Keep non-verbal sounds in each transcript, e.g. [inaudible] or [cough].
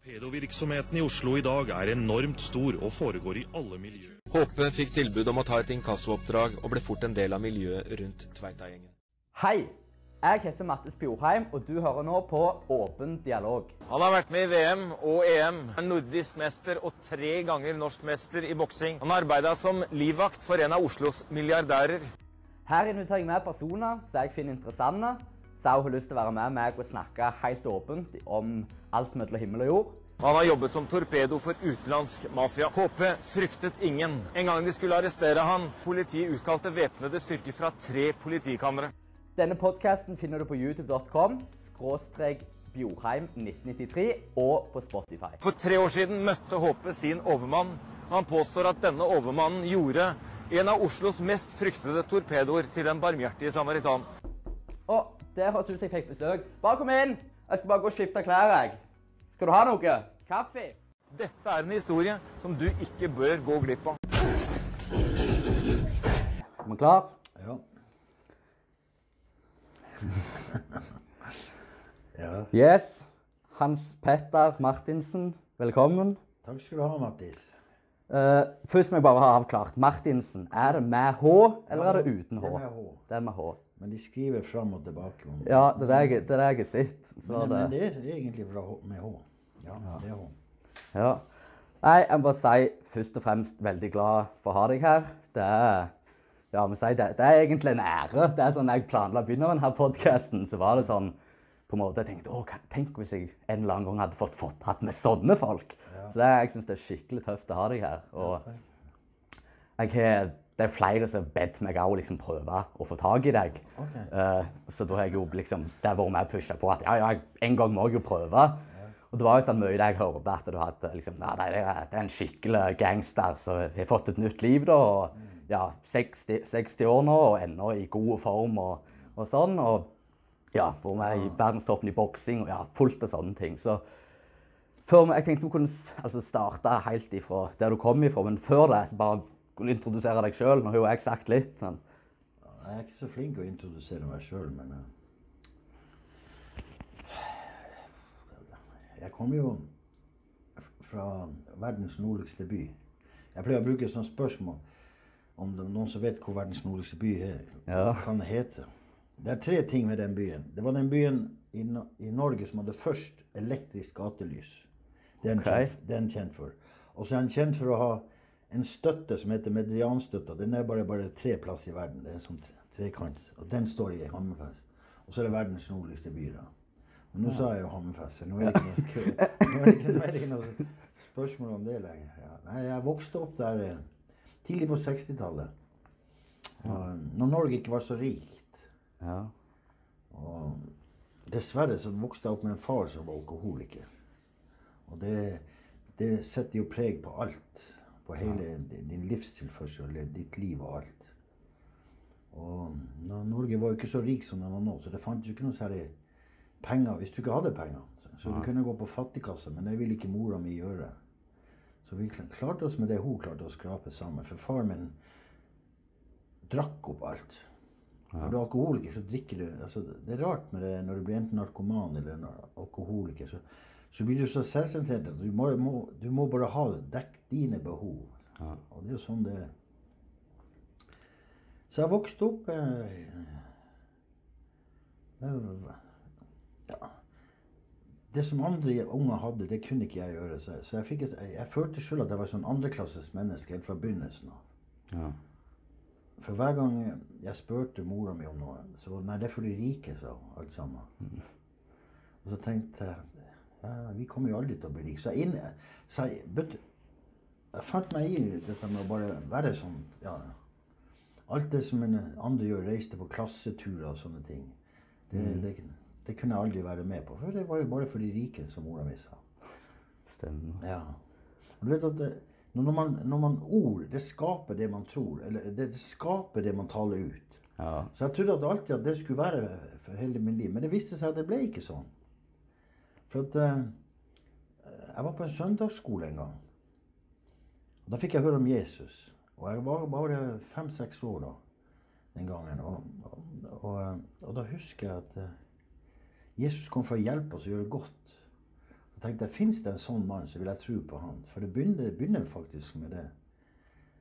Torpedovirksomheten i Oslo i dag er enormt stor og foregår i alle miljøer. Håpe fikk tilbud om å ta et inkassooppdrag og ble fort en del av miljøet rundt Tveita-gjengen. Hei, jeg heter Mattis Bjorheim, og du hører nå på Åpen dialog. Han har vært med i VM og EM, er nordisk mester og tre ganger norsk mester i boksing. Han har arbeida som livvakt for en av Oslos milliardærer. Her inviterer jeg med personer som jeg finner interessante, som hun lyst til å være med meg og snakke helt åpent om alt mellom himmel og jord. Han har jobbet som torpedo for utenlandsk mafia. HP fryktet ingen. En gang de skulle arrestere han, politiet utkalte væpnede styrker fra tre politikamre. Denne podkasten finner du på youtube.com skråstrek Bjorheim 1993 og på Spotify. For tre år siden møtte HP sin overmann. Han påstår at denne overmannen gjorde en av Oslos mest fryktede torpedoer til den barmhjertige samaritan. Og der høres ut som jeg fikk besøk. Bare kom inn! Jeg skal bare gå og skifte klær, jeg. Skal du ha noe? Kaffe? Dette er en historie som du ikke bør gå glipp av. Er man klar? Ja. [laughs] ja. Yes. Hans Petter Martinsen, velkommen. Takk skal du ha, Mattis. Eh, først må jeg bare ha avklart. Martinsen, er det med H, eller er det uten H? Det er med H. Det er med H. Men de skriver fram og tilbake. Om. Ja, det er jeg, det er jeg sett. Men, det, men det er egentlig fra med H. Ja, det er H. Ja. Nei, jeg må bare si først og fremst veldig glad for å ha deg her. Det er, ja, si, det, det er egentlig en ære. Det er sånn, jeg planla å begynne med denne podkasten, så var det sånn på en måte, Jeg tenkte å, tenk hvis jeg en eller annen gang hadde fått, fått hatt med sånne folk. Så det, jeg syns det er skikkelig tøft å ha deg her. Og jeg har, det er flere som har bedt meg òg liksom prøve å få tak i deg. Okay. Eh, så da har jeg jo liksom Det har vært med pusha på at ja, ja, en gang må jeg jo prøve. Og det var jo sånn mye jeg hørte, at du hadde liksom nei, det, er, det er en skikkelig gangster som har fått et nytt liv, da. Og ja, 60, 60 år nå, og ennå i god form og, og sånn. Og ja, hvor vi er i verdenstoppen i boksing og ja, fullt av sånne ting. Så før, jeg tenkte vi kunne altså starte helt ifra der du kom ifra, men før det bare du introdusere deg sjøl. Nå har jo jeg sagt litt. Men Jeg er ikke så flink å introdusere meg sjøl, men eh, Jeg kommer jo fra verdens nordligste by. Jeg pleier å bruke et sånt spørsmål om det er noen som vet hvor verdens nordligste by er, Ja. kan det hete. Det er tre ting med den byen. Det var den byen i, No- i Norge som hadde først elektrisk gatelys. Det er den okay. kjent, kjent for. Og så er den kjent for å ha en støtte som heter medianstøtta. Den er bare, bare tre plass i verden. Det er som sånn trekant. Og den står i Hammerfest. Og så er det verdens nordligste by. da. Men nå sa jeg jo Hammerfest, så nå er det ikke nå er det ikke, nå er det ikke noe spørsmål om det lenger. Ja. Nei, jeg vokste opp der eh, tidlig på 60-tallet. Når Norge ikke var så rikt. ja. Og dessverre så vokste jeg opp med en far som var alkoholiker. Og det, det setter jo preg på alt. På hele din- livstilførsel, livstilførsel, ditt liv og alt. Og Norge var jo ikke så rik som den var nå, så det fantes jo ikke noe særlig penger hvis du ikke hadde penger. Så, så du kunne gå på fattigkasse, men det ville ikke mora mi gjøre. Så vi klarte oss med det hun klarte å skrape sammen. For far min drakk opp alt. Når du er alkoholiker, så drikker du altså, Det er rart med det når du blir enten narkoman eller alkoholiker. Så, så blir du så selvsentrert at du må, må, du må bare ha det. Dekk dine behov. Og det er jo sånn det. Så jeg vokste opp eh, ja. Det som andre unger hadde, det kunne ikke jeg gjøre. Så, så jeg, et, jeg, følte sjøl at jeg var sånn andreklasses menneske helt fra begynnelsen av. ja. For hver gang jeg spurte mora mi om noe, så Nei, det er for de rike, sa hun. Alt sammen. Og så tenkte jeg ja, vi kommer jo aldri til å bli rike. Så jeg, så jeg, but, jeg fant meg i dette med å bare være sånn ja, Alt det som en andre gjør, reiste på klasseturer og sånne ting, det, det, det kunne jeg aldri være med på. For det var jo bare for de rike, som mora mi sa. Stemmer. Ja. Og du vet at det, når, man, når man ord, det skaper det man tror. Eller det, skaper det man taler ut. Ja. Så jeg trodde alltid at det skulle være for hele mitt liv. Men det viste seg at det ble ikke sånn. For at eh, Jeg var på en søndagsskole en gang. Og Da fikk jeg høre om Jesus. Og jeg var bare fem-seks år da, den gangen. Og, og, og, eh, og da husker jeg at eh, Jesus kom for å hjelpe oss å gjøre godt. Så tenkte jeg, Fins det en sånn mann, så vil jeg tro på han. For det begynner, begynner faktisk med det.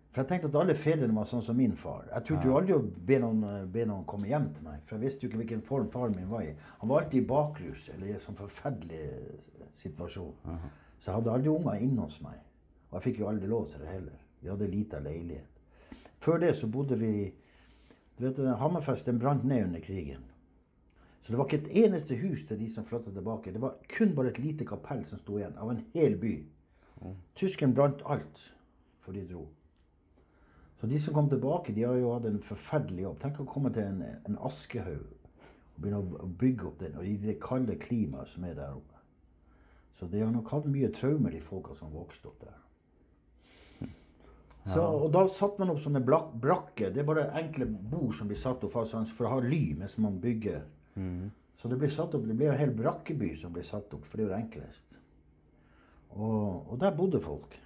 For jeg tenkte at alle fedrene var sånn som min far. Jeg turte jo aldri å be noen, eh, be noen komme hjem til meg. For jeg visste jo ikke hvilken form faren min var i. Han var alltid i bakrus eller i en sånn forferdelig eh, situasjon. Så jeg hadde aldri unger inne hos meg. Og jeg fikk jo aldri lov til det heller. Vi hadde lita leilighet. Før det så bodde vi du vet, eh, Hammerfest den brant ned under krigen. Så det var ikke et eneste hus til de som flytta tilbake. Det var kun bare et lite kapell som sto igjen, av en hel by. Tyskerne brant alt før de dro. Så de som kom tilbake, de har jo hatt en forferdelig jobb. Tenk å komme til en, en askehaug og begynne å, bygge opp den, og i det kalde klimaet som er der oppe. Så de har nok hatt mye traumer, de folka som vokste opp der. Så, og da satte man opp sånne brakker. Det er bare enkle bord som blir satt opp sånn, for å ha ly mens man bygger. Så det blir satt opp, det blir en hel brakkeby som blir satt opp, for det er jo det enklest. Og, og der bodde folk.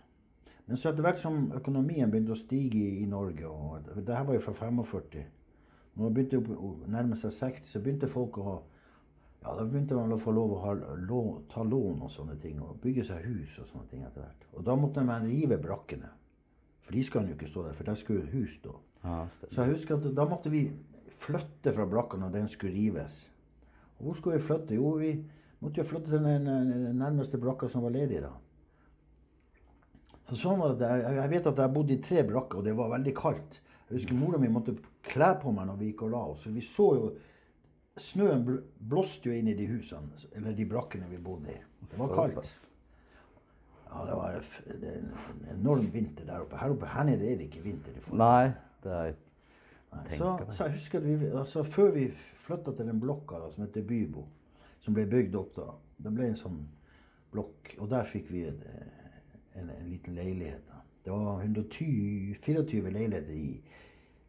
Men så etter hvert som økonomien begynte å stige i, i Norge, og det her var jo fra 45 Når det begynte å nærme seg 60, så begynte folk å ha ja, Da begynte man å få lov å ha, lån, ta lån og sånne ting, og bygge seg hus og sånne ting etter hvert. Og da måtte man rive brakkene. For de skal jo ikke stå der, for der skulle hus stå. Ja. Så jeg husker at da måtte vi flytte fra brakka når den skulle rives. Og hvor skulle vi flytte? Jo, vi måtte jo flytte til den nærmeste brakka som var ledig da. Så sånn var det. Jeg, jeg vet at jeg bodde i tre brakker, og det var veldig kaldt. Jeg husker mora mi måtte kle på meg når vi gikk og la oss. For vi så jo Snøen blåste jo inn i de husene, eller de brakkene vi bodde i. Det var kaldt. Ja, det var en enorm vinter der oppe. Her oppe her nede er det ikke vinter. i. Nei, det er Nei, Så, så jeg husker at vi, altså Før vi flytta til den blokka da, som heter Bybo, som ble bygd opp da Det ble en sånn blokk, og der fikk vi et, eh, en, en liten leilighet. da. Det var 120, 24 leiligheter i.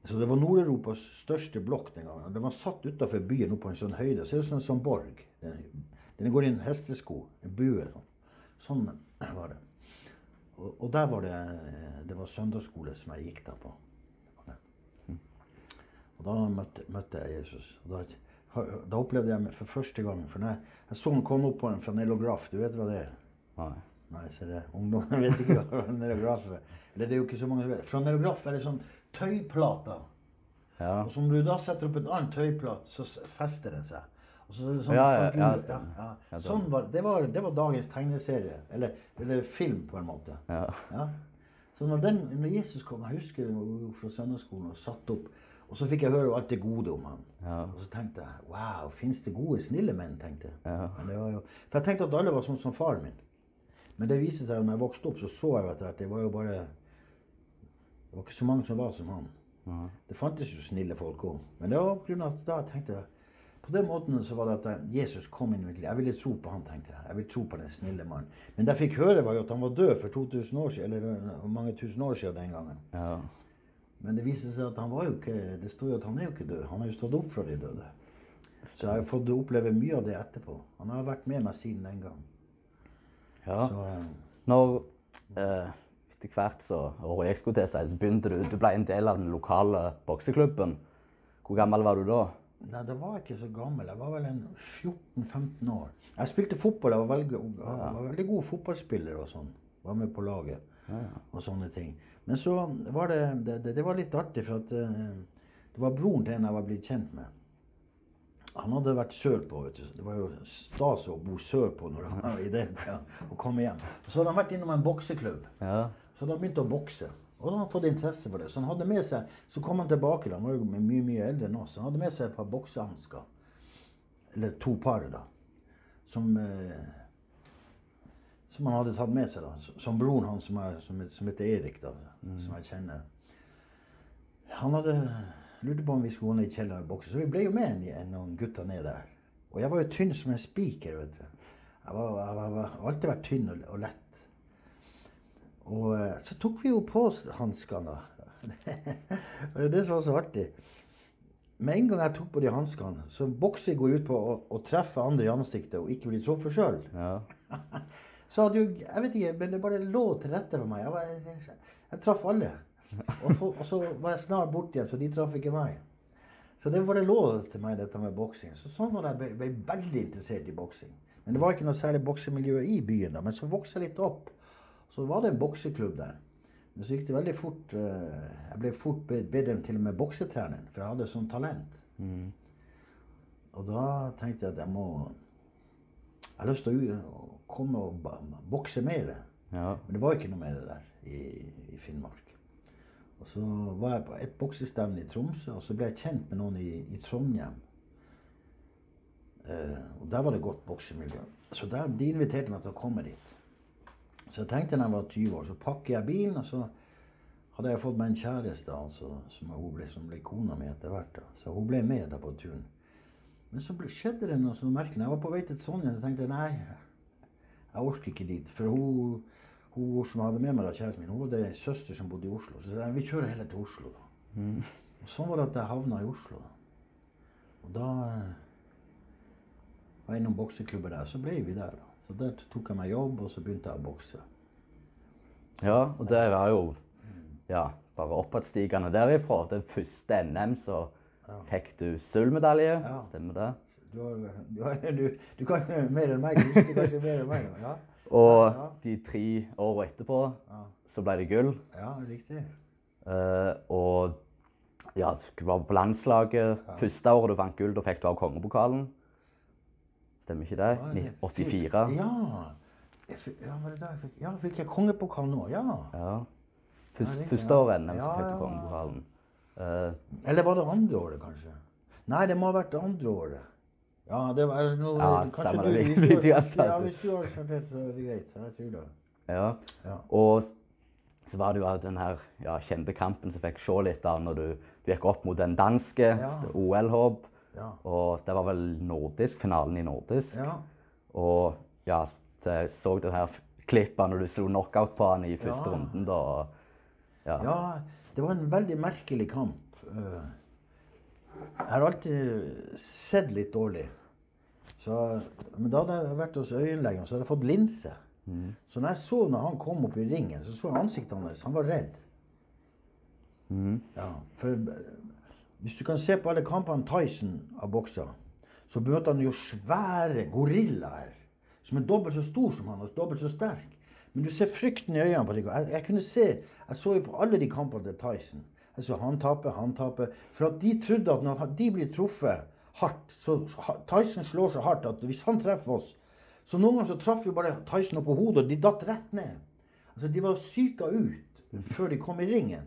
Så det var Nord-Europas største blokk den gangen. Den var satt utafor byen oppe på en sånn høyde. Så det en sånn borg. Den, den går i en hestesko, en bue. Sånn, sånn var det. Og, og der var det, det var søndagsskole som jeg gikk da på. Og da møtte, møtte jeg Jesus. Og da, da opplevde jeg for første gang For jeg, jeg så han komme opp på en flanellograf. Du vet hva det er? Nei. Nei, så det. Ungdommen vet ikke hva flanellograf er. Eller det er jo ikke så mange som vet. Flanellograf er en sånn tøyplate. Ja. Og så når du da setter opp en annen tøyplate, så fester den seg. Og så er det sånn Ja, ja, ja, ja. Sånn var, det, var, det var dagens tegneserie. Eller, eller film, på en måte. Ja. Ja. Så når, den, når Jesus kom, jeg husker jo fra søndagsskolen og satt opp, og så fikk jeg høre alt det gode om han. Ja. Og så tenkte jeg wow, fins det gode, snille menn? tenkte jeg. Ja. Men det var jo, for jeg tenkte at alle var sånn som faren min. Men det viste seg jo når jeg vokste opp, så så jeg jo etter hvert det var jo bare Det var ikke så mange som var som han. Aha. Det fantes jo snille folk òg. Men det var av at da tenkte jeg På den måten så var det at Jesus kom inn i mitt liv. Jeg ville tro på han, tenkte jeg. Jeg ville tro på den snille mannen. Men det jeg fikk høre, var jo at han var død for 2000 år siden, eller øh, mange tusen år siden den gangen. Ja. Men det viste seg at han var jo ikke Det står jo at han er jo ikke død. Han har jo stått opp fra de døde. Så jeg har fått oppleve mye av det etterpå. Han har vært med meg siden den gang. Ja. Så Når eh, etter hvert så jeg skulle til seg, så begynte du Du ble en del av den lokale bokseklubben. Hvor gammel var du da? Nei, da var jeg ikke så gammel. Jeg var vel en 14-15 år. Jeg spilte fotball. Jeg var veldig, jeg var veldig god fotballspiller og sånn. Var med på laget og sånne ting. Men så var det Det, det, det var litt artig, for at eh, det var broren til en jeg var blitt kjent med. Han hadde vært sørpå. vet du. Det var jo stas å bo sørpå når han var i det, ja, å komme hjem. Så hadde han vært innom en bokseklubb. Ja. Så da begynte han å bokse. Og da hadde han fått interesse for det. Så han hadde med seg, så kom han tilbake, han var jo mye mye eldre enn oss. Han hadde med seg et par boksehansker. Eller to par, da. Som, eh, som han hadde tatt med seg. da. Som broren hans, som, er, som, som heter Erik, da, som jeg kjenner. Han hadde lurte på om vi skulle gå ned i kjelleren og bokse, så vi ble jo med en- noen gutter ned der. Og jeg var jo tynn som en spiker, vet du. Jeg var, jeg var, jeg har alltid vært tynn og, og lett. Og eh, så tok vi jo på oss hanskene, det var [laughs] det som var så artig. Med en gang jeg tok på de hanskene, så boksing går ut på å, å treffe andre i ansiktet og ikke bli truffet sjøl. ja. [laughs] Så hadde jo Jeg vet ikke, men det bare lå til rette for meg. Jeg, var, jeg, jeg traff alle. Og, for, og så var jeg snart borte igjen, så de traff ikke meg. Så det var det lov til meg, dette med boksing. Så sånn var det jeg ble, ble veldig interessert i boksing. Men det var ikke noe særlig boksemiljø i byen da. Men så vokste jeg litt opp. Så var det en bokseklubb der. Men så gikk det veldig fort Uh, Jeg ble fort bedre enn til og med boksetreneren, for jeg hadde sånn talent. Og da tenkte jeg at jeg må Jeg har lyst til å komme og bokse mer. Ja. Men det var ikke noe mer der i, i Finnmark. Og så var jeg på et boksestevne i Tromsø, og så ble jeg kjent med noen i, i Trondheim. Eh, og der var det godt boksemiljø. Så der, de inviterte meg til å komme dit. Så jeg tenkte når jeg var 20 år, så pakker jeg bilen, og så hadde jeg fått meg en kjæreste altså, som, ble, som ble kona mi etter hvert. Da. Så hun ble med da på turen. Men så ble, skjedde det noe så merkelig. Jeg var på vei til Trondheim, så tenkte jeg nei, jeg orker ikke dit. For hun, hun som hadde med meg da, kjæresten min, hun hadde en søster som bodde i Oslo. Så jeg sa vi kjører heller til Oslo. da. Og sånn var det at jeg havna i Oslo. Og da eh, var jeg innom bokseklubber der. Så ble vi der. da. Så der tok jeg meg jobb, og så begynte jeg å bokse. ja, og det var jo ja, bare oppadstigende derifra. Den første NM så fikk du sølvmedalje. Ja. Stemmer det? Du, har, du, har, du, du kan mer enn meg. Du husker kanskje mer enn meg. da. Ja, Og Ja. de tre årene etterpå Ja. så ble det gull. ja riktig. Uh, og ja, du var på landslaget. Første året du vant gull, da fikk du av kongepokalen. Stemmer ikke det? Det? 84. Ja. Jeg fikk- Ja, var det da jeg fikk, ja, fikk jeg kongepokal nå? Ja. Ja. Først, Ja, første året NM så fikk du ja. kongepokalen. Uh, Eller var det andre året, kanskje? Nei, det må ha vært det andre året. Ja, det var noe Ja, Kanskje du, det. hvis Vi- du, ja, hvis du har sagt det, så er det greit. Så jeg tror det. ja. Ja. Og så var det jo den her ja, kjente kampen som fikk se litt av når du, du gikk opp mot den danske. OL-håp. Ja. Og det var vel nordisk, finalen i nordisk. ja. Og ja, så jeg så du her klippet når du slo knockout på han i første runden. da. Ja. Ja, det var en veldig merkelig kamp. Eh, Jeg har alltid sett litt dårlig. Så, men da hadde jeg vært hos øyenlegen, så hadde jeg fått linse. Så når jeg så når han kom opp i ringen, så så jeg ansiktet hans. Han var redd. Ja, for hvis du kan se på alle kampene Tyson har boksa, så møter han jo svære gorillaer som er dobbelt så stor som han og dobbelt så sterk. Men du ser frykten i øynene på dem. Jeg, jeg kunne se, jeg så jo på alle de kampene til Tyson. Jeg så han taper, han taper. For at de trodde at når de blir truffet hardt, så Tyson slår så hardt at hvis han treffer oss Så noen ganger så traff jo bare Tyson opp på hodet, og de datt rett ned. Altså, De var syka ut før de kom i ringen.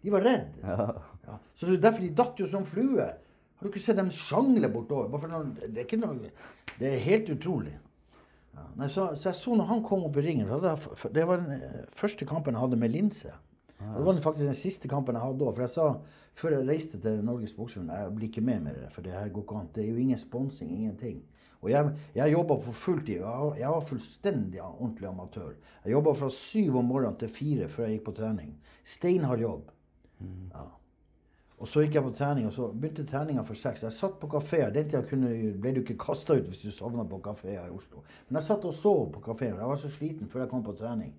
De var redd. Ja. Så det er derfor de datt jo som flue. Har du ikke sett dem sjangle bortover? Det er noe Det er helt utrolig. Ja. Nei, så, så jeg så når han kom opp i ringen Det var den eh, første kampen jeg hadde med linse. Og Det var faktisk den siste kampen jeg hadde òg. For jeg sa før jeg reiste til Norges Bokseforbund jeg blir ikke med med det, for det her går ikke an. Det er jo ingen sponsing, ingenting. Og jeg, jeg jobba på fulltid. Jeg, jeg var fullstendig ordentlig amatør. Jeg jobba fra syv om morgenen til fire før jeg gikk på trening. Steinhard jobb. Ja. Og så gikk jeg på trening, og så begynte treninga for seks. Jeg satt på kafeer. Den tida kunne, ble du ikke kasta ut hvis du sovna på kafeer i Oslo. Men jeg satt og sov på kafeer. Jeg var så sliten før jeg kom på trening.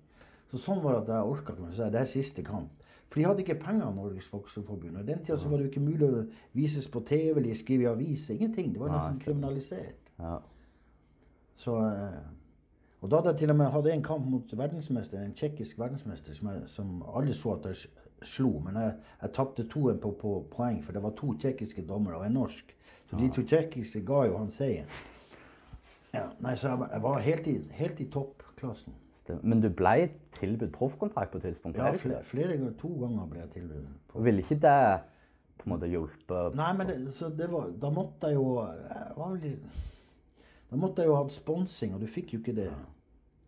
Så sånn var det at jeg orka ikke mer. Så det er siste kamp. For de hadde ikke penger, Norges Bokseforbund. Og i den tida så var det jo ikke mulig å vises på TV eller skrive i aviser. Ingenting. Det var nesten kriminalisert. Ja. Så, eh, og da hadde jeg til og med hatt en kamp mot verdensmester, en tsjekkisk verdensmester som, jeg, som alle så at jeg slo. Men jeg, jeg tapte toen på, på poeng, for det var to tsjekkiske dommere og en norsk. Så de to tsjekkiske ga jo han seieren. Ja, nei, så jeg, jeg var helt i, helt i toppklassen. Men du ble tilbudt proffkontrakt på et tidspunkt? Ja, flere, flere to ganger ble jeg tilbudt. Ville ikke det på en måte hjulpet Nei, men det, så det var, da måtte jeg jo jeg Da måtte jeg jo ha sponsing, og du fikk jo ikke det.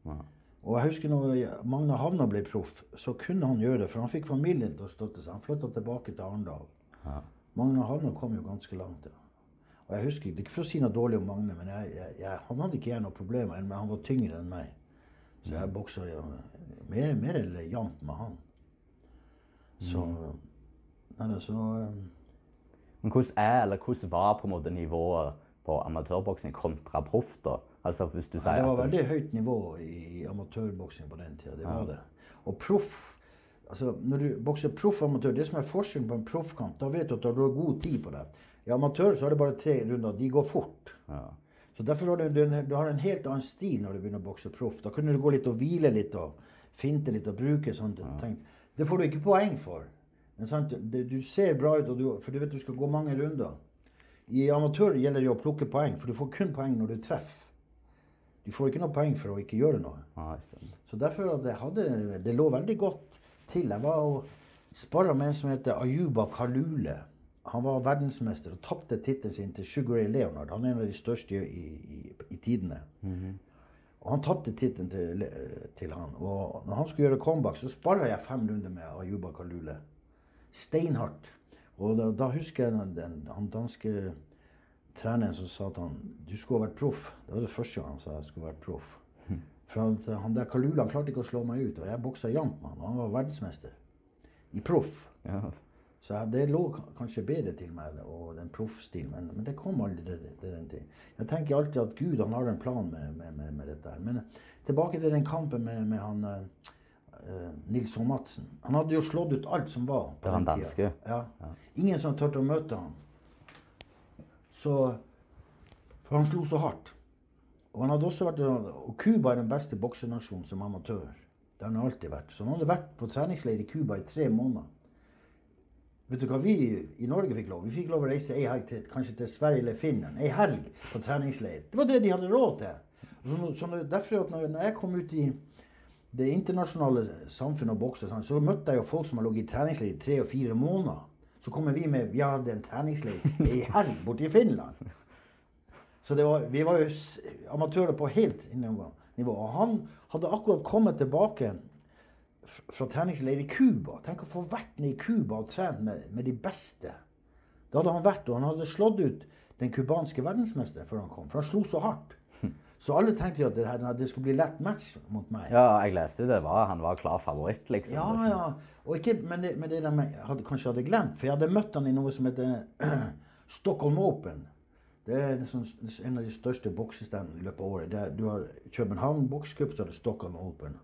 Ja. Og jeg husker når Magne Havna ble proff, så kunne han gjøre det, for han fikk familien til å støtte seg. Han flytta tilbake til Arendal. Ja. Magne Havna kom jo ganske langt. Ja. Og jeg husker, det er Ikke for å si noe dårlig om Magne, men jeg, jeg, jeg, han hadde ikke jeg noe problemer men han var tyngre enn meg. Så jeg boksa ja, mer, mer eller jevnt med han. Så Nei, det så eh, Men hvordan er, eller hvordan var på en måte nivået på amatørboksing kontra proff? da? Altså hvis du sier sier det var veldig høyt nivå i, amatørboksing på den tida. Det var Ja. det. Og proff altså Når du bokser proff-amatør, det som er forskjellen på en proffkamp, da vet du at du har god tid på det. I amatør så er det bare tre runder. De går fort. ja. Så derfor har du, du, du har en helt annen stil når du begynner å bokse proff. Da kunne du gå litt og hvile litt og finte litt og bruke sånne ting. Det får du ikke poeng for. Men det, du ser bra ut, du, for du vet du skal gå mange runder. I amatør gjelder det å plukke poeng, for du får kun poeng når du treffer. Du får ikke noe poeng for å ikke gjøre noe. Ja. Så derfor at jeg hadde, det lå veldig godt til. Jeg var og sparra med en som heter Ayuba Kalule. Han var verdensmester og tapte tittelen sin til Sugar Ray Leonard. Han er en av de største i, i, i tidene. Og han tapte tittelen til, til han. Og når han skulle gjøre comeback, så sparra jeg fem runder med Ayuba Kalule. Steinhardt. Og da, da husker jeg den, den, han danske treneren som sa at han du skulle ha vært proff. Det var det første gang han sa jeg skulle vært proff. [laughs] For han, han der Kalule han klarte ikke å slå meg ut, og jeg boksa jevnt med han. og Han var verdensmester. I proff. Ja. Så det lå kanskje bedre til meg, og den proffstilen, men, men det kom aldri det, det, den tid. Jeg tenker alltid at Gud han har en plan med, med, med, med dette. her. Men tilbake til den kampen med, med han eh, Nils H. Madsen. Han hadde jo slått ut alt som var på Det var den danske? Ja. Ingen som turte å møte ham. Så For han slo så hardt. Og han hadde også vært, og Cuba er den beste boksenasjonen som amatør. Det har han alltid vært. Så han hadde vært på treningsleir i Cuba i tre måneder. Vet du hva vi i Norge fikk lov? Vi fikk lov å reise ei helg til, kanskje til Sverige eller Finland. Ei helg på treningsleir. Det var det de hadde råd til. Så, så derfor at når, jeg kom ut i det internasjonale samfunnet og bokse, sånn, så møtte jeg jo folk som har ligget i treningsleir i tre og fire måneder. Så kommer vi med Vi hadde en treningsleir ei helg borte i Finland. Så var, vi var jo amatører på helt nivå. Og han hadde akkurat kommet tilbake fra treningsleir i Cuba. Tenk å få vært ned i Cuba og trent med, med de beste. Det hadde han vært, og han hadde slått ut den cubanske verdensmesteren før han kom. For han slo så hardt. Så alle tenkte jo at det, her, det skulle bli lett match mot meg. ja, jeg leste jo det. Var, han var klar favoritt, liksom. Ja, ja. Og ikke, men, det, men det de hadde, kanskje hadde glemt, for jeg hadde møtt han i noe som heter [clears throat] Stockholm Open. Det er liksom en av de største boksestevnene i løpet av året. Er, du har København Bokscup, så er det Stockholm Open.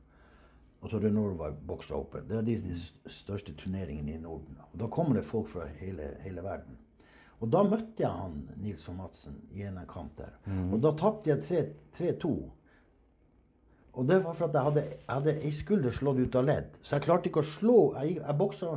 Og det Norway Box Open. Det er de, de største turneringene i Norden. Og da kommer det folk fra hele, hele verden. Og da møtte jeg han Nils og Madsen i en kamp der. Og da tapte jeg 3 3-2. Og det var for at jeg hadde, jeg hadde ei skulder slått ut av ledd. Så jeg klarte ikke å slå. Jeg, jeg boksa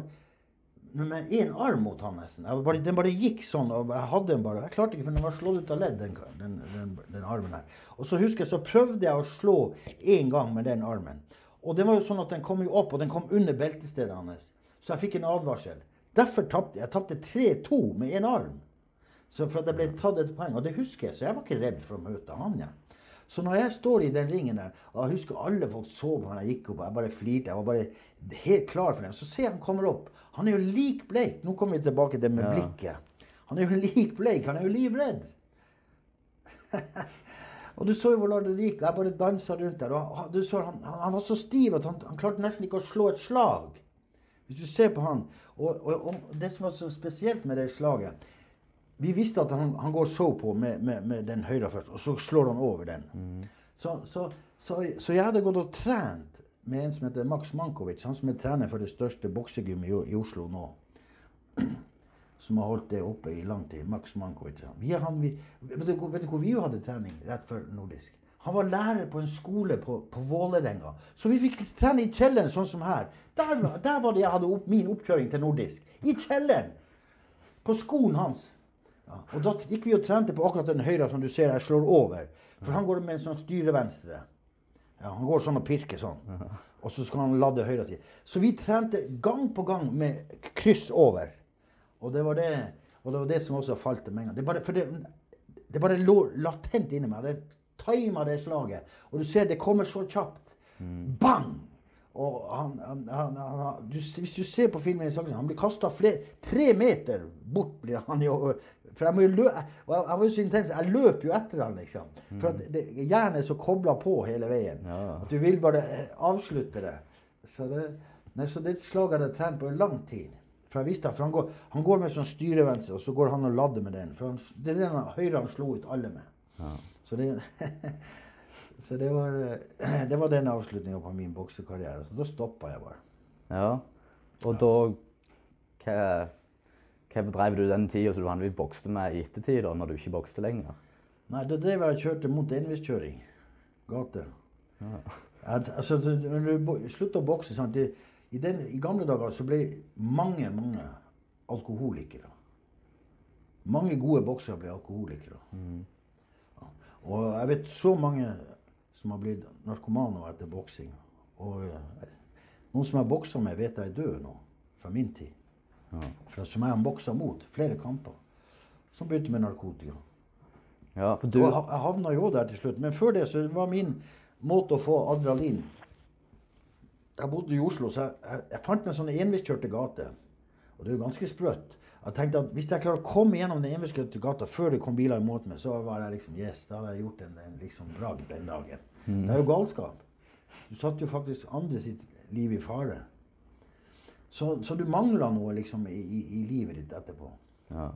med én arm mot han nesten. Bare, den bare gikk sånn. og Jeg hadde den bare. Jeg klarte ikke, for den var slått ut av ledd, den, den, den, den armen her. Og så husker jeg, så prøvde jeg å slå én gang med den armen. Og det var jo sånn at den kom jo opp, og den kom under beltestedet hans. Så jeg fikk en advarsel. Derfor tapte jeg. Tapte 3-2 med én arm. Så for at jeg ble tatt et poeng. Og det husker jeg, så jeg var ikke redd for å møte han, Ja. Så når jeg står i den ringen der, og jeg husker alle folk så på meg jeg gikk opp, og jeg bare flirte, jeg var bare helt klar for dem, så ser jeg han kommer opp. Han er jo lik bleik. Nå kommer vi tilbake til det med Ja. blikket. Han er jo lik bleik. Han er jo livredd. [laughs] og du så jo hvor det gikk. Jeg bare dansa rundt der. Og du så, han, han, han var så stiv at han, han klarte nesten ikke å slå et slag. Hvis du ser på han. Og, og, og det som var så spesielt med det slaget Vi visste at han, han går så på med, med, med den høyre først, og så slår han over den. Så, så, så, så jeg hadde gått og trent med en som heter Max Mankovic, han som er trener for det største boksegymmet i, i Oslo nå. Som har holdt det oppe i lang tid. Max Mankovic. Vi, han, vi, vet, du, vet du hvor vi hadde trening rett før nordisk? Han var lærer på en skole på, på Vålerenga. Så vi fikk trene i kjelleren, sånn som her. Der, var- der var det jeg hadde opp, min oppkjøring til nordisk. I kjelleren! På skoen hans. Ja, og da gikk vi og trente på akkurat den høyre som du ser jeg slår over. For han går med en sånn styre-venstre. Ja, han går sånn og pirker sånn. Og så skal han ladde høyre side. Så vi trente gang på gang med kryss over. Og det var det, og det, var det som også falt en gang. Det bare, for det, det bare lå latent inni meg. Det tima det slaget. Og du ser det kommer så kjapt. Bang! Og han, han, han, han du, Hvis du ser på filmen, han blir kasta tre meter bort. blir han jo, For jeg må jo lø, jeg, jeg var jo så intens, jeg løp jo etter han, liksom. For at det, hjernen er så kobla på hele veien. Ja. At du vil bare eh, avslutte det. Så det, nei, så det slaget hadde jeg trent på i lang tid. For jeg visste for han, går, han går med sånn styrevenstre, og så går han og lader med den. For han, det er den han- høyre han slo ut alle med. Så det, [laughs] så det var, [clears throat] det var den avslutninga på min boksekarriere. Så da stoppa jeg bare. Ja. Og da Hva, hva bedrev du den tida som du vanligvis bokste med i ettertid, da, når du ikke bokste lenger? Nei, da drev jeg og kjørte mot enveiskjøring. Ja. At, altså, når du slutter å bokse sant? Det, i, den, I gamle dager så ble mange, mange alkoholikere. Mange gode boksere ble alkoholikere. Ja. Og jeg vet så mange som har blitt narkomane etter boksing. Og eh, noen som jeg boksa med, vet jeg er død nå. Fra min tid. Fra, som jeg har boksa mot. Flere kamper. Som begynte med narkotika. Ja, du Og jeg havna jo der til slutt. Men før det så var min måte å få adrenalin Jeg bodde i Oslo, så jeg, jeg, jeg fant meg en sånn enveiskjørte gate. Og det er jo ganske sprøtt. Jeg tenkte at Hvis jeg klarer å komme gjennom den enveiskjørte gata før det kom biler imot meg, så var jeg liksom Yes, da hadde jeg gjort en, en liksom bragd den dagen. Det er jo galskap. Du satte jo faktisk andre sitt liv i fare. Så, så du mangla noe liksom i, i, i livet ditt etterpå. ja.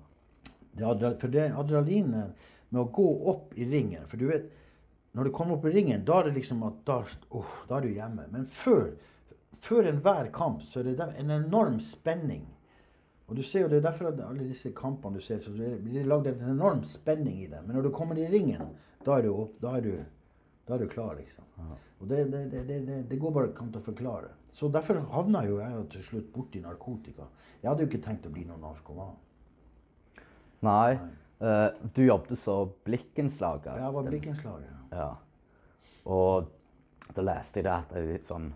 Det for det adrenalinet med å gå opp i ringen For du vet, når du kommer opp i ringen, da er det liksom at da, oh, da er du hjemme. Men før, før enhver kamp så er det en enorm spenning. Og du ser jo, Det er derfor at alle disse kampene du ser, så blir det lagd en enorm spenning i det. Men når du kommer i ringen, da er du, opp, da er du, da er du klar, liksom. Og det, det, det, det, går bare ikke an å forklare. Så derfor havna jo jeg til slutt borti narkotika. Jeg hadde jo ikke tenkt å bli noen narkoman. Nei. Eh, du jobbet som blikkenslager. Jeg var blikkenslager. Ja. Og da leste jeg det at det, er sånn,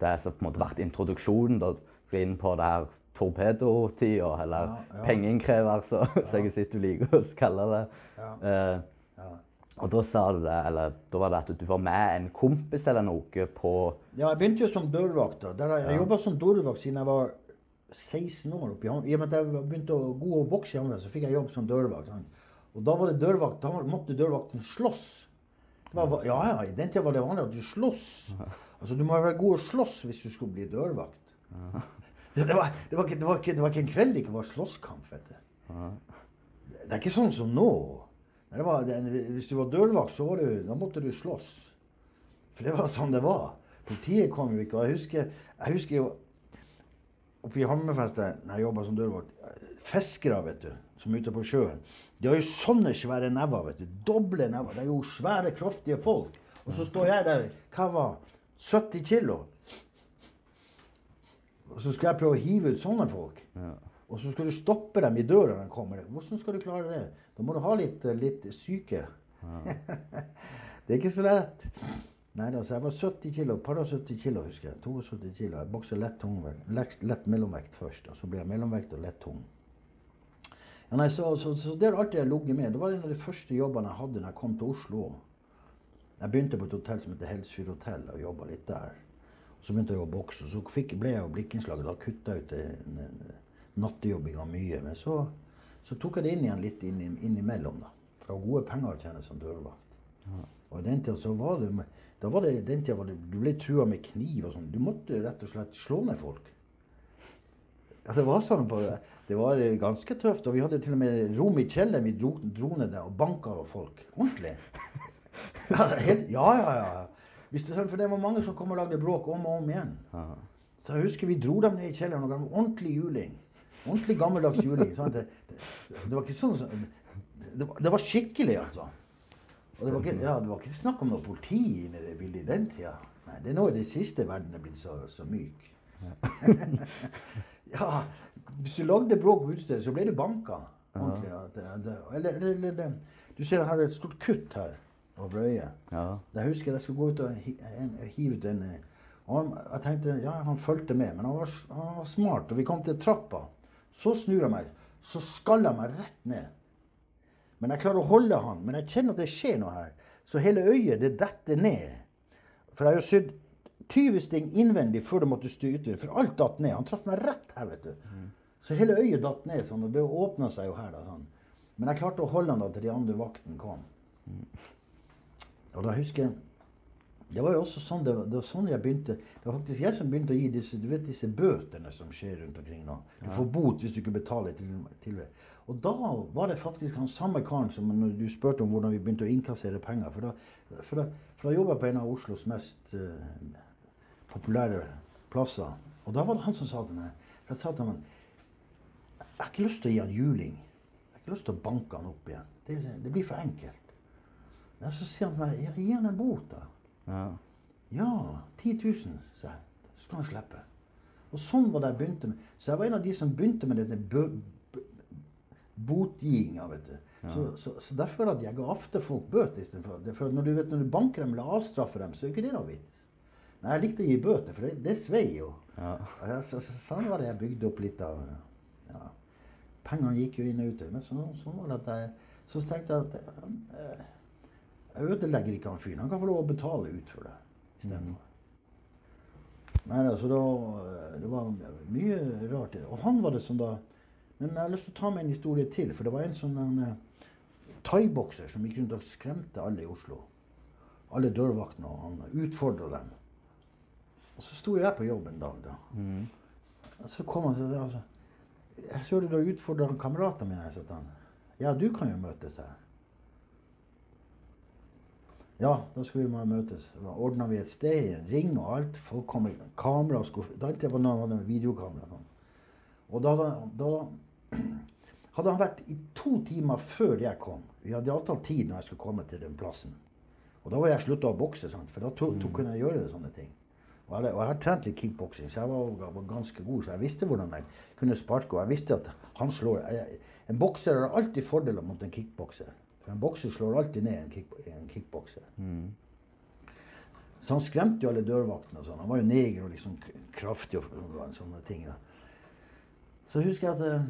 det som på en måte vært introduksjonen da, skal inn på det her torpedotida, eller Ja, ja. pengeinnkrever, så, ja. [laughs] jeg sitter liker å kalle det. Ja. Ja. og da sa du det, eller da var det at du var med en kompis eller noe på Ja, jeg begynte jo som dørvakter. Der jeg jeg jobba som dørvakt siden jeg var 16 år. Oppe i Ham- I og med at jeg begynte å gå og bokse hjemme, så fikk jeg jobb som dørvakt. Sant? Og da var det dørvakt, da måtte dørvakten slåss. Det var, ja, ja, I den tida var det vanlig at du slåss. Altså, Du må være god å slåss hvis du skulle bli dørvakt. [laughs] Ja, det, var, det, var ikke, det, var ikke, det var ikke en kveld det ikke var slåsskamp. vet du. Det er ikke sånn som nå. Det var, det, hvis du var dørvakt, så var du, da måtte du slåss. For det var sånn det var. Politiet kom jo ikke. Og jeg husker, jeg husker jo oppe i Hammerfestet, når jeg jobba som dørvakt Fiskere, vet du, som er ute på sjøen. De har jo sånne svære never. vet du, Doble never. Det er jo svære, kraftige folk. Og så står jeg der, hva var 70 kilo. Og så skal jeg prøve å hive ut sånne folk. Og så skal du stoppe dem i døra når de kommer. Hvordan skal du klare det? Da må du ha litt, eh, litt syke. [laughs] det er ikke så lett. Nei, altså, jeg var 70 kilo, par og 70 kilo, husker jeg. 72 kilo. Jeg bokser lett tungvekt, lett, lett mellomvekt først. Og så ble jeg mellomvekt og lett tung. Ja, nei, så, så, så det har alltid jeg ligget med. Det var en av de første jobbene jeg hadde når jeg kom til Oslo. Jeg begynte på et hotell som heter Helsfyr hotell, og jobba litt der. Så begynte jeg å bokse, og så fikk, ble jeg jo blikkinnslaget Da kutta jeg ut nattejobbinga mye. Men så, så tok jeg det inn igjen litt inn, innimellom, da. For det var gode penger å tjene som dørvakt. Og i den tida så var det, da var det, den tida det, Du ble trua med kniv og sånn. Du måtte rett og slett slå ned folk. Ja, det var sånn på det. Det var eh, ganske tøft. Og vi hadde til og med rom i kjelleren. Vi dro, dro ned der og banka folk. Ordentlig. [laughs] Ja, helt, ja, ja. ja. Hvis det, sånn, for det var mange som kom og lagde bråk om og om igjen. Så jeg husker vi dro dem ned i kjelleren og ga dem ordentlig juling. Ordentlig gammeldags juling. Sånn Det, det, var ikke sånn det, var- det var skikkelig, altså. Og det var ikke, ja, det var ikke snakk om noe politi inni det bildet i den tida. Nei, det er nå i det siste verden er blitt så, så myk. ja, [laughs] hvis du lagde bråk på utestedet, så ble du banka. Ordentlig. Ja, det, det, eller, eller, det, du ser jeg har et stort kutt her over øyet. Ja. Jeg husker jeg skulle gå ut og hi, en, hive ut en eh, og han, Jeg tenkte ja, han fulgte med, men han var, han var smart. Og vi kom til trappa. Så snur jeg meg, så skaller jeg meg rett ned. Men jeg klarer å holde han. Men jeg kjenner at det skjer noe her. Så hele øyet det detter ned. For jeg har jo sydd 20 sting innvendig før det måtte stå utvendig. For alt datt ned. Han traff meg rett her, vet du. Så hele øyet datt ned sånn, og det åpna seg jo her. da sånn. Men jeg klarte å holde han da til de andre vaktene kom. Og da husker jeg Det var jo også sånn det var, det var sånn jeg begynte Det var faktisk jeg som begynte å gi disse du vet disse bøtene som skjer rundt omkring nå. Du får bot hvis du ikke betaler til, til. Og da var det faktisk han samme karen som når du spurte om hvordan vi begynte å innkassere penger. For da, for da, for da jobba jeg på en av Oslos mest uh, populære plasser. Og da var det han som sa til meg For jeg sa til ham Jeg har ikke lyst til å gi han juling. Jeg har ikke lyst til å banke han opp igjen. Det, det blir for enkelt. Men så sier han til meg jeg gi han en bot, da. Ja. Ja, 10 000, sa jeg. Så skal han slippe. Og sånn var det jeg begynte med. Så jeg var en av de som begynte med denne vet du. Så, så, så derfor at jeg ga ofte folk bøter istedenfor. For når du, vet, når du banker dem eller avstraffer dem, så er ikke det noe vits. Nei, jeg likte å gi bøter, for det, det svei jo. Ja. Ja, så, så, sånn var det jeg bygde opp litt av ja. Pengene gikk jo inn og ut. Men så, sånn var det at jeg, så tenkte jeg at eh, jeg ødelegger ikke han fyren. Han kan få lov å betale ut for det istedenfor. Nei, altså da, Det var mye rart. Og han var det som da Men jeg har lyst til å ta med en historie til. For det var en sånn eh, thaibokser som gikk rundt og skremte alle i Oslo. Alle dørvaktene. Og han utfordra dem. Og så sto jeg på jobb en dag, da. Mm. Og så kom han og sa altså, Jeg så du har utfordra kameratene mine. Jeg sa han. Ja, du kan jo møtes her. Ja, da skulle vi må møtes. Da ordna vi et sted, ring og alt. Folk kom med kamera og skulle Da var når videokamera. Sånn. Og da, da, da hadde han vært i to timer før jeg kom. Vi hadde avtalt tid når jeg skulle komme til den plassen. Og da var jeg slutta å bokse, sant? for da to, to kunne jeg gjøre sånne ting. Og jeg, og jeg har trent litt kickboksing, så jeg var, var ganske god. Så jeg visste hvordan jeg kunne sparke. Og jeg visste at han slår jeg, En bokser har alltid fordeler mot en kickbokser. For en bokser slår alltid ned en, kick, en kickbokser. Så han skremte jo alle dørvaktene og sånn. Han var jo neger og liksom kraftig og og sånne ting. Da. Så husker jeg at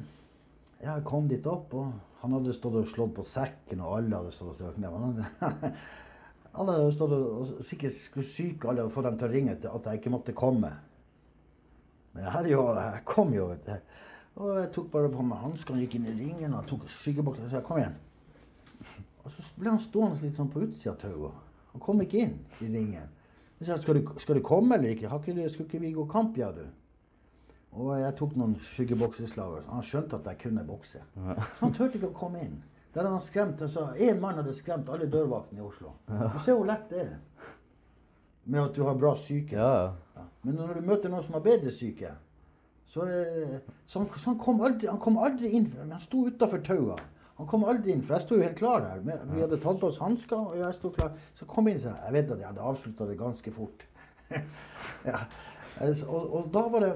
jeg kom dit opp, og han hadde stått og slått på sekken, og alle hadde stått og strøket hadde- [laughs] Alle hadde stått og, sikkert skulle syke alle og få dem til å ringe til at jeg ikke måtte komme. Men jeg, hadde jo, jeg kom jo, vet du. Og jeg tok bare på meg hanskene, gikk inn i ringen og tok skyggeboksen og sa kom igjen. Og så ble han stående litt sånn på utsida av tauet. Han kom ikke inn i ringen. Jeg sa skal du, skal du komme eller ikke? Har skulle ikke vi gå kamp, ja du? Og jeg tok noen skyggebokseslag. Han skjønte at jeg kunne bokse. Så han turte ikke å komme inn. Der han skremt, altså, En mann hadde skremt alle dørvaktene i Oslo. Du ser hvor lett det er. Med at du har bra psyke. Ja. Ja. Men når du møter noen som har bedre syke, så, så, han, så han, kom aldri, han kom aldri inn. Men han sto utafor taua. Han kom aldri inn, for jeg sto jo helt klar der. Men Vi hadde tatt på oss hansker, og jeg sto klar. Så kom han inn og sa Jeg vet at jeg hadde avslutta det ganske fort. [laughs] ja. Eh, Og, og da var det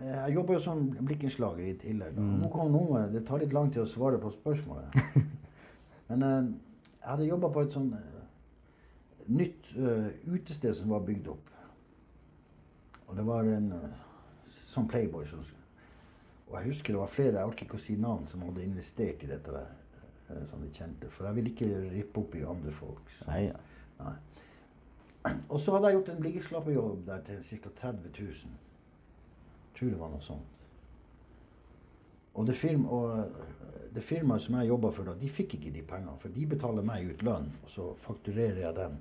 eh, Jeg jobba jo som blikkenslager i tillegg. da. Nå kom noe, Det tar litt lang tid å svare på spørsmålet. [laughs] Men eh, jeg hadde jobba på et sånn nytt uh, utested som var bygd opp. Og det var en sånn Playboy som Og jeg husker det var flere, jeg orker ikke å si navn, som hadde investert i dette der. Som de kjente. For jeg vil ikke rippe opp i andre folks. Nei, ja. Nei. Og så hadde jeg gjort en liggeslappejobb der til ca. 30 000. Tror det var noe sånt. Og det, firma, og eh, det firmaet som jeg jobba for da, de fikk ikke de pengene. For de betaler meg ut lønn, og så fakturerer jeg dem.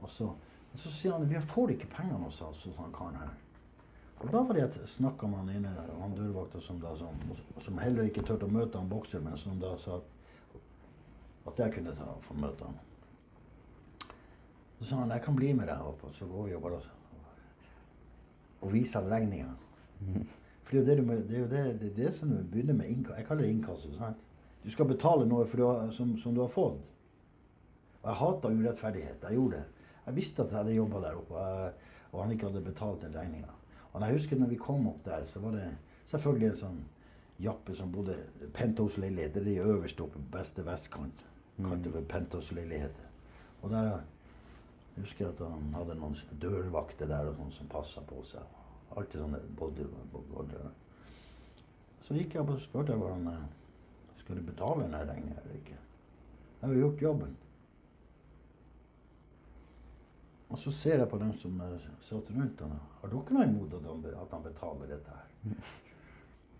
Og så, men så sier han vi får ikke pengene hos oss, hos han karen her. Og da var det jeg snakka med han ene, han dørvakta som, da, som, som heller ikke turte å møte han bokser, men som da sa at, at jeg kunne ta, få møte han. Så sa han jeg kan bli med deg opp, og så går vi og bare og viser han regninga. For det er jo det, det, det, det, som du begynner med innkasso. Jeg kaller det innkasso. sant? Du skal betale noe du har, som, som du har fått. Og jeg hata urettferdighet. Jeg gjorde det. Jeg visste at jeg hadde jobba der oppe, og, jeg, og han ikke hadde betalt den regninga. Og jeg husker når vi kom opp der, så var det selvfølgelig en sånn jappe som bodde Penthouse-leilighet. Det er de øverste oppe beste vestkant. Kalte det for Penthouse-leiligheter. Og der jeg husker at han hadde noen dørvakter der og sånn som passa på seg. Alltid sånne bodyguarder. Så gikk jeg og spurte om han skulle skal du betale denne regninga eller ikke. Jeg har jo gjort jobben. Og så ser jeg på dem som eh, satt rundt ham. Har dere noe imot at han, be- betaler dette her?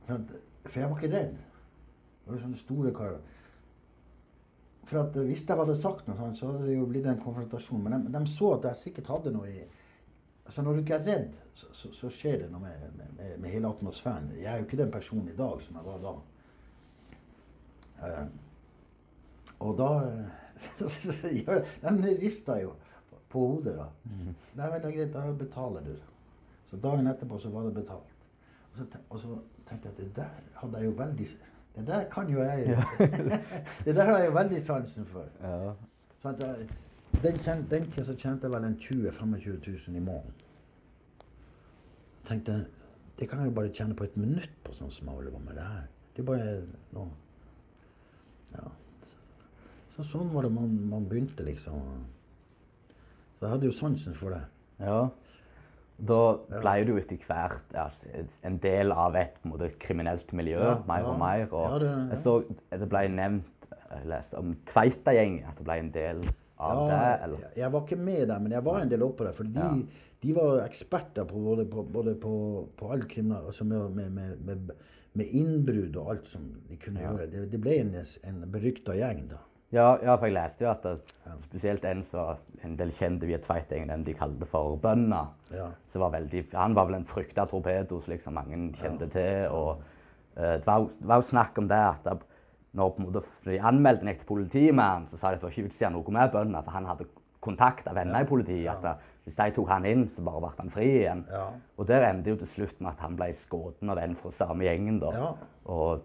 For, jeg var ikke redd. Det var sånne store karer. For at Hvis jeg hadde sagt noe sånt, så hadde det jo blitt en konfrontasjon. Men de, de så at jeg sikkert hadde noe i Altså Når du ikke er redd, så, så, så skjer det noe med, med, med, hele atmosfæren. Jeg er jo ikke den personen i dag som jeg var da. Uh, og da eh, [laughs] De rista jo på hodet, da. Men det er greit, da betaler du. Så dagen etterpå så var det betalt. Og så, og så tenkte jeg at det der hadde jeg jo veldig Det der kan jo jeg [laughs] Det der har jeg jo veldig sansen for. Ja. Sånn jeg, den, tiden den tida så tjente jeg vel en 20 25 000 i måneden. Tenkte det kan jeg jo bare tjene på et minutt på sånn som jeg holder på med det her. Det er bare noe Ja. Så sånn var det man, man begynte, liksom. Så jeg hadde jo sansen for det. ja. Da ble du etter hvert ja, en del av et måte, kriminelt miljø, Ja, mer og mer. Og det-. Jeg så det ble nevnt jeg leste om Tveita-gjengen, at det ble en del av det. eller? jeg, var ikke med der, men jeg var en del oppå der. For de, de var eksperter på både på, både på, på all kriminal... Altså med, med, med, med, med innbrudd og alt som de kunne gjøre. Det, det ble en, en berykta gjeng, da. Ja, ja, for jeg leste jo at det, spesielt en som en del kjente via Tveita-gjengen, den de kalte for Bønna. Ja. Var veldig, han var vel en frykta torpedo som liksom mange kjente til. og uh, det, var, jo- var jo snakk om det at det, når måte, de anmeldte meg til politimannen, så sa de at det var ikke vits i noe med Bønna, for han hadde kontakta venner i politiet. at Hvis de tok han inn, så bare ble han fri igjen. Ja. Og der endte jo til slutt med at han ble skutt av en fra samme gjengen. da. Ja. Og,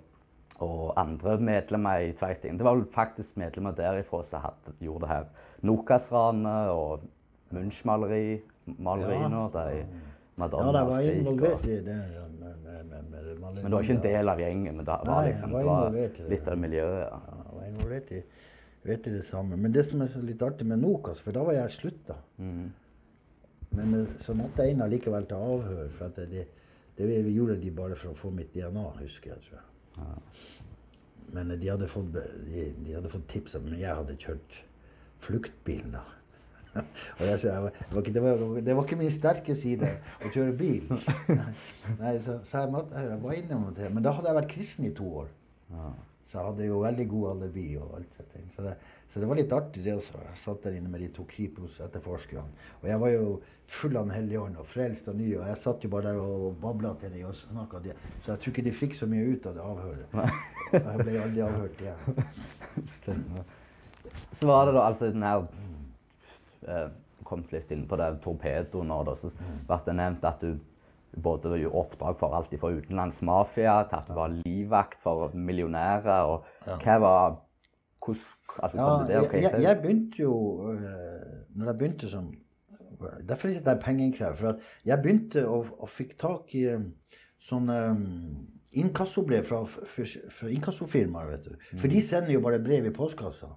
og andre medlemmer i Tveitingen. Det var vel faktisk medlemmer derifra som hadde, gjorde det her Nokas-ranet og Munch-maleri. Maleriene. De, Ja, Madonna de og var involvert i det. ja, med, men du var ikke en del av gjengen. men det var, Nei, liksom, var det var det. litt av miljøet. Ja. Ja, jeg var involvert i, vet det samme. Men det som er litt artig med Nokas, for da var jeg slutta. Mm. Men eh, så måtte jeg inn allikevel til avhør. For det, det, det gjorde de bare for å få mitt DNA, husker jeg. tror jeg. Men de hadde fått, de, de hadde fått tips om jeg hadde kjørt fluktbil. da. [laughs] Og jeg, sa, jeg var, det, var ikke, det, var, det var ikke min sterke side å kjøre bil. [laughs] Nei, så, så jeg, måtte, jeg var innom det. Men da hadde jeg vært kristen i to år. Så jeg hadde jo veldig god alibi og alt ting. Så det, så det var litt artig det også. Jeg satt der inne med de to Kripos-etterforskerne. Og jeg var jo full av Den hellige ånd og frelst og ny, og jeg satt jo bare der og babla til dem og snakka. Så jeg tror ikke de fikk så mye ut av det avhøret. Jeg ble aldri avhørt igjen. [laughs] Stemmer. Så var det da altså den her eh, Kom litt inn på det torpedoen nå, da. Så ble det nevnt at du både gjorde oppdrag for alt fra utenlandsmafia, til at du var livvakt for millionærer. og hva var hvordan, altså, Ja, kom du der, jeg, jeg, jeg begynte jo øh, Når jeg begynte som Derfor er det ikke pengeinnkrever. For jeg begynte og, og fikk tak i øh, sånne um, inkassobrev fra, fra, fra inkassofirmaer. vet du. For de sender jo bare brev i postkassa.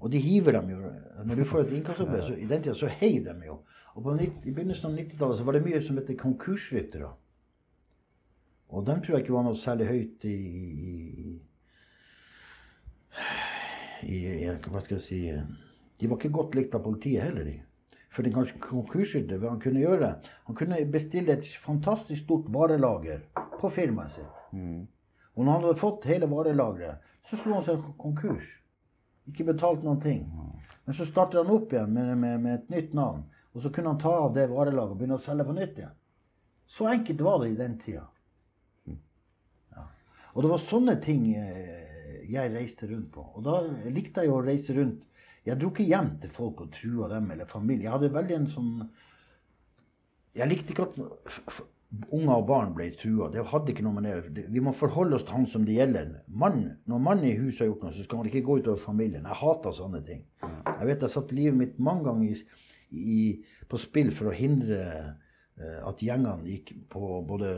Og de hiver dem jo. Når du får et inkassobrev, så [laughs] i den tida så heiv de jo. Og på, i begynnelsen av 90-tallet så var det mye som heter konkursryttere. Og dem tror jeg ikke var noe særlig høyt i, i, i, i Hva skal jeg si De var ikke godt likt av politiet heller, de. For den kanskje hva han kunne gjøre Han kunne bestille et fantastisk stort varelager på firmaet sitt. Og når han hadde fått hele varelageret, så slo han seg konkurs. Ikke betalt noen ting. Men så startet han opp igjen med, med, med et nytt navn. Og så kunne han ta av det varelaget og begynne å selge på nytt igjen. Så enkelt var det i den tida. Ja. Og det var sånne ting eh, jeg reiste rundt på. Og da likte jeg å reise rundt. Jeg dro ikke hjem til folk og trua dem eller familie. Jeg hadde veldig en sånn Jeg likte ikke at unger og barn ble trua. Det hadde ikke noe med det Vi må forholde oss til han som det gjelder. Mann, når mannen i huset har gjort noe, så skal man ikke gå utover familien. Jeg hater sånne ting. Jeg vet jeg satte livet mitt mange ganger i, i, på spill for å hindre at gjengene gikk på både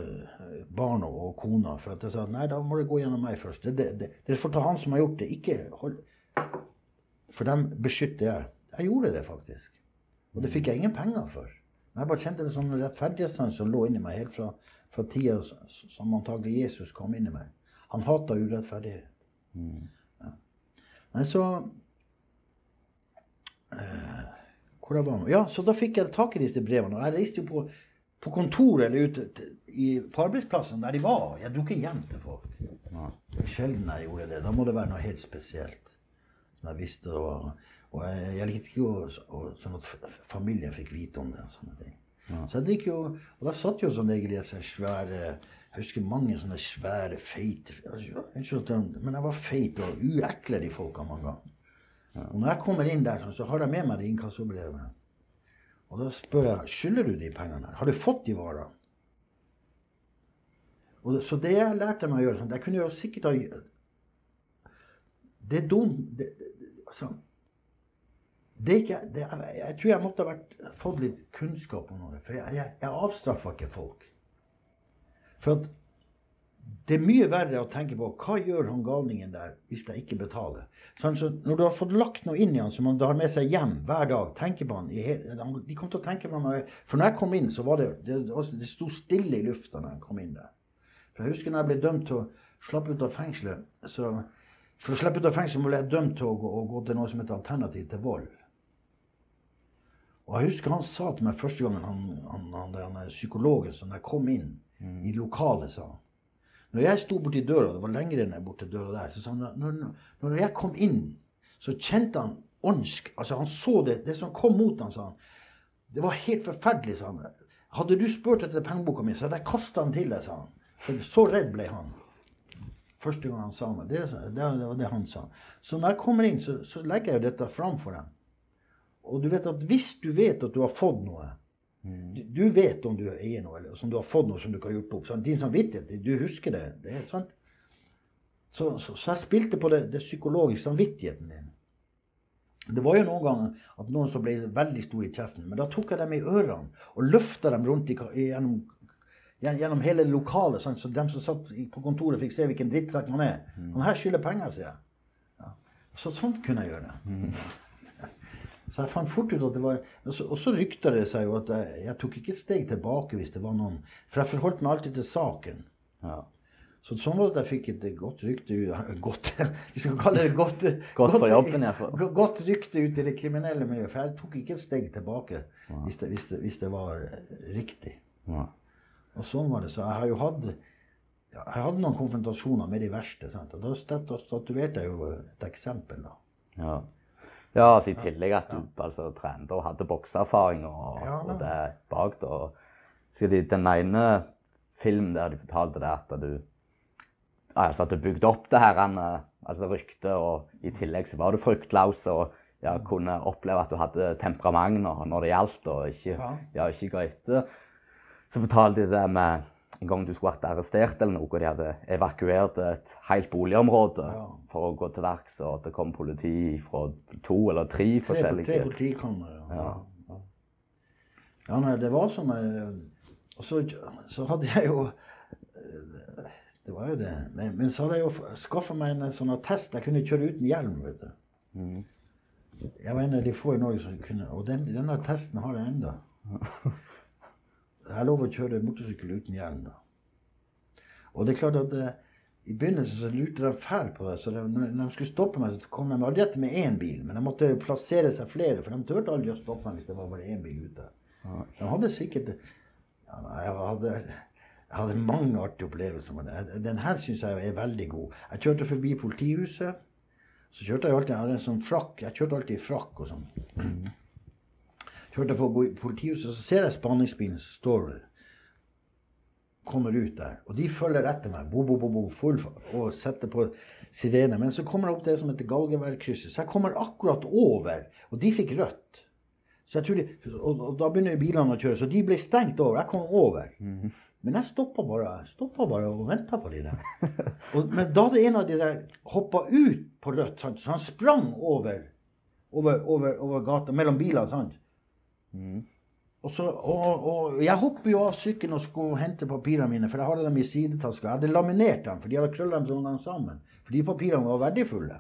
barna og, kona. For at jeg sa nei, da må det gå gjennom meg først. Det, det, det, dere får ta han som har gjort det. Ikke hold For dem beskytter jeg. Jeg gjorde det faktisk. Og det fikk jeg ingen penger for. Men jeg bare kjente en sånn rettferdighetssans som lå inni meg helt fra, fra tida som antagelig Jesus kom inn i meg. Han hata urettferdighet. Ja. Nei, så øh, Hvor jeg var? Ja, så da fikk jeg tak i disse brevene. Og jeg reiste jo på, på kontoret eller ute i, på arbeidsplassen der de var. Jeg dro ikke hjem til folk. Sjelden jeg gjorde det. Da må det være noe helt spesielt. Som jeg visste det var Og jeg, jeg likte ikke å, å, sånn at familien fikk vite om det. sånne ting. Så jeg drikker jo Og da satt jo som regel i disse svære Jeg husker mange sånne svære, feite men jeg var feit og uekle, de folka mange ganger. Og når jeg kommer inn der, så har jeg med meg det inkassobrevet. Og da spør jeg skylder du de pengene. her? Har du fått de varene? Og så det jeg lærte meg å gjøre sånn, Jeg kunne jo sikkert ha det er dumt det, det, altså, det er ikke, det, jeg, jeg tror jeg måtte ha vært, fått litt kunnskap om det. For jeg, jeg, jeg avstraffa ikke folk. For at det er mye verre å tenke på hva gjør han galningen der hvis jeg ikke betaler. Sånn, så når du har fått lagt noe inn i han som han har med seg hjem hver dag tenker på han, De kom til å tenke på han, For når jeg kom inn, så var det det, det sto stille i lufta når jeg kom inn der. For Jeg husker når jeg ble dømt til å slappe ut av fengselet. så For å slippe ut av fengselet ble jeg dømt til å gå, å gå til noe som heter alternativ til vold. Og jeg husker han sa til meg første gangen, han, han, han, han psykologen, som jeg kom inn mm. i lokalet, sa han når jeg sto borti døra, det var lenger enn jeg borti døra der, så sa han når, når jeg kom inn, så kjente han åndsk Altså, han så det, det som kom mot han, sa han. Det var helt forferdelig, sa han. Hadde du spurt etter pengeboka mi, så hadde jeg kasta den til deg, sa han. For så redd ble han. Første gang han sa meg. Det, det, var det han sa. Så når jeg kommer inn, så, så legger jeg jo dette fram for dem. Og du vet at hvis du vet at du har fått noe. Du, du, vet om du eier noe, eller om du har fått noe som du ikke har gjort opp. Sant? din samvittighet, du husker det. det er sant. Så, så, så, jeg spilte på det, det psykologiske samvittigheten din. Det var jo noen ganger at noen som ble veldig store i kjeften. Men da tok jeg dem i ørene og løfta dem rundt i, gjennom, gjennom, hele lokalet. Sant? så dem som satt på kontoret, fikk se hvilken drittsekk man er. Mm. Han her skylder penger, sier jeg. Ja. Så sånt kunne jeg gjøre. Mm. Så jeg fant fort ut at det var Og så rykta det seg jo at jeg, jeg, tok ikke et steg tilbake hvis det var noen For jeg forholdt meg alltid til saken. Ja. Så sånn var det at jeg fikk et godt rykte [laughs] Godt, vi skal kalle det godt Godt for jobben. [laughs] Godt rykte ut i det kriminelle miljøet. For jeg tok ikke et steg tilbake ja. hvis, det, hvis, det, hvis, det, var riktig. Ja. Og sånn var det. Så jeg har jo hatt ja, jeg hadde noen konfrontasjoner med de verste. Sant? Og da statuerte jeg jo et eksempel. da. Ja. Ja, altså i tillegg at du altså, trente og hadde bokseerfaring og, ja, og, det bak. da. Så den ene filmen der de fortalte det at du altså at du bygde opp det her altså ryktet, og i tillegg så var du fryktløs og ja, kunne oppleve at du hadde temperament når det gjaldt, og ikke, ja. ikke ga etter. Så fortalte de det med en gang du skulle vært arrestert eller noe, og de hadde evakuert et helt boligområde ja. for å gå til verks, og det kom politi fra to eller tre forskjellige Tre politikamre, ja. ja. ja. nei, det var sånn jeg Og så, så, hadde jeg jo Det var jo det. Men, men så hadde jeg jo skaffa meg en sånn attest. Jeg kunne kjøre uten hjelm, vet du. Mm. Jeg var en av de få i Norge som kunne Og den, denne attesten har jeg ennå. [laughs] Jeg er lov å kjøre motorsykkel uten hjelm. da. Og det er klart at eh, i begynnelsen så lurte de fælt på det. så det, når, de skulle stoppe meg, så kom de aldri etter med én bil. Men de måtte plassere seg flere, for de turte aldri å stoppe meg hvis det var bare én bil ute. De hadde sikkert ja, jeg, hadde, jeg hadde mange artige opplevelser med det. Den her syns jeg er veldig god. Jeg kjørte forbi politihuset. Så kjørte jeg alltid jeg hadde en sånn frakk. Jeg kjørte alltid i frakk og sånn. Kjørte for å gå i politihuset, så ser jeg spaningsbilen som står kommer ut der. Og de følger etter meg bo, bo, bo, bo, full, og setter på sirene. Men så kommer jeg opp det som heter Galgeværkrysset. Så jeg kommer akkurat over. Og de fikk rødt. Så jeg de, og, og, da begynner bilene å kjøre. Så de ble stengt over. Jeg kom over. Mm. Men jeg stoppa bare, bare, og venta på de der. Og, men da hadde en av de der hoppa ut på rødt, sant? så han sprang over, over, over, over gata mellom bilene. sant? Mm. Og, så, og, og, Jeg hopper jo av sykkelen og skulle hente papirene mine, for jeg hadde dem i sidetaska. Jeg hadde laminert dem, for de hadde krølla dem sånn sammen. For de papirene var verdifulle.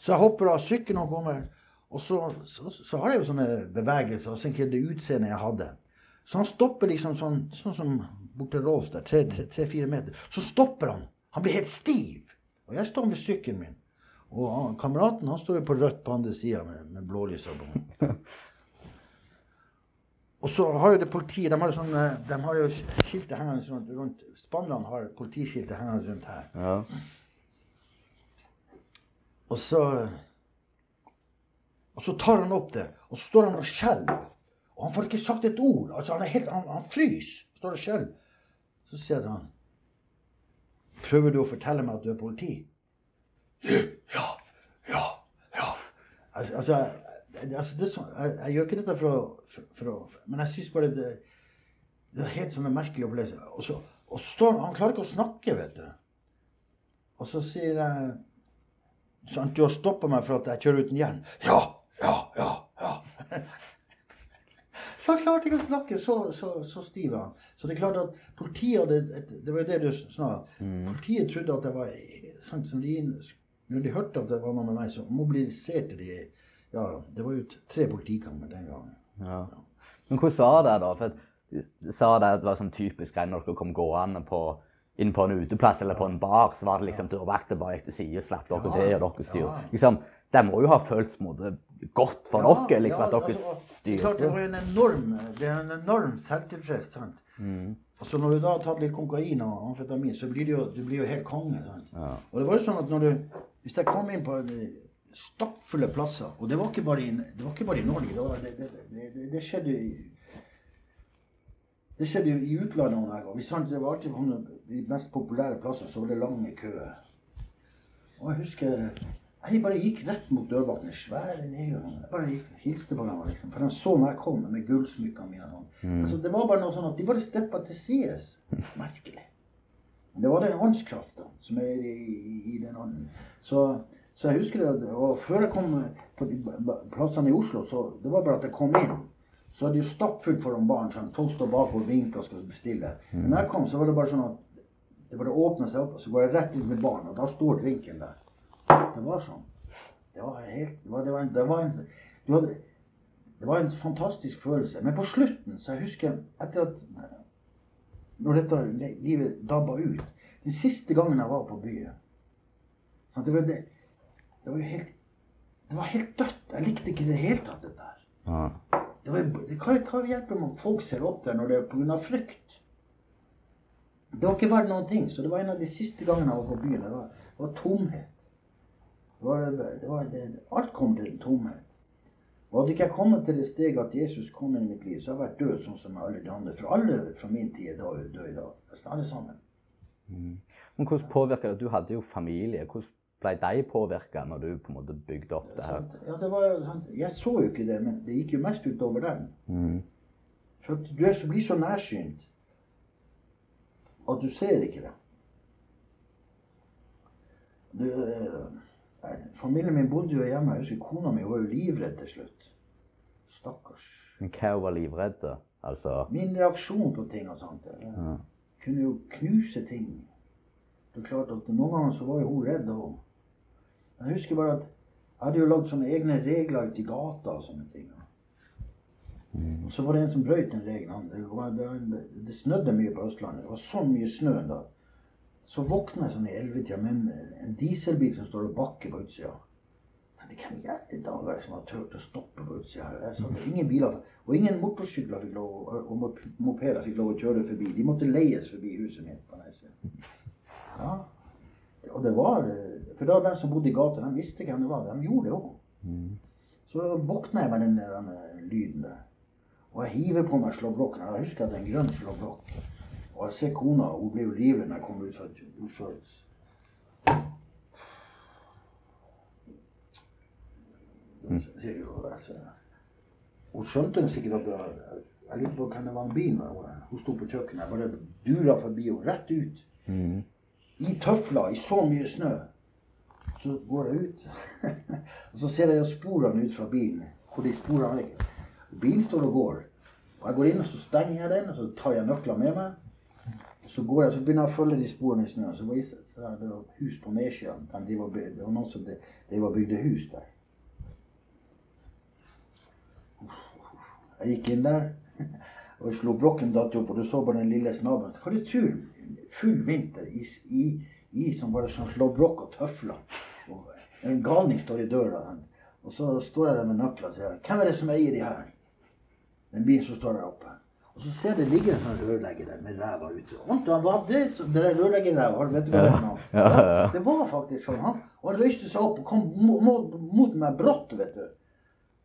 Så jeg hopper av sykkelen og kommer. Og så, så, så, har jeg jo sånne bevegelser, og så det utseendet jeg hadde. Så han stopper liksom sånn, sånn som borte Rolf der, tre-fire meter. Så stopper han. Han blir helt stiv. Og jeg står ved sykkelen min. Og han, kameraten han står jo på rødt på andre sida med, med blålysa [laughs] på. Og så har jo det politiet De har jo, sånn, de har jo skiltet hengende rundt, rundt Spannerne har politiskiltet hengende rundt her. Ja. Og så Og så tar han opp det, og så står han og skjelver. Og han får ikke sagt et ord. Altså Han er helt, han, han fryser. Står og skjelver. Så sier han Prøver du å fortelle meg at du er politi? Ja. Ja. Ja. Altså, altså det, jeg, jeg, gjør ikke dette for å, for, for å Men jeg syns bare det, det er helt sånn merkelig opplevelse. Og så, og så står han Han klarer ikke å snakke, vet du. Og så sier jeg sant, Du har stoppa meg for at jeg kjører uten hjelm. Ja, ja, ja, ja. [laughs] Så han klarte ikke å snakke, så, så, så stiv han. Så det er klart at politiet hadde et, Det var jo det du sa. Politiet trodde at det var sant, som de, Når de hørte at det var noe med meg, så mobiliserte de Ja, det var jo tre politikammer den gangen. Ja. Men hvordan var det, da? For at du sa det at det var sånn typisk greie når dere kom gående på, inn på en uteplass eller på en bar, så var det liksom dørvakter bare etter side, slapp dere til, og dere styrer. Liksom, det må jo ha føltes på en måte godt for Ja, dere, liksom, ja, at dere altså, det er klart, det var en enorm, det er en enorm selvtilfreds. sant? Mm. Og så når du da har tatt litt kokain og amfetamin, så blir du jo, du blir jo helt konge. sant? Ja. Og det var jo sånn at når du Hvis jeg kom inn på stappfulle plasser Og det var ikke bare i, det var ikke bare i Norge. Det, var, det, det, det, skjedde i det skjedde i utlandet noen ganger. Det var alltid på de mest populære plasser så var det lange køer. Og jeg husker jeg bare gikk rett mot dørvakten. Svære nedgjørende. Jeg bare gikk, hilste på dem. Liksom. For de så når jeg kom med gullsmykkene mine. Sånn. Altså, det var bare noe sånn at de bare steppa til sides. Merkelig. Men det var den åndskrafta som er i, i, i den ånden. Så, så jeg husker det, og før jeg kom på plassene i Oslo, så det var bare at jeg kom inn. Så er det jo stappfullt foran baren. Sånn. Folk står bak og vinker og skal bestille. Men når jeg kom, så var det bare sånn at det bare åpna seg opp, og så går jeg rett inn til baren, og da står drinken der. Det var sånn. Det var helt Det var, det var en, det var en, det var, det var en fantastisk følelse. Men på slutten, så jeg husker etter at Når dette livet dabba ut Den siste gangen jeg var på byen sant, det, var det, det var jo helt Det var helt dødt. Jeg likte ikke i det hele tatt dette her. Ja. Det var, det, hva, hva hjelper det om folk ser opp der når det er pga. frykt? Det var ikke verdt noen ting. Så det var en av de siste gangene jeg var på byen. Det var, det var tomhet. Det var, det var, alt kom til tomhet. Og hadde ikke jeg kommet til det steget at Jesus kom inn i mitt liv, så hadde jeg vært død sånn som alle de andre. For alle fra min tid er døde død i dag. Nesten alle sammen. Men hvordan påvirka det? Du hadde jo familie. Hvordan ble de påvirka når du på en måte bygde opp det her? Ja, det var? Jeg så jo ikke det, men det gikk jo mest utover dem. Mm. For du er så, blir så nærsynt at du ser ikke det. Du, eh, familien min bodde jo hjemme. Jeg husker Kona mi var jo livredd til slutt. Stakkars. Men hva var da? Altså Min reaksjon på ting og sånt jeg Ja. kunne jo knuse ting. Det er klart at Noen ganger så var jo hun redd. Og jeg husker bare at jeg hadde jo lagd sånne egne regler ute i gata og sånne ting. Og så var det en som brøt den regelen. Det, var, det, det snødde mye på Østlandet. Det var så mye snø da. Så våkner jeg sånn i ellevetida med en, en dieselbil som står og bakker på utsida. Men Hvem i alle dager er som har turt å stoppe på utsida her? Er ingen biler, og ingen motorsykler fikk lov, og mopeder fikk lov å kjøre forbi. De måtte leies forbi huset mitt. på Nesset. Ja. Og det var For da de som bodde i gata, de visste hvem det var. De gjorde det òg. Så våkner jeg med den, den lyden der. Og jeg hiver på meg slåbroken. Jeg husker at det er en grønn slåbrok. Og jeg ser kona, hun blir jo livredd når jeg kommer ut fra utførelse. hun, altså, Hun skjønte sikkert at jeg, jeg lurte på hvem det var en bil med. Hun sto på kjøkkenet. Jeg bare dura forbi henne, rett ut. Mm. I tøfler, i så mye snø. Så går jeg ut. [laughs] og så ser jeg sporene ut fra bilen. Hvor de sporene ligger. Bilen står og går. Og jeg går inn og så stenger jeg den, og så tar jeg nøklene med meg. Så går jeg, så begynner jeg å følge de sporene i snøen. Så det seg det var hus på nedsida. De- var Det var noen som de, de var bygde hus der. Jeg gikk inn der, [laughs] og jeg slo blokken datt opp, og du så bare den lille snabelen. Hva du tur? Full vinter i, s- i, i som bare slår blokk og tøfler. Og en galning står i døra. Og så står jeg der med nøkler og sier Hvem er det som eier de her? Den bilen som står der oppe. Og så ser jeg det ligger en sånn rørlegger der med ræva ute. Anton, han var det som det der rørleggerræva, vet du hva det er? Ja, ja, ja. Det var faktisk sånn. Han, og han røyste seg opp og kom mo- mo- mot meg brått, vet du.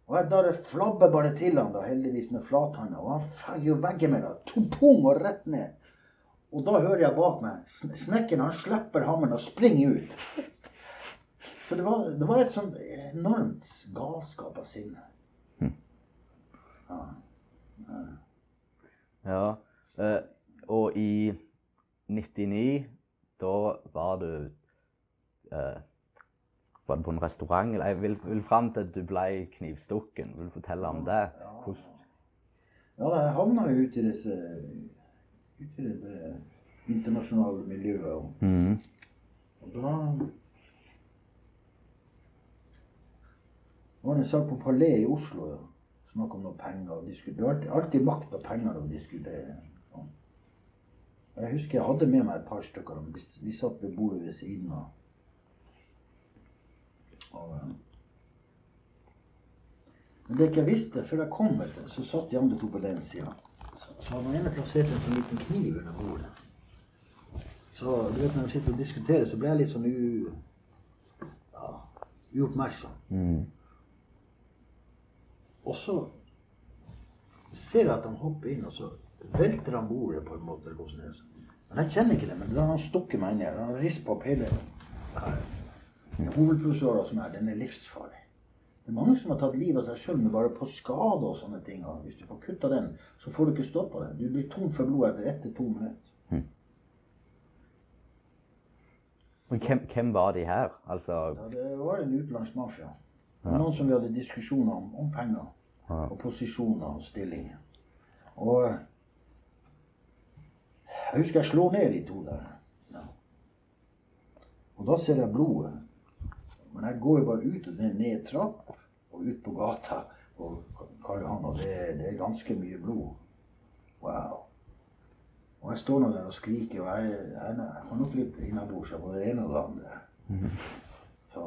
Og jeg, det flabber bare til han da, heldigvis med flathanda, og han feier jo veggimellom. To pung og rett ned. Og da hører jeg bak meg sn- snekkeren han slipper hammeren og springer ut. Så det var, det var et sånt enormt galskap av sinne. Ja. Ja. eh, og i 99, da var du eh, Var du på en restaurant? Eller jeg vil, vil fram til at du ble knivstukken. Vil du fortelle om det? Hvordan, Ja, da, jeg havna jo ute i disse ute i det internasjonale miljøet. Og, Mhm. og da var en sak på Palais i Oslo. Ja. Snakk om noe penger. og disku- Det var alltid, makt og penger å diskutere. Og Jeg husker jeg hadde med meg et par stykker. Vi, satt ved bordet ved siden av. Og, men det jeg ikke visste før jeg kom, vet så satt de andre to på den sida. Så, så hadde han ene plassert en sånn liten kniv under bordet. Så du vet, når vi sitter og diskuterer, så ble jeg litt sånn u... Ja, uoppmerksom. Mhm. Og så ser jeg at han hopper inn, og så velter han bordet på en måte. Men jeg kjenner ikke det, men da har han stukket meg inn her. Han risper opp hele her. Hovedpulsåra som er, den er livsfarlig. Det er mange som har tatt livet av seg sjøl med bare på skade og sånne ting. Og hvis du får kutta den, så får du ikke stoppa den. Du blir tom for blod etter ett til to minutter. Men hvem, hvem var de her? Altså Ja, det var en utenlandsk mafia. Var Noen som vi hadde diskusjoner om, om penger. Ja. Og posisjoner og stillinger. Og jeg husker jeg slår ned de to der. Ja. Og da ser jeg blodet. Men jeg går jo bare ut og det er ned trapp og ut på gata på Karl Johan, og det, det er ganske mye blod. Wow. Og jeg står nå der og skriker, og jeg, jeg, jeg har nok litt innabords av både det ene og det andre. Så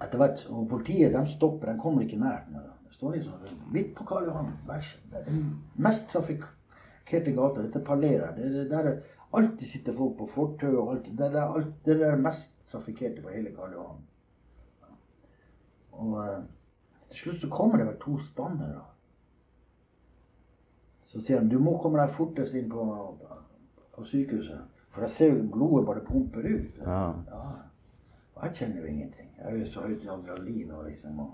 etter hvert, og Politiet de stopper, de kommer ikke nært. Det står liksom midt på Karl Johan. Det er den mest trafikkerte gata. Dette Palais Det er det der alltid sitter folk på fortau. og alt. Det er alt, det er det mest trafikkerte på hele Karl Johan. Og eh, til slutt så kommer det vel to spannere. Så sier de du må komme deg fortest inn på, på sykehuset. For jeg ser jo blodet bare pumper ut. Ja. Ja. Jeg kjenner jo ingenting. Jeg er jo så høyt i adrenalin og liksom og,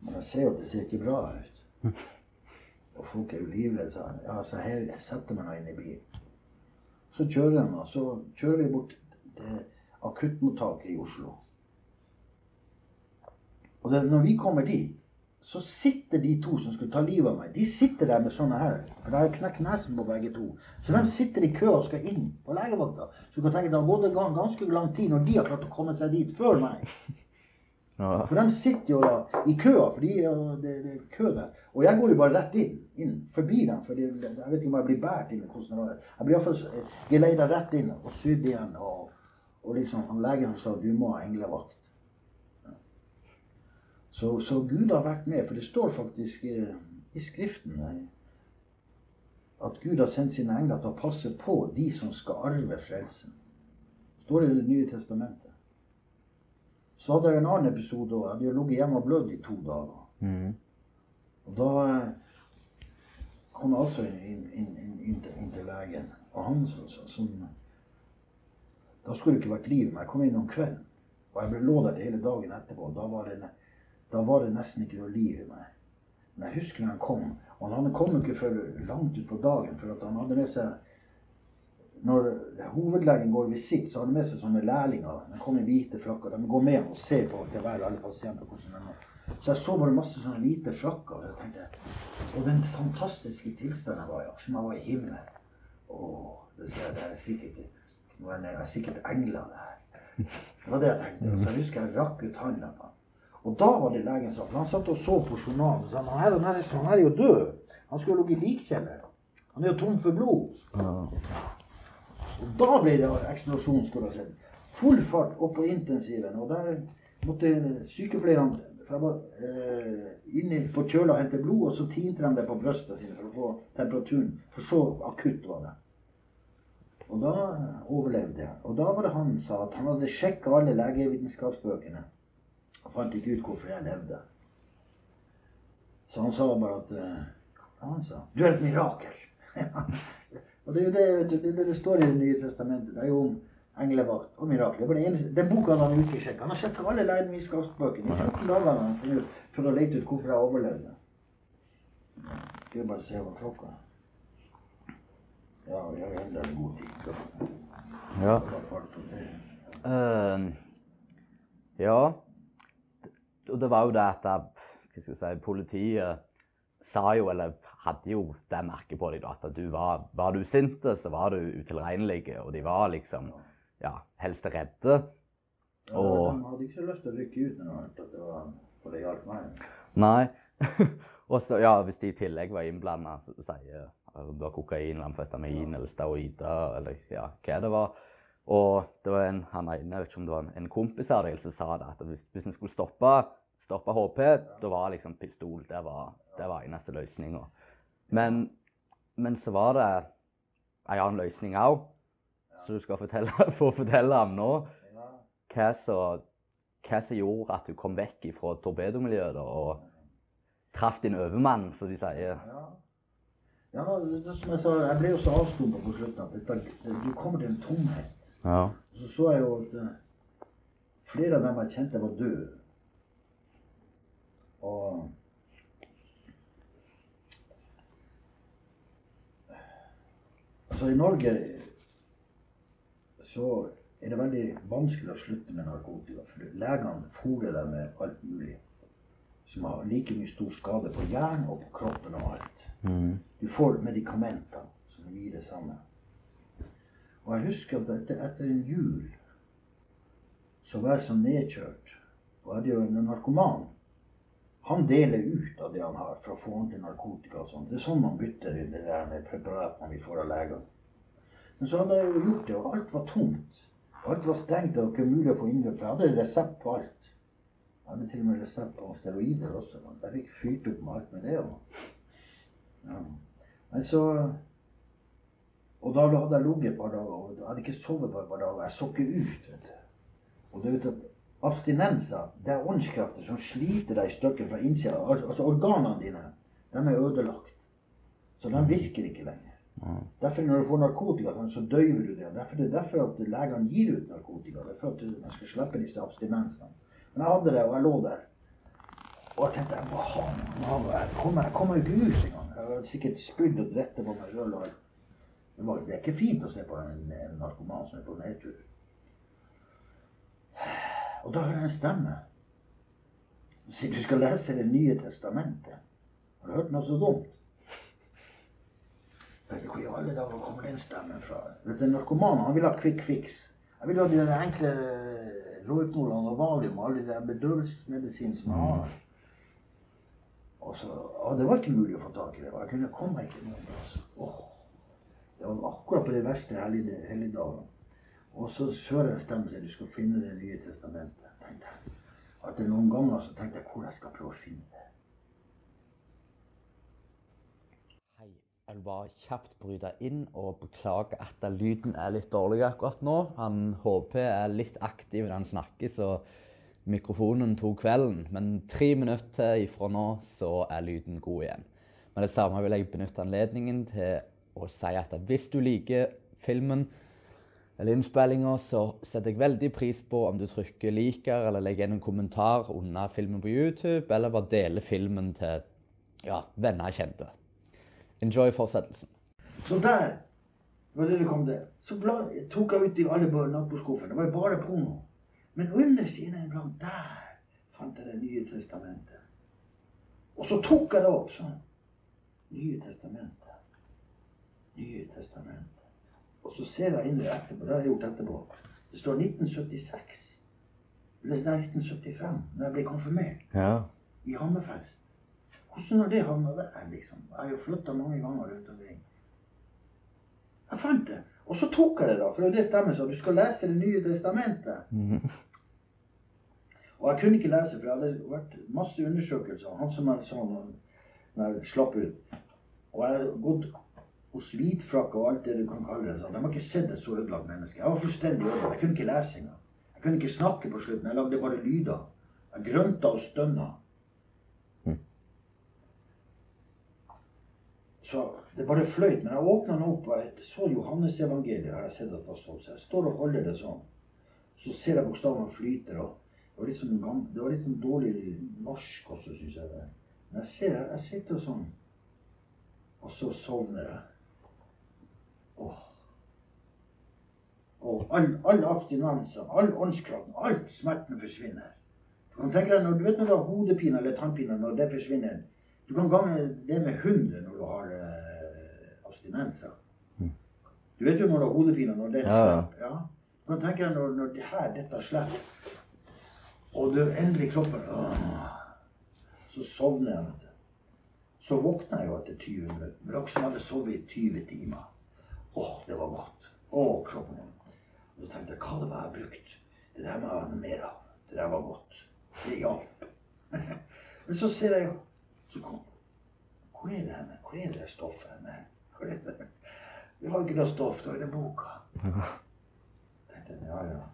Men jeg ser jo at det ser ikke bra ut. [laughs] Og folk er jo livredde. Så, ja, så jeg, jeg setter meg nå inn i bilen. Så kjører de, og så kjører vi bort til akuttmottaket i Oslo. Og det, når vi kommer dit, så sitter de to som skulle ta livet av meg, de sitter der med sånne her. For jeg har knekt nesen på begge to. Så de sitter i kø og skal inn på legevakta. Så du kan tenke deg, det har gått en ganske lang tid når de har klart å komme seg dit før meg. [laughs] Ja. For de sitter jo da i køa, for de, det, det er kø der. Og jeg går jo bare rett inn, inn forbi dem. For jeg vet ikke om jeg blir båret inn. hvordan det var. Jeg blir iallfall geleida rett inn og sydd igjen. Og, og liksom, han legen sa du må ha englevakt. Så, så Gud har vært med, for det står faktisk i Skriften at Gud har sendt sine engler til å passe på de som skal arve frelsen. Det står i Det nye testamentet. Så hadde jeg en annen episode òg. Jeg hadde jo ligget hjemme og blødd i to dager. Mm. Og da eh, kom jeg altså inn, inn, inn, inn, til, legen. Og han som, som- som Da skulle det ikke vært liv, men jeg kom inn om kvelden. Og jeg ble lå der hele dagen etterpå. Og Da var det, da var det nesten ikke noe liv i meg. Men jeg husker når han kom. Og han kom ikke før langt utpå dagen. For han hadde med seg Når hovedlegen går visitt, så har han med seg sånne lærlinger. De kommer i hvite frakker. De går med og ser på til hver alle pasienter. hvordan de er. Så jeg så bare masse sånne hvite frakker. Og tenkte, og den fantastiske tilstanden jeg var i, som jeg var i himmelen. Å, det, jeg, det er sikkert, er det er sikkert engler det her. Det var det jeg tenkte. Og så jeg husker jeg rakk ut hånda på han. Og da var det legen sa, for han satt og så på journalen og sa han her, han her, han her er jo død. Han skulle jo ligge i likkjeller. Han er jo tom for blod. Ja. Og da ble det eksplosjon, skulle jeg si. Full fart opp på intensiven. Og der måtte sykepleierne for jeg var eh, inne på kjøla og hente blod, og så tinte de det på brystet sine for å få temperaturen. For så akutt var det. Og da overlevde jeg. Og da var det han sa at han hadde sjekka alle legevitenskapsbøkene. Fant ikke ut hvorfor jeg levde. Så han sa bare at eh, ja, han sa, Du er et mirakel. [laughs] og det er jo det, vet du, det, det det står i Det nye testamentet. Det er jo om englevakt og mirakler. Det det eneste, Den boka han ikke sjekka. Han har sjekka alle legevitenskapsbøkene. I 14 dager hadde han funnet ut- prøvd å lete ut hvorfor jeg overlevde. Skal vi bare se hva klokka er. Ja, vi har enda en god tid. ja. Klokka er kvart på tre. Eh, ja. Og det var jo det at da, hva skal jeg si, politiet sa jo, eller hadde jo det merket på da, at du var, var du sinte, så var du utilregnelig. Og de var liksom ja, helst redde. Ja, Og- De hadde ikke lyst til å rykke ut når de hørte at det var for det hjalp meg. Nei. [laughs] og så, ja, hvis de i tillegg var innblanda, så sier det var kokain, amfetamin eller steroider eller ja, hva det var. Og det var en, han ene, jeg vet ikke om det var en, kompis av deg som sa det, at hvis, hvis en skulle stoppe, stoppe HP, da var liksom pistol det var, det var eneste løsninga. Men, men så var det en annen løsning òg, så du skal fortelle, [laughs] få fortelle om nå. Hva som gjorde at du kom vekk fra torpedomiljøet og traff din overmann, som de sier. Ja. som jeg sa, jeg ble jo så avstumpa på slutten at du kommer til en tomhet. Ja. Så så jeg jo at eh, flere av dem jeg kjente, var døde. Og Altså, i Norge så er det veldig vanskelig å slutte med narkotika. For legene fôrer deg med alt mulig som har like mye stor skade på hjernen og på kroppen og alt. Mm. Du får medikamenter som gir det samme. Og jeg husker at etter, etter en jul så var jeg så nedkjørt. Og jeg hadde jo en narkoman. Han deler ut av det han har for å få ordentlig narkotika og sånn. Det er sånn man bytter i det der med preparatene vi får av legene. Men så hadde jeg jo gjort det, og alt var tomt. Alt var stengt, og ikke mulig å få inngrep. Jeg hadde resept på alt. Jeg hadde til og med resept på steroider også. Jeg fikk fyrt opp med alt med det. Og, ja. Men så Og da hadde jeg ligget et par dager, og jeg hadde ikke sovet på et par dager. Jeg så ikke ut, vet du. Og du vet at abstinenser, det er åndskrefter som sliter deg i stykker fra innsida. Al altså organene dine, de er ødelagt. Så de virker ikke lenger. Derfor når du får narkotika, sånn, så døyver du det. Derfor det er derfor at legene gir ut narkotika. Det er for at du- man skal slippe disse abstinensene. Men jeg hadde det, og jeg lå der. Og jeg tenkte hva faen, jeg kommer meg ikke ut engang. Jeg hadde sikkert spydd og dritt på meg sjøl. Det, var- det er ikke fint å se på en, en narkoman som er på nedtur. Og da hører jeg en stemme. Den sier du skal lese Det nye testamentet. Har du hørt noe så dumt? Jeg tenkte, Hvor i alle dager kommer den stemmen fra? Vet du, En narkoman han vil ha quick fix. Jeg vil ha de enkle Rohypnol og Valium og alle de bedøvelsesmedisinene som jeg har. Og så, og det var ikke mulig å få tak i det. Jeg kunne komme meg ikke noen plass. Åh, det var akkurat på de verste hellig- helligdagene. Og så hører jeg en stemme si du skal finne Det nye testamentet. Tenkte jeg. Etter noen ganger så tenkte jeg hvor jeg skal prøve å finne det. Hei. Jeg bare kjapt bryte inn og beklage at lyden er litt dårlig akkurat nå. Han HP er litt aktiv når han snakker, så mikrofonen tok kvelden. Men tre minutter ifra nå, så er lyden god igjen. Med det samme vil jeg benytte anledningen til å si at hvis du liker filmen eller innspillinga, så setter jeg veldig pris på om du trykker 'liker' eller legger igjen en kommentar under filmen på YouTube, eller bare deler filmen til ja, venner og kjente. Enjoy fortsettelsen. Så der var det det kom til. Så tok jeg ut i alle nattbordskuffene. Det var jo bare porno. Men under siden blant der fant jeg Det nye testamentet. Og så tok jeg det opp sånn. Nye testamentet. Nye testamentet. Og så ser jeg inn i etterpå. Det har jeg gjort etterpå. Det står 1976. Eller nei, 1975, da jeg ble konfirmert Ja. i Hammerfest. Hvordan har det havna der, liksom? Jeg har jo flytta mange ganger rundt omkring. Jeg fant det. Og så tok jeg det, da. For det er stemmer så. Du skal lese Det nye testamentet. Og jeg kunne ikke lese, for det hadde vært masse undersøkelser. Han som jeg når jeg slapp ut. Og jeg har gått hos hvitfrakk og alt det du kan kalle det. sånn. De har ikke sett et så ødelagt menneske. Jeg var fullstendig ødelagt. Jeg kunne ikke lese engang. Jeg kunne ikke snakke på slutten. Jeg lagde bare lyder. Jeg grønta og stønna. Så det bare fløyt. Men jeg åpna den opp, og jeg så Johannesevangeliet. har jeg sett at det stått. Så jeg står og holder det sånn. Så ser jeg bokstavene flyter. og Det var litt sånn, det var litt sånn dårlig norsk også, syns jeg. det. Men jeg ser, jeg sitter sånn, og så sovner jeg. Åh. Og all, all abstinenser, all åndskraft, all smerten forsvinner. Du kan tenke deg når du vet når du har hodepine eller tannpine, når det forsvinner Du kan gange det med 100 når du har eh, abstinenser. Du vet jo når du har hodepine, når det slipper. Ja. Du kan tenke deg når, når det her, dette slipper, og du endelig kroppen åh, Så sovner jeg. Så våkner jeg jo etter 20 minutter. Men dere som hadde sovet i 20 timer. Åh, det var godt. Åh, kroppen. Og så tenkte jeg, hva det var jeg brukt? Det der må jeg ha mer av. Det der var godt. Det hjalp. [laughs] Men så ser jeg jo så kom, Hvor er det henne? Hvor er det stoffet henne? Hvor er det? Vi har ikke noe stoff, da er det boka. tenkte jeg, ja, ja.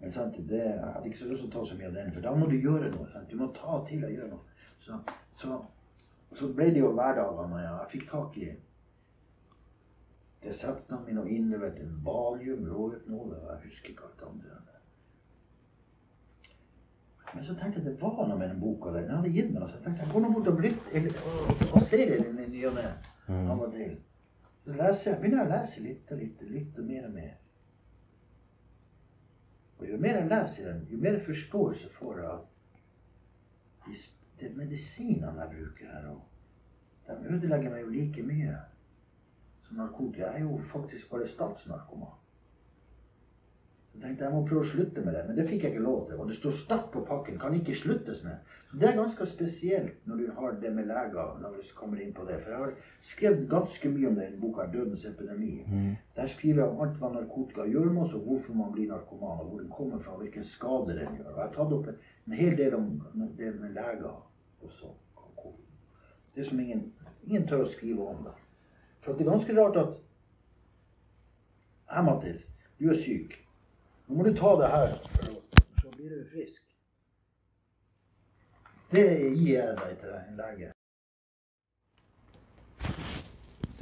Men sant, det, jeg hadde ikke så lyst til å ta så mye av den, for da må du gjøre noe. Sant? Du må ta til og gjøre noe. Så, så, så ble det jo hverdagene. Ja. Jeg fikk tak i reseptene mine og innleverte valium, råhypnol jeg husker ikke alt det andre. Men så tenkte jeg det var noe med den boka der. Den hadde gitt meg noe. Så jeg tenkte jeg går nå bort og, blitt, eller, og, og ser den i ny og ne. Av og til. Så leser begynner jeg å lese litt og litt, litt og mer og mer. Og jo mer jeg leser den, jo mer forståelse får jeg av de, de medisinene jeg bruker her. Og de ødelegger meg jo like mye narkotika. Er jo faktisk bare statsnarkoman. Jeg tenkte jeg må prøve å slutte med det, men det fikk jeg ikke lov til. Og det står start på pakken, kan ikke sluttes med. Så Det er ganske spesielt når du har det med leger, når du kommer inn på det. For jeg har skrevet ganske mye om det i den boka 'Dødens epidemi'. Der skriver jeg om alt hva narkotika gjør med oss, og hvorfor man blir narkoman, og hvor den kommer fra, og hvilken skade den gjør. Og jeg har tatt opp en hel del om det med leger også. Det som ingen, ingen tør å skrive om. det. For det er ganske rart at Her, Mattis, du er syk. Nå må du ta det her, så blir du frisk. Det gir jeg deg til en lege.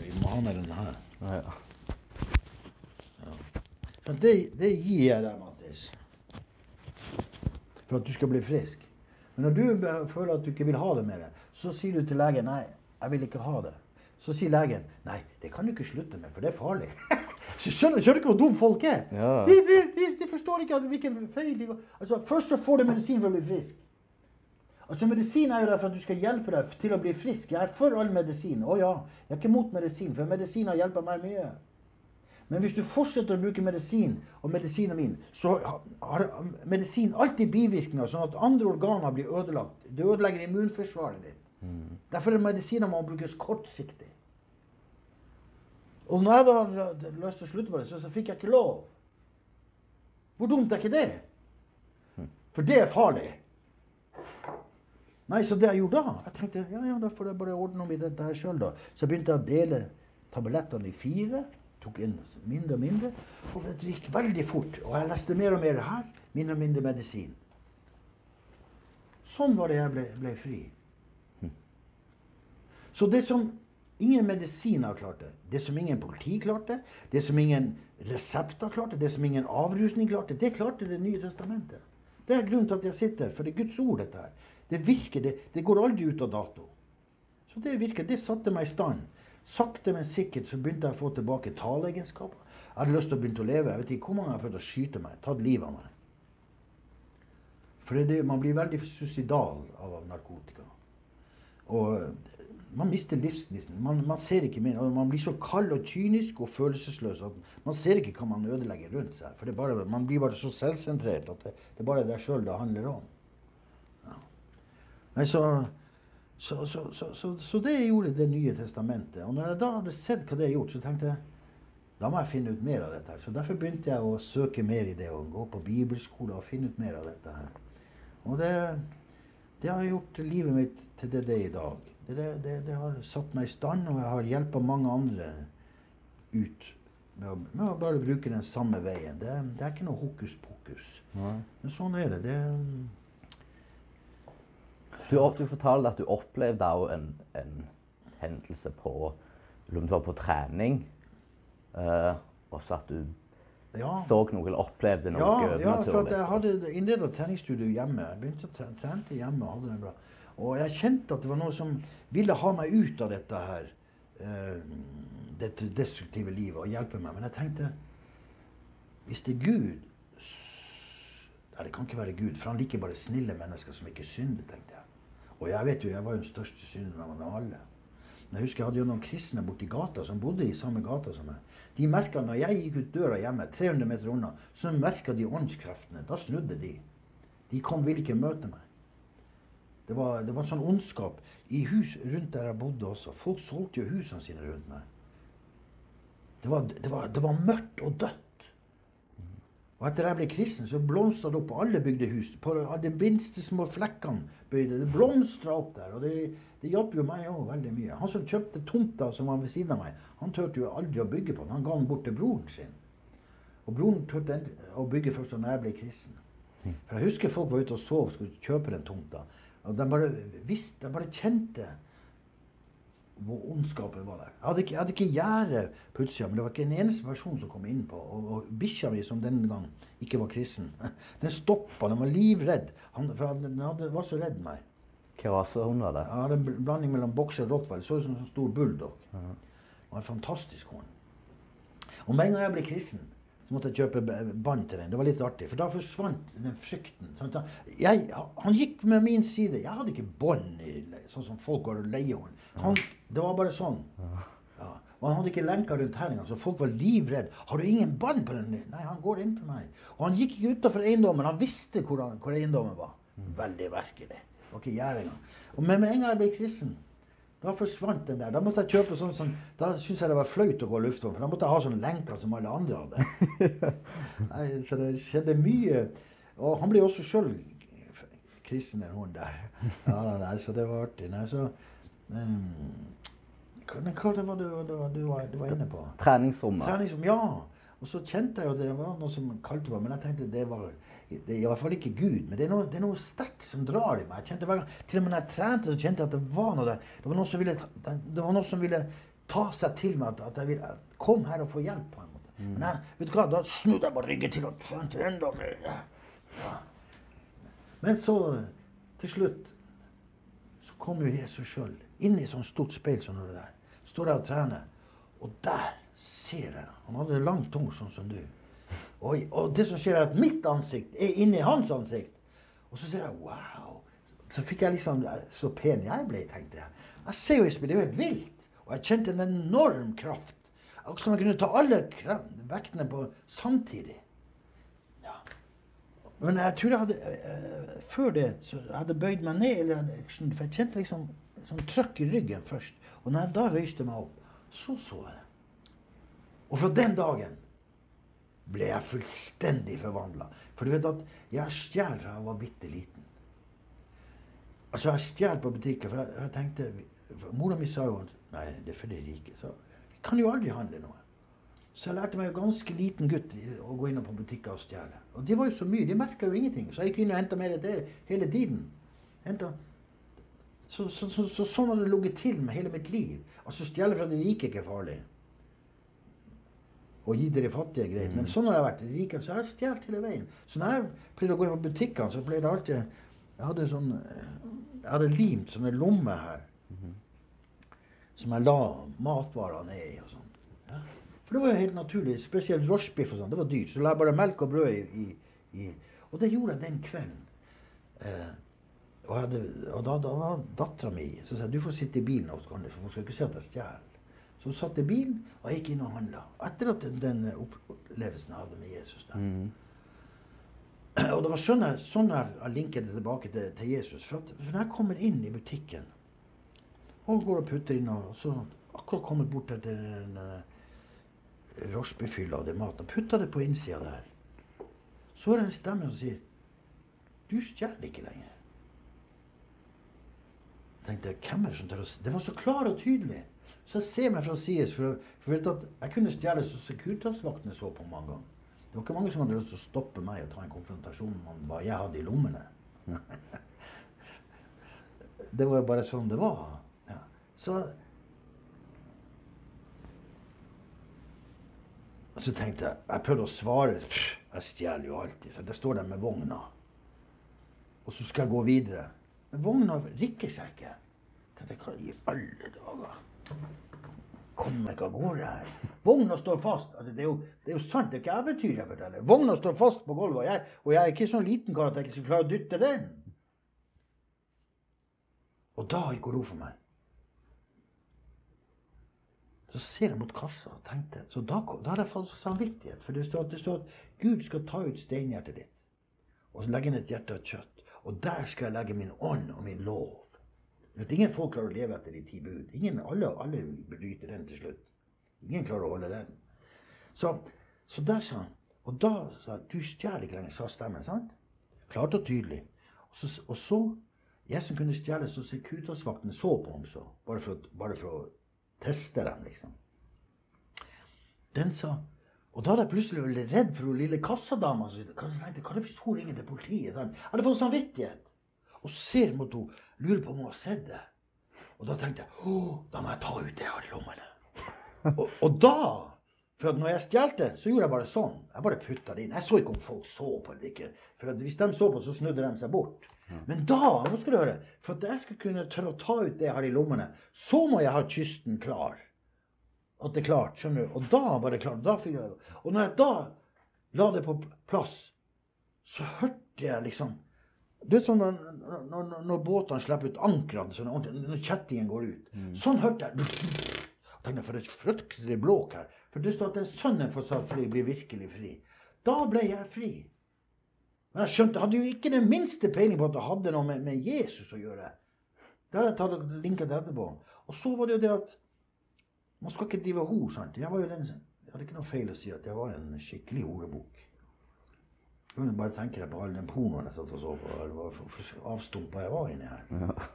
Vi må ha med den her. Ja. Så det, det gir jeg deg, Mattis. For at du skal bli frisk. Men når du føler at du ikke vil ha det mer, så sier du til legen nei, jeg vil ikke ha det. Så sier legen nei, det kan du ikke slutte med, for det er farlig. [laughs] Så skjønner, skjønner du ikke hvor dum folk er? Ja. De, de, de, forstår ikke hvilken feil de går altså, Først så får du medisin for å bli frisk. Altså Medisin er jo der for at du skal hjelpe deg til å bli frisk. Jeg er for all medisin. Å ja, jeg er ikke mot medisin, for medisin har hjulpet meg mye. Men hvis du fortsetter å bruke medisin og medisinen min, så har- har medisin alltid bivirkninger, sånn at andre organer blir ødelagt. Det ødelegger immunforsvaret ditt. Derfor er medisiner må brukes kortsiktig. Og når jeg da hadde lyst til å slutte på det, så, så fikk jeg ikke lov. Hvor dumt er ikke det? For det er farlig. Nei, så det jeg gjorde da Jeg tenkte ja, ja, da får jeg bare ordne opp i dette her sjøl, da. Så jeg begynte å dele tablettene i fire. Tok inn mindre og mindre. Og det gikk veldig fort. Og jeg leste mer og mer her. Mindre og mindre medisin. Sånn var det jeg ble, ble fri. Så det som ingen medisiner klarte, det som ingen politi klarte, det som ingen resepter klarte, det som ingen avrusning klarte, det klarte Det nye testamentet. Det er grunnen til at jeg sitter for det er Guds ord, dette her. Det virker, det, det går aldri ut av dato. Så det virker. Det satte meg i stand. Sakte, men sikkert så begynte jeg å få tilbake taleegenskaper. Jeg hadde lyst til å begynne å leve. Jeg vet ikke hvor mange har prøvd å skyte meg, tatt livet av meg. For det, man blir veldig suicidal av narkotika. Og man mister livsgnisten. Man, man ser ikke mer. Man blir så kald og kynisk og følelsesløs at man ser ikke hva man ødelegger rundt seg. For bare, man blir bare så selvsentrert at det, det er bare deg sjøl det handler om. Ja. Nei, så, så, så, så, det gjorde Det nye testamentet. Og når jeg da hadde sett hva det har gjort, så tenkte jeg da må jeg finne ut mer av dette. Så derfor begynte jeg å søke mer i det, og gå på bibelskole og finne ut mer av dette her. Og det, det har gjort livet mitt til det det er i dag. Det, det, det, har satt meg i stand, og jeg har hjulpet mange andre ut med å, med å bare bruke den samme veien. Det, det er ikke noe hokus pokus. Men sånn er det. det Du, du fortalte at du opplevde en, en hendelse på om du var på trening. eh, også at du ja. så noe eller opplevde noe Ja, ja, for jeg hadde innleda treningsstudio hjemme. Jeg begynte å trene hjemme og hadde det bra. Og jeg kjente at det var noe som ville ha meg ut av dette her. eh, dette destruktive livet og hjelpe meg. Men jeg tenkte hvis det er Gud Nei, det kan ikke være Gud, for han liker bare snille mennesker som ikke synder, tenkte jeg. Og jeg vet jo, jeg var jo den største synderen av alle. Men jeg husker jeg hadde jo noen kristne borti gata som bodde i samme gata som meg. De merka når jeg gikk ut døra hjemme, 300 meter unna, så merka de åndskreftene. Da snudde de. De kom, ville ikke møte meg. Det var, det var en sånn ondskap i hus rundt der jeg bodde også. Folk solgte jo husene sine rundt meg. Det var, det var, det var mørkt og dødt. Og etter jeg ble kristen, så blomstra det opp på alle bygde hus. På de minste små flekkene bøyde det. blomstra opp der. Og det, det hjalp jo meg òg veldig mye. Han som kjøpte tomta som var ved siden av meg, han turte jo aldri å bygge på den. Han ga den bort til broren sin. Og broren turte å bygge først da jeg ble kristen. For jeg husker folk var ute og sov, og skulle kjøpe den tomta. Og de bare visste, de bare kjente hvor ondskapen var der. Jeg hadde ikke, jeg hadde ikke gjerde på utsida, men det var ikke en eneste person som kom innpå. Og, og bikkja mi, som den gang ikke var kristen, [laughs] den stoppa. Den var livredd. Han, for den hadde, var så redd meg. Hva rasehund var det? Hadde en blanding mellom bokser og rottweiler. Så ut som en sånn stor bulldog. Det var en fantastisk hund. Og med en gang jeg ble kristen, så måtte jeg kjøpe bånd til den. Det var litt artig, for da forsvant den frykten. sant? Jeg, han gikk med min side. Jeg hadde ikke bånd, sånn som folk leier hund. Det var bare sånn. Ja. Og han hadde ikke lenker rundt herringa, så folk var livredd. 'Har du ingen bånd på den?' Nei, han går inn på meg. Og han gikk ikke utafor eiendommen. Han visste hvor, han, hvor eiendommen var. Veldig merkelig. Det var ikke gjerde engang. Med, med en gang jeg ble kristen, da forsvant den der. Da måtte jeg kjøpe sånn, sånn Da syntes jeg det var flaut å gå lufthavn, for da måtte jeg ha sånne lenker som alle andre hadde. [laughs] Nei, så det skjedde mye. Og han ble også sjøl kristen, den hunden der. Ja, nei, så det var artig. Nei, så um, hva, hva det var det du, du, var, du var inne på? Treningsrommet. Treningsrom, ja. Og så kjente jeg jo det var noe som kalte meg, men jeg tenkte det var det er fall ikke Gud, men det er noe, det er noe sterkt som drar i meg. Kjente Til og med når jeg trente, så kjente jeg at det var noe der. Det var noe som ville, ta- det var noe som ville ta seg til meg. At, jeg ville Kom her og få hjelp, på en måte. Men jeg, vet du hva, da snudde jeg bare ryggen til og trente enda mer. Ja. Men så, til slutt, så kom jo Jesus sjøl inn i sånn stort speil som det der. Står jeg og trener, og der ser jeg Han hadde langt hår, sånn som du. Og, og det som skjer, er at mitt ansikt er inni hans ansikt. Og så ser jeg wow. Så fikk jeg liksom Så pen jeg ble, tenkte jeg. Jeg ser jo i spillet, det er jo helt vilt. Og jeg kjente en enorm kraft. Akkurat som jeg kunne ta alle vektene på samtidig. Ja. Men jeg tror jeg hadde eh, Før det så hadde jeg bøyd meg ned. Eller, for jeg kjente liksom sånn trøkk i ryggen først. Og når jeg da røyste meg opp, så så jeg. Og fra den dagen ble jeg fullstendig forvandla. For du vet at jeg stjal da jeg var bitte liten. Altså, jeg stjal på butikker, for jeg, jeg tenkte Mora mi sa jo nei, det er for de rike. Så vi kan jo aldri handle noe. Så jeg lærte meg jo ganske liten gutt å gå inn på butikker og stjele. Og de var jo så mye, de merka jo ingenting. Så jeg gikk inn og henta mer der hele tiden. Hentet. Så, så, så, så sånn har det ligget til med hele mitt liv. Altså stjele fra de rike er ikke farlig. Og gi til de fattige greit. Men sånn har jeg vært. Rik, så jeg har stjålet hele veien. Så når jeg pleide å gå inn på butikkene, så pleide jeg alltid Jeg hadde sånn Jeg hadde limt sånne lommer her. Som jeg la matvarer ned i og sånn. Ja. For det var jo helt naturlig. Spesielt rochebiff og sånn. Det var dyrt. Så la jeg bare melk og brød i, i, i Og det gjorde jeg den kvelden. Eh, og, hadde, og da, da var dattera mi Så sa jeg du får sitte i bilen for hun skal ikke se at jeg stjeler. Så hun satt i bilen, og gikk inn og handla. Etter at den, den opplevelsen jeg hadde med Jesus der. Mm. [clears throat] Og det var sånn jeg, sånn jeg linket det tilbake til, til Jesus. For, at, for når jeg kommer inn i butikken og går og putter inn og så akkurat kommet bort etter en uh, rochebiffylla av det maten putter det på innsida der, så er det en stemme som sier Du stjeler ikke lenger. Jeg tenkte, hvem er det som tør å si Det var så klart og tydelig. Så jeg ser meg fra sides. For, for at jeg kunne stjele så Securitas-vaktene så på mange ganger. Det var ikke mange som hadde lyst til å stoppe meg og ta en konfrontasjon om hva jeg hadde i lommene. [laughs] det var jo bare sånn det var. Ja. Så Så tenkte jeg Jeg prøvde å svare. Jeg stjeler jo alltid. Så jeg står der med vogna. Og så skal jeg gå videre. Men vogna rikker seg ikke. Tenkte jeg, Hva i alle dager? Kommer ikke av gårde her. Vogna står fast. Altså, det, er jo, det er jo sant, det er ikke eventyr jeg forteller. Vogna står fast på gulvet, og jeg, og jeg er ikke sånn liten kar at jeg ikke skal klare å dytte den. Og da gikk hun ro for meg. Så ser jeg mot kassa og tenkte Så da, da har jeg fått samvittighet. For det står, det står at Gud skal ta ut steinhjertet ditt og legge inn et hjerte av kjøtt. Og der skal jeg legge min ånd og min lov. Vet, ingen folk klarer å leve etter de ti bud. Ingen, alle, alle bryter den til slutt. Ingen klarer å holde den. Så, så der sa han Og da sa han du stjeler ikke lenger, sa stemmen. sant? Klart og tydelig. Og så, og så jeg som kunne stjele, så Securitas-vakten så på ham så. Bare for, bare for å teste dem, liksom. Den sa Og da hadde jeg plutselig vært redd for hun lille kassadama. Så jeg tenkte, hva hvis hun ringer til politiet? Jeg hadde fått samvittighet. Og ser mot henne, lurer på om hun har sett det. Og da tenkte jeg da må jeg ta ut det jeg har i lommene. Og, og da For når jeg stjal det, så gjorde jeg bare sånn. Jeg bare putta det inn. Jeg så ikke om folk så på eller ikke. For hvis de så på, så snudde de seg bort. Men da, nå skal du høre, for at jeg skal kunne tørre å ta ut det jeg har i lommene, så må jeg ha kysten klar. At det er klart, skjønner du. Og da var det klart. Da fikk jeg det. Og når jeg da la det på plass, så hørte jeg liksom Du er sånn når, når, når, båtene slipper ut ankrene, sånn, når kjettingen går ut. Sånn hørte jeg. Tenkte, For et fryktelig blåk her. For det står at den sønnen for satt fri blir virkelig fri. Da ble jeg fri. Men jeg skjønte, jeg hadde jo ikke den minste peiling på at det hadde noe med, med Jesus å gjøre. Det har jeg tatt og linket til etterpå. Og så var det jo det at man skal ikke drive hor, sant. Jeg var jo den Jeg hadde ikke noe feil å si at jeg var en skikkelig horebukk. Du kan bare tenke deg på all den pornoen jeg satt og så på. Hvor avstumpa jeg var inni her.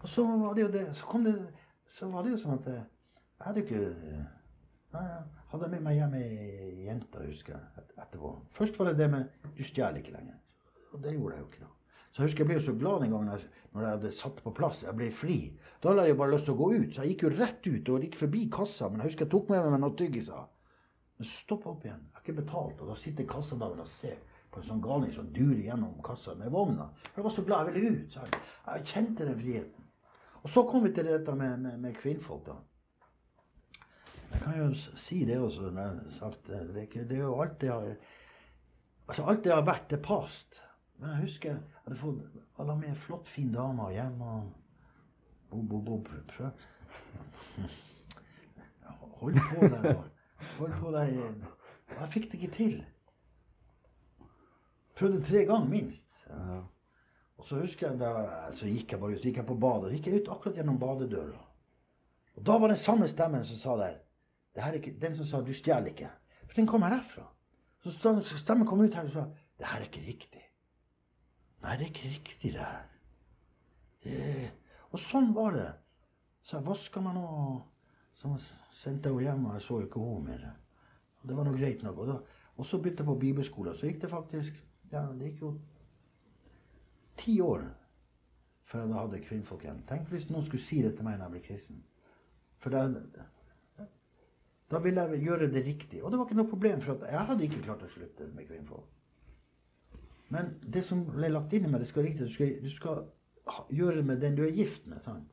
Og så var det jo det Så kom det Så var det jo sånn at eh, jeg hadde jo ikke eh, Nei, jeg hadde med meg hjem ei jente, husker jeg, etterpå. Først var det det med Du stjeler ikke lenger. Og det gjorde jeg jo ikke, da. Så jeg husker jeg ble jo så glad den gangen jeg, når jeg hadde satt på plass. Jeg ble fri. Da hadde jeg jo bare lyst til å gå ut, så jeg gikk jo rett ut og gikk forbi kassa. Men jeg husker jeg tok med meg noen tyggiser. Men stopp opp igjen. Jeg har ikke betalt. Og da sitter kassadamen og ser på en sånn galning som durer gjennom kassa med vogna. For jeg var så glad jeg ville ut. Så jeg, jeg kjente den friheten. Og så kom vi til dette med, med, med kvinnfolk, da. Jeg kan jo si det også, når jeg har sagt det. Det er, jo alt det har Altså, alt det har vært, det past. Men jeg husker jeg hadde fått alle med flott, fin dame hjemme. og bo, bo, bo, prøv. [laughs] Hold på der. og- Hold på der. i- og Jeg fikk det ikke til. Prøvde tre ganger minst. Og så husker jeg da, så gikk jeg bare ut. Så gikk jeg på badet. Så gikk jeg ut akkurat gjennom badedøra. Og da var den samme stemmen som sa der det her er ikke, Den som sa 'du stjeler ikke'. For den kom herfra. Så så stemmen kom ut her og sa 'det her er ikke riktig'. Nei, det er ikke riktig, det her. Det... Og sånn var det. Så jeg vaska meg nå. Så sendte jeg henne hjem, og jeg så ikke henne mer. Og Det var nå greit nok. Og, da, og så begynte jeg på bibelskole. Så gikk det faktisk ja, det gikk jo ti år før jeg da hadde kvinnfolk igjen. Tenk hvis noen skulle si det til meg når jeg ble kristen. For da, da ville jeg gjøre det riktig. Og det var ikke noe problem, for jeg hadde ikke klart å slutte med kvinnfolk. Men det som ble lagt inn i meg, det skal riktig, du skal, du skal gjøre det med den du er gift med. sant?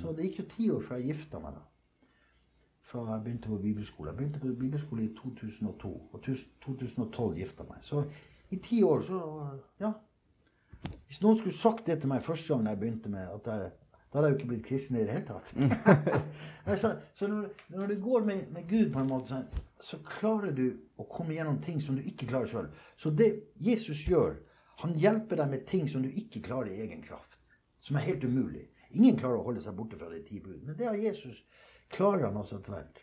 Så det gikk jo ti år før jeg gifta meg. da. Fra jeg begynte på bibelskole. Jeg begynte på bibelskole i 2002. Og 2012 gifta meg. Så i ti år, så Ja. Hvis noen skulle sagt det til meg første gang jeg begynte med at jeg, Da hadde jeg jo ikke blitt kristen i det hele tatt. [laughs] så, så når, når det går med, med Gud på en måte, så, så klarer du å komme gjennom ting som du ikke klarer sjøl. Så det Jesus gjør, han hjelper deg med ting som du ikke klarer i egen kraft. Som er helt umulig. Ingen klarer å holde seg borte fra de ti bud. Men det har Jesus klarer han altså etter hvert.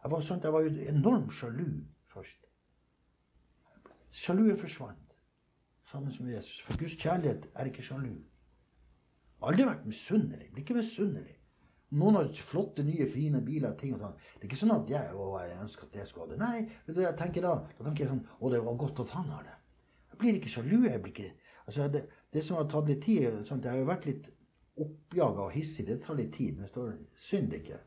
Jeg var, sånn, jeg var jo enormt sjalu først. Sjaluen forsvant sammen med Jesus. For Guds kjærlighet er ikke sjalu. Aldri vært misunnelig. Blir ikke misunnelig. Noen har flotte, nye, fine biler ting og sånn. Det er ikke sånn at jeg, å, jeg ønsker at jeg skulle ha det. Nei, vet du jeg tenker da? Da tenker jeg sånn Å, det var godt at han har det. Jeg blir ikke sjalu. Jeg blir ikke Altså, det, det som har tatt litt tid sånn, Jeg har jo vært litt oppjaga og hissig. Det tar litt tid. Men det står 'synd ikke'.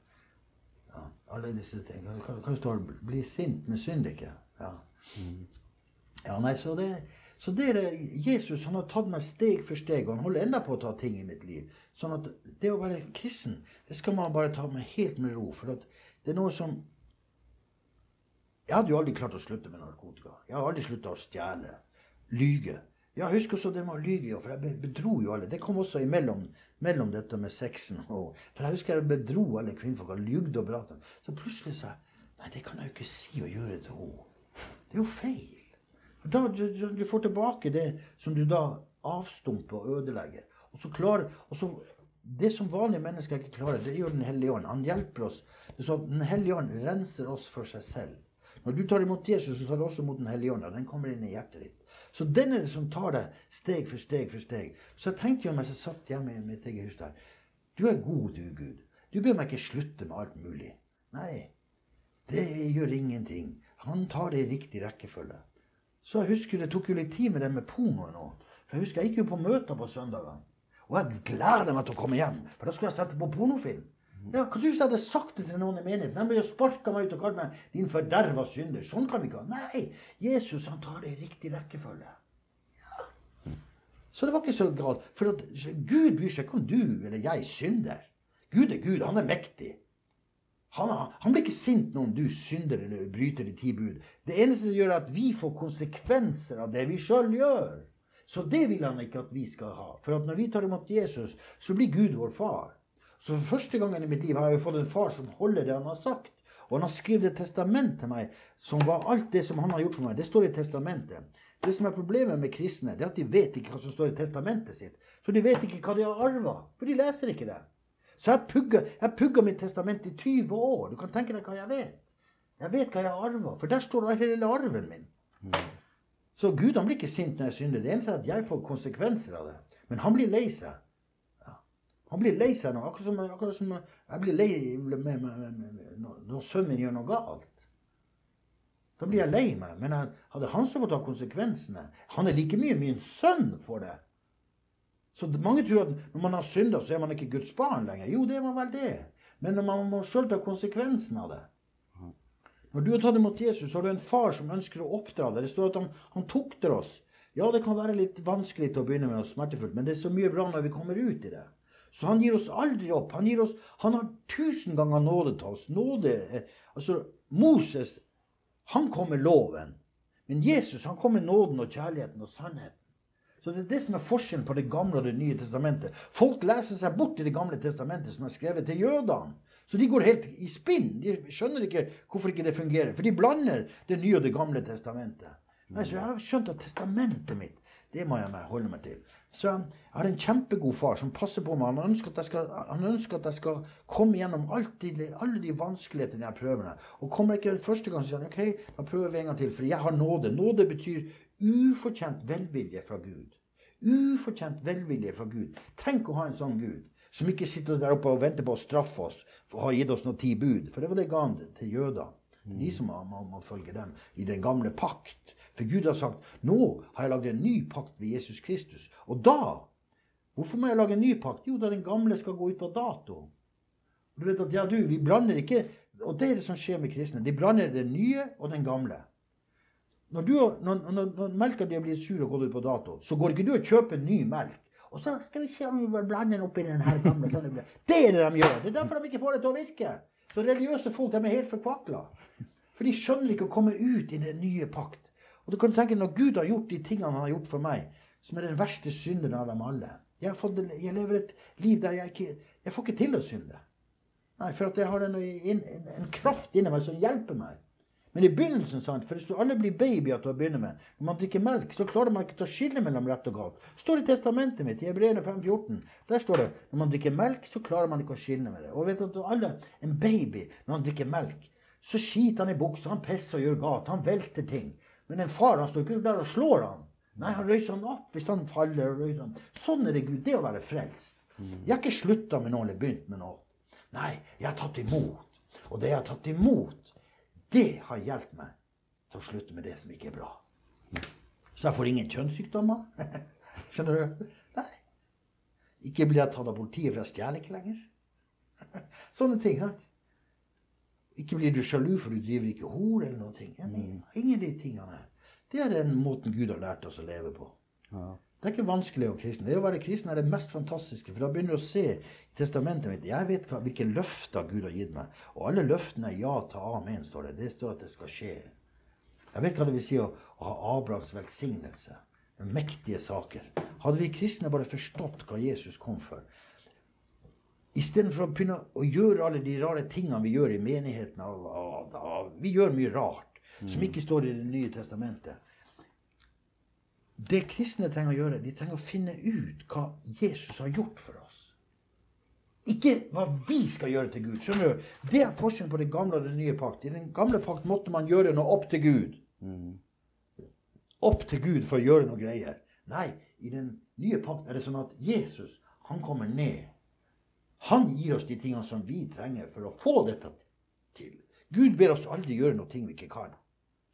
Ja, alle disse tingene. Hva, hva står det? 'Bli sint, men synd ikke'. Ja. Ja, nei, så det, så det er det, Jesus han har tatt meg steg for steg, og han holder enda på å ta ting i mitt liv. Sånn at det å være kristen, det skal man bare ta med helt med ro. For det er noe som Jeg hadde jo aldri klart å slutte med narkotika. Jeg har aldri slutta å stjele. Lyge. Ja, husk også det med å lyge, for jeg bedro jo alle. Det kom også imellom mellom dette med sexen. Og, for jeg husker jeg bedro alle kvinnfolk og ljugde og prata. Så plutselig sa jeg Nei, det kan jeg jo ikke si og gjøre til henne. Det er jo feil. Da du, du får tilbake det som du da avstumper og ødelegger. Og så klarer, og så, Det som vanlige mennesker ikke klarer, det gjør Den hellige ånd. Han hjelper oss. Det er sånn Den hellige ånd renser oss for seg selv. Når du tar imot Jesus, så tar du også imot Den hellige ånd. og Den kommer inn i hjertet ditt. Så den er det som tar deg steg for steg for steg. Så jeg tenkte jo mens jeg satt hjemme i mitt eget hus der Du er god, du, Gud. Du ber meg ikke slutte med alt mulig. Nei, det gjør ingenting. Han tar det i riktig rekkefølge. Så jeg husker det tok jo litt tid med det med porno nå. For jeg husker jeg gikk jo på møter på søndagene. Og jeg gleder meg til å komme hjem, for da skulle jeg sette på pornofilm. Ja, Hva hvis jeg hadde sagt det til noen i menigheten? De ville sparka meg ut og kalt meg 'din forderva synder'. Sånn kan vi ikke ha. Nei, Jesus han tar det i riktig rekkefølge. Ja. Så det var ikke så galt. For Gud bryr seg ikke om du eller jeg synder. Gud er Gud. Han er mektig. Han, han, blir ikke sint når du synder eller bryter de ti bud. Det eneste som gjør, er at vi får konsekvenser av det vi sjøl gjør. Så det vil han ikke at vi skal ha. For når vi tar imot Jesus, så blir Gud vår far. Så for første gangen i mitt liv har jeg jo fått en far som holder det han har sagt. Og han har skrevet et testament til meg som var alt det som han har gjort for meg. Det står i testamentet. Det som er problemet med kristne, det er at de vet ikke hva som står i testamentet sitt. Så de vet ikke hva de har arva, for de leser ikke det. Så jeg pugga, jeg pugga mitt testament i 20 år. Du kan tenke deg hva jeg vet. Jeg vet hva jeg har arva, for der står hele arven min. Så Gud han blir ikke sint når jeg synder. Det eneste er at jeg får konsekvenser av det. Men han blir lei seg. Han blir lei seg nå. Akkurat som, akkurat som jeg blir lei med, med, med, når sønnen min gjør noe galt. Da blir jeg lei meg. Men jeg, hadde han som fått ta konsekvensene Han er like mye min sønn for det. Så mange tror at når man har synda, så er man ikke Guds barn lenger. Jo, det er man vel det. Men man må sjøl ta konsekvensen av det. Når du har tatt imot Jesus, så har du en far som ønsker å oppdra deg. Det står at han, han tukter oss. Ja, det kan være litt vanskelig til å begynne med og smertefullt, men det er så mye bra når vi kommer ut i det. Så han gir oss aldri opp. Han, oss, han har tusen ganger nåde til oss. Nåde, eh, altså Moses han kom med loven. Men Jesus han kom med nåden og kjærligheten og sannheten. Så Det er det som er forskjellen på Det gamle og Det nye testamentet. Folk leser seg bort i Det gamle testamentet, som er skrevet til jødene. Så de går helt i spinn. De skjønner ikke hvorfor ikke det fungerer. For de blander Det nye og Det gamle testamentet. Nei, Så jeg har skjønt at testamentet mitt, det må jeg holde meg til. Så jeg har en kjempegod far som passer på meg. Han ønsker at jeg skal, at jeg skal komme gjennom de, alle de vanskelighetene jeg prøver. Med. Og kommer jeg ikke første gang, så sier han OK, da prøver vi en gang til. For jeg har nåde. Nåde betyr ufortjent velvilje fra Gud. Ufortjent velvilje fra Gud. Tenk å ha en sånn Gud. Som ikke sitter der oppe og venter på å straffe oss for å ha gitt oss noen ti bud. For det var det ga han til jøder. De som må, må, må følge dem i den gamle pakt. For Gud har sagt nå har jeg lagd en ny pakt ved Jesus Kristus. Og da Hvorfor må jeg lage en ny pakt? Jo, da den gamle skal gå ut på dato. Du vet at ja, du, vi blander ikke Og det er det som skjer med kristne. De blander den nye og den gamle. Når, du, når, når, når melka di blir sur og gått ut på dato, så går ikke du og kjøper ny melk. Og så skal vi se om vi bare blander den oppi den her gamle. Sånn det er det de gjør. Det er derfor de ikke får det til å virke. Så religiøse folk de er helt forkvakla. For de skjønner ikke å komme ut i den nye pakt. Og du kan tenke Når Gud har gjort de tingene han har gjort for meg, som er den verste synderen av dem alle jeg, fått, jeg, lever et liv der jeg ikke Jeg får ikke til å synde. Nei, For at jeg har en, en, en kraft inni meg som hjelper meg. Men i begynnelsen, sant, for det står alle blir babyer til å begynne med. Når man drikker melk, så klarer man ikke å skille mellom rett og galt. står i testamentet mitt, i Hebreerne 5,14. Der står det når man drikker melk, så klarer man ikke å skille med det. Og vet at alle, En baby, når han drikker melk, så skiter han i buksa, han pisser og gjør galt, han velter ting. Men en far han står ikke der og slår han. Nei, han røyser han opp hvis han faller. og røyser Han. Sånn er det Gud. Det å være frelst. Jeg har ikke slutta med noe eller begynt med noe. Nei, jeg har tatt imot. Og det jeg har tatt imot, det har hjulpet meg til å slutte med det som ikke er bra. Så jeg får ingen kjønnssykdommer. [laughs] Skjønner du? Nei. Ikke blir jeg tatt av politiet for jeg stjeler ikke lenger. [laughs] Sånne ting. Sant? Ikke blir du sjalu for du driver ikke hor eller noen ting. Mener, ingen av de tingene. Det er den måten Gud har lært oss å leve på. Ja. Det er ikke vanskelig å være kristen. Det å være kristen er det mest fantastiske. For da begynner du å se i testamentet mitt Jeg vet hva, hvilke løfter Gud har gitt meg. Og alle løftene er ja til amen, står det. Det står at det skal skje. Jeg vet hva det vil si å, å ha Abrahams velsignelse. Mektige saker. Hadde vi kristne bare forstått hva Jesus kom for, Istedenfor å begynne å gjøre alle de rare tingene vi gjør i menigheten av, av, av, Vi gjør mye rart som ikke står i Det nye testamentet. Det kristne trenger å gjøre, de trenger å finne ut hva Jesus har gjort for oss. Ikke hva vi skal gjøre til Gud. skjønner du? Det er forskjellen på det gamle og det nye pakt. I den gamle pakt måtte man gjøre noe opp til Gud. Opp til Gud for å gjøre noe greier. Nei, i den nye pakt er det sånn at Jesus, han kommer ned. Han gir oss de tingene som vi trenger for å få dette til. Gud ber oss aldri gjøre noe vi ikke kan.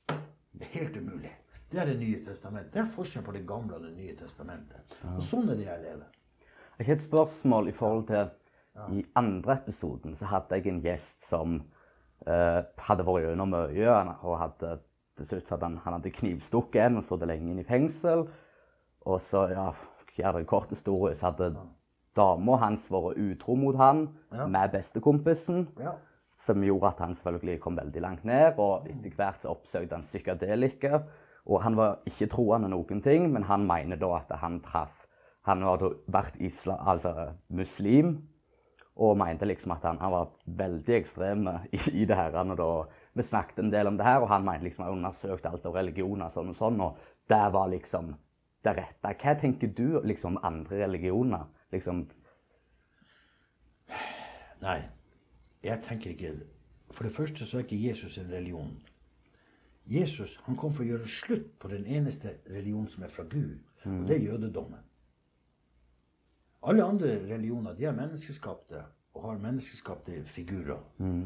Det er helt umulig. Det er Det nye testamentet. Det er forskjellen på det gamle og det nye testamentet. Og sånn er det jeg lever. Jeg har et spørsmål i forhold til I andre episoden så hadde jeg en gjest som eh, hadde vært gjennom mye. Og hadde, til slutt hadde han, han hadde knivstukket en og sittet lenge inne i fengsel. Og så, ja, gjør det en kort historie, så hadde dama hans vært utro mot han Ja. med bestekompisen. Ja. Som gjorde at han selvfølgelig kom veldig langt ned. Og etter hvert så oppsøkte han psykadeliker. Og han var ikke troende noen ting, men han mener da at han traff Han hadde vært isla, altså muslim og mente liksom at han, han var veldig ekstrem i, i det her. Og da, vi snakket en del om det her, og han mente liksom han undersøkte alt av religioner sånn og sånn. Og det var liksom det rette. Hva tenker du liksom om andre religioner? Liksom, Nei, jeg tenker ikke For det første så er ikke Jesus en religion. Jesus han kom for å gjøre slutt på den eneste religionen som er fra Gud, og det er jødedommen. Alle andre religioner de er menneskeskapte og har menneskeskapte figurer.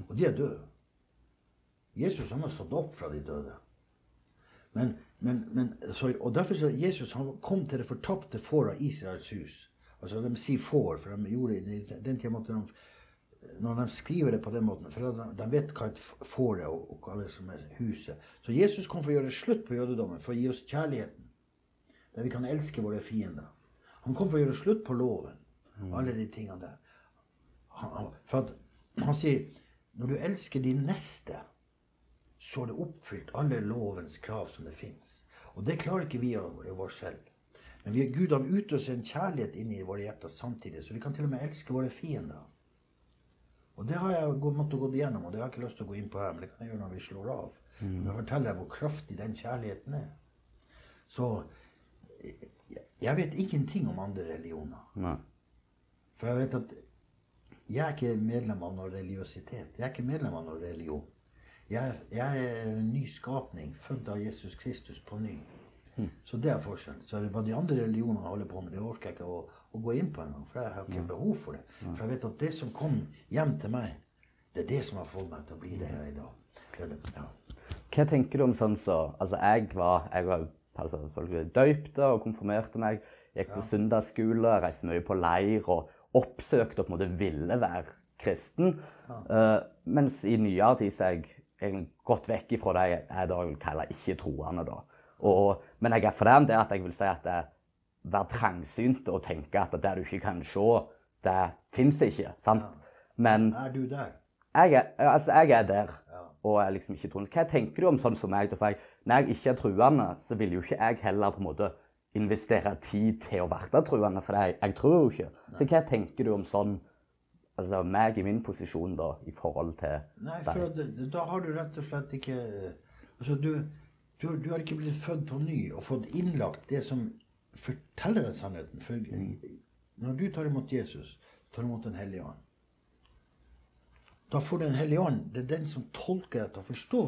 Og de er døde. Jesus han har stått opp fra de døde. Men, men, men, så, og derfor så Jesus han kom til det fortapte får av Israels hus. Altså De sier får, for de gjorde i den tida måtte de når de skriver det på den måten, for de, de vet hva et får er, og, og hva det som er huset. Så Jesus kom for å gjøre slutt på jødedommen, for å gi oss kjærligheten. Der vi kan elske våre fiender. Han kom for å gjøre slutt på loven. Alle de tingene der. Han, for at, han sier når du elsker din neste, så er det oppfylt alle lovens krav som det fins. Og det klarer ikke vi av oss selv. Men vi, Gud han utøser en kjærlighet inni våre hjerter samtidig, så vi kan til og med elske våre fiender. Og det har jeg måttet gå igjennom, og det har jeg ikke lyst til å gå inn på her, men det kan jeg gjøre når vi slår av. Men jeg forteller deg hvor kraftig den kjærligheten er. Så jeg, jeg vet ingenting om andre religioner. nei. For jeg vet at jeg er ikke medlem av noen religiøsitet. Jeg er ikke medlem av noen religion. Jeg, jeg er en ny skapning, født av Jesus Kristus på ny. Så det er forskjellen. Så hva de andre religionene holder på med, det orker jeg ikke å, å gå inn på engang. For jeg har ikke behov for det. For jeg vet at det som kom hjem til meg, det er det som har fått meg til å bli det jeg er i dag. Det ja. Hva tenker du om sånn så Altså, jeg var, jeg var altså, døypte og konfirmerte meg. Gikk på søndagsskole, reiste mye på leir og oppsøkte og på en måte ville være kristen. Eh, mens i nyere tid så er jeg jeg gått vekk ifra det jeg jeg da vil kalle ikke-troende. da. Og, men jeg er for det at jeg vil si at det være trangsynt og tenke at det du ikke kan se, det fins ikke. sant? Men Er du der? jeg er, altså jeg er der og er liksom ikke troende. Hva tenker du om sånn som meg? For jeg, når jeg ikke er truende, så vil jo ikke jeg heller på en måte investere tid til å være truende, for jeg, jeg tror jo ikke. Så hva tenker du om sånn altså meg i min posisjon da, i forhold til Nei, deg? for at, da har du rett og slett ikke Altså, du, du, du har ikke blitt født på ny og fått innlagt det som forteller deg sannheten. For når du tar imot Jesus, tar imot Den hellige ånd. Da får Den hellige ånd Det er den som tolker deg til å forstå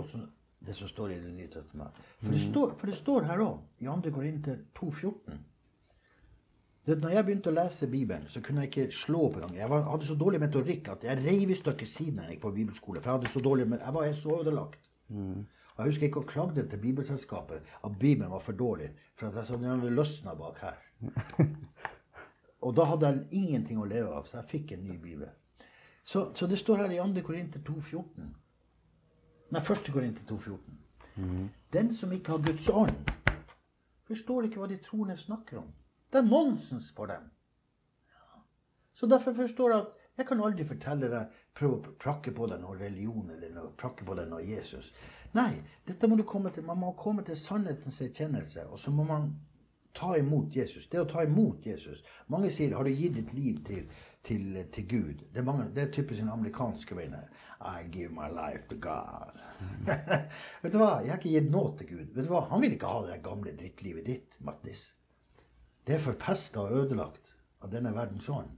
det som står i Det nye testamentet. For det står, for det står her òg, i 2. Korinter 2,14. Det, når jeg begynte å lese Bibelen, så kunne jeg ikke slå opp engang. Jeg var, hadde så dårlig metorikk at jeg reiv i stykker siden jeg gikk på bibelskole. For jeg hadde så dårlig, jeg var så ødelagt. Og jeg husker ikke å klagde til Bibelselskapet at Bibelen var for dårlig. For at jeg så den løsna bak her. [laughs] Og da hadde jeg ingenting å leve av, så jeg fikk en ny bibel. Så, så det står her i 2. Korinter 2,14. Nei, 1. Korinter 2,14. Den som ikke har Guds ånd, forstår ikke hva de troende snakker om. Det er nonsens for dem. Så derfor forstår jeg at jeg kan aldri fortelle deg, prøve å prakke på deg noe religion eller noe, prakke på deg noe Jesus. Nei, dette må du komme til. Man må komme til sannhetens erkjennelse, og så må man ta imot Jesus. Det å ta imot Jesus Mange sier 'Har du gitt ditt liv til, til, til Gud?' Det er, mange, det er typisk en amerikanske veien. 'I give my life to God'. [laughs] Vet du hva? Jeg har ikke gitt noe til Gud. Vet du hva? Han vil ikke ha det gamle drittlivet ditt, Mattis. Det er forpesta og ødelagt av denne verdens ånd.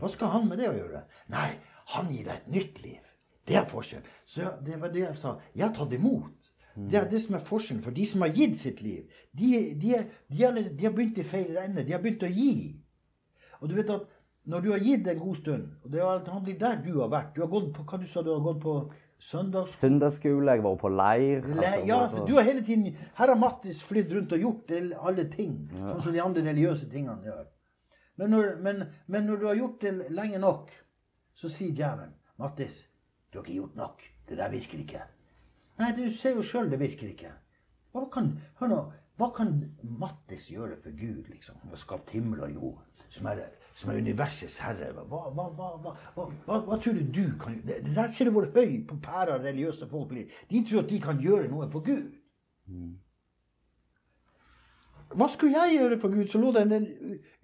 Hva skal han med det å gjøre? Nei, han gir deg et nytt liv. Det er forskjell. Så det var det jeg sa. Jeg har tatt imot. Det er det som er forskjellen. For de som har gitt sitt liv, de, de, de, har, de har begynt i feil ende. De har begynt å gi. Og du vet at når du har gitt en god stund, og det er antagelig der du har vært Du har gått på hva du sa du har gått på søndags... Søndagsskole, jeg var på leir. Le, altså, ja, for du har hele tiden Her har Mattis flydd rundt og gjort alle ting. Sånn som de andre religiøse tingene gjør. Men når, men, men når du har gjort det lenge nok, så sier djevelen Mattis, du har ikke gjort nok. Det der virker ikke. Nei, du ser jo sjøl det virker ikke. Hva kan, hør nå, hva kan Mattis gjøre for Gud, liksom? Han har skapt himmel og jord. Som er, som er universets herre. Hva, hva, hva, hva, tror du du kan gjøre? Det, der ser du hvor høy på pæra religiøse folk blir. De tror at de kan gjøre noe for Gud. Hva skulle jeg gjøre for Gud? Så lå det en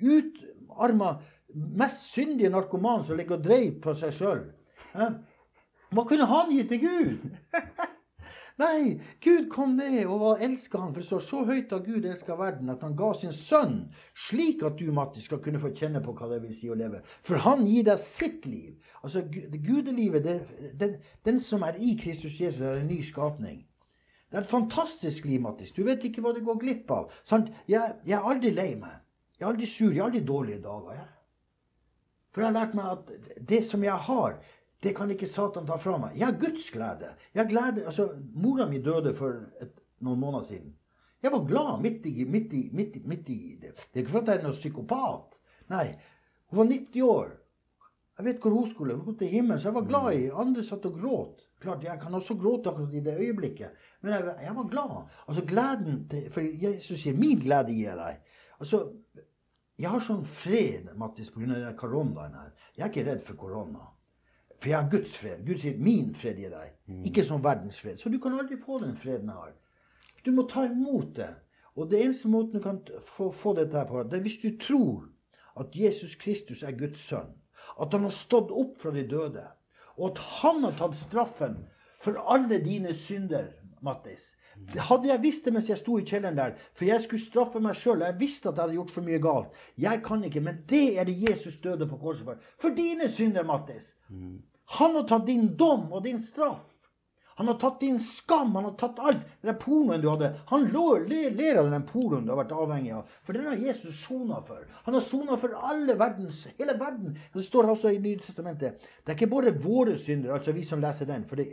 utarma, mest syndige narkoman som ligger og dreiv på seg sjøl. Hva kunne han gi til Gud? [laughs] Nei, Gud kom ned og elska han, for står så høyt har Gud elska verden at han ga sin sønn, slik at du, Matti, skal kunne få kjenne på hva det vil si å leve. For han gir deg sitt liv. Altså gudelivet, det, den, den som er i Kristus Jesus, er en ny skapning. Det er et fantastisk liv, Mattis. Du vet ikke hva du går glipp av. Sant? Jeg, jeg er aldri lei meg. Jeg er aldri sur. Jeg har aldri dårlige dager. Jeg. For jeg har lært meg at det som jeg har, det kan ikke Satan ta fra meg. Jeg har Guds glede. Jeg har glede altså, Mora mi døde for et, noen måneder siden. Jeg var glad midt i, midt i, midt i, midt i det. Det er ikke for at jeg er noen psykopat. Nei. Hun var 90 år. Jeg vet hvor hun skulle. Hun skulle til himmelen. Så jeg var glad i Andre satt og gråt. Klart, Jeg kan også gråte akkurat i det øyeblikket. Men jeg, jeg var glad. Altså gleden til, For Jesus sier 'min glede gir jeg deg'. Altså, Jeg har sånn fred, Mattis, pga. koronaen her. Jeg er ikke redd for korona. For jeg har Guds fred. Gud sier 'min fred i deg'. Ikke som verdens fred. Så du kan aldri få den freden jeg har. Du må ta imot det. Og det eneste måten du kan få, få dette her på, det er hvis du tror at Jesus Kristus er Guds sønn. At han har stått opp fra de døde. Og at han har tatt straffen for alle dine synder, Mattis. Det hadde jeg visst det mens jeg sto i kjelleren der, for jeg skulle straffe meg sjøl. Jeg visste at jeg hadde gjort for mye galt. Jeg kan ikke, men det er det Jesus døde på korset for. For dine synder, Mattis. Han har tatt din dom og din straff. Han har tatt din skam, han har tatt alt. Den pornoen du hadde. Han ler, ler av den pornoen du har vært avhengig av. For den har Jesus sona for. Han har sona for alle verdens, hele verden. Det står også i Nye Testamentet. Det er ikke bare våre synder, altså vi som leser den. For det,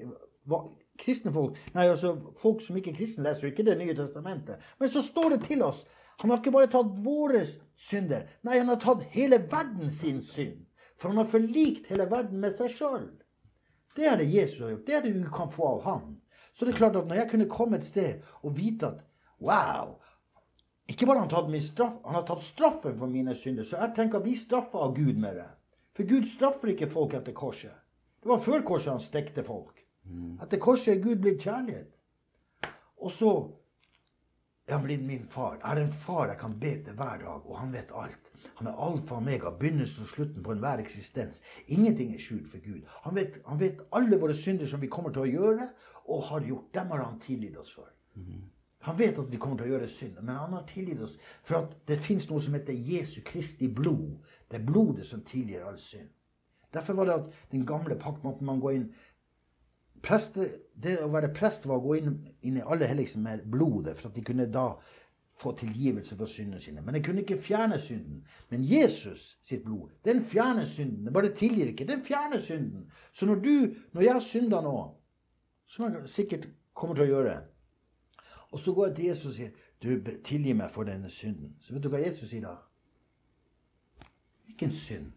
var kristne folk, nei altså folk som ikke er kristne, leser ikke Det nye testamentet. Men så står det til oss. Han har ikke bare tatt våre synder. Nei, han har tatt hele verden sin synd. For han har forlikt hele verden med seg sjøl. Det er det Jesus har gjort. Det er det du kan få av ham. Så det er klart at når jeg kunne komme et sted og vite at wow Ikke bare har han tatt min straff, han har tatt straffen for mine synder. Så jeg tenker å bli straffa av Gud med det. For Gud straffer ikke folk etter korset. Det var før korset han stekte folk. Etter korset er Gud blitt kjærlighet. Og så er han blitt min far. Jeg har en far jeg kan be til hver dag, og han vet alt. Han er alfa og omega, begynnelsen og slutten på enhver eksistens. Ingenting er skjult for Gud. Han vet, han vet alle våre synder som vi kommer til å gjøre, og har gjort. Dem har han tilgitt oss for. Han vet at vi kommer til å gjøre synd, men han har tilgitt oss for at det fins noe som heter Jesu Kristi blod. Det er blodet som tilgir all synd. Derfor var det at den gamle pakt måtte man gå inn preste, Det å være prest var å gå inn, inn i aller helligste med blodet, for at de kunne da få tilgivelse for syndene sine. Men de kunne ikke fjerne synden. Men Jesus sitt blod, den fjerner synden. Det bare tilgir ikke. Den fjerner synden. Så når du, når jeg har synda nå, som jeg sikkert kommer til å gjøre, og så går jeg til Jesus og sier du tilgi meg for denne synden. Så vet du hva Jesus sier da? Hvilken synd?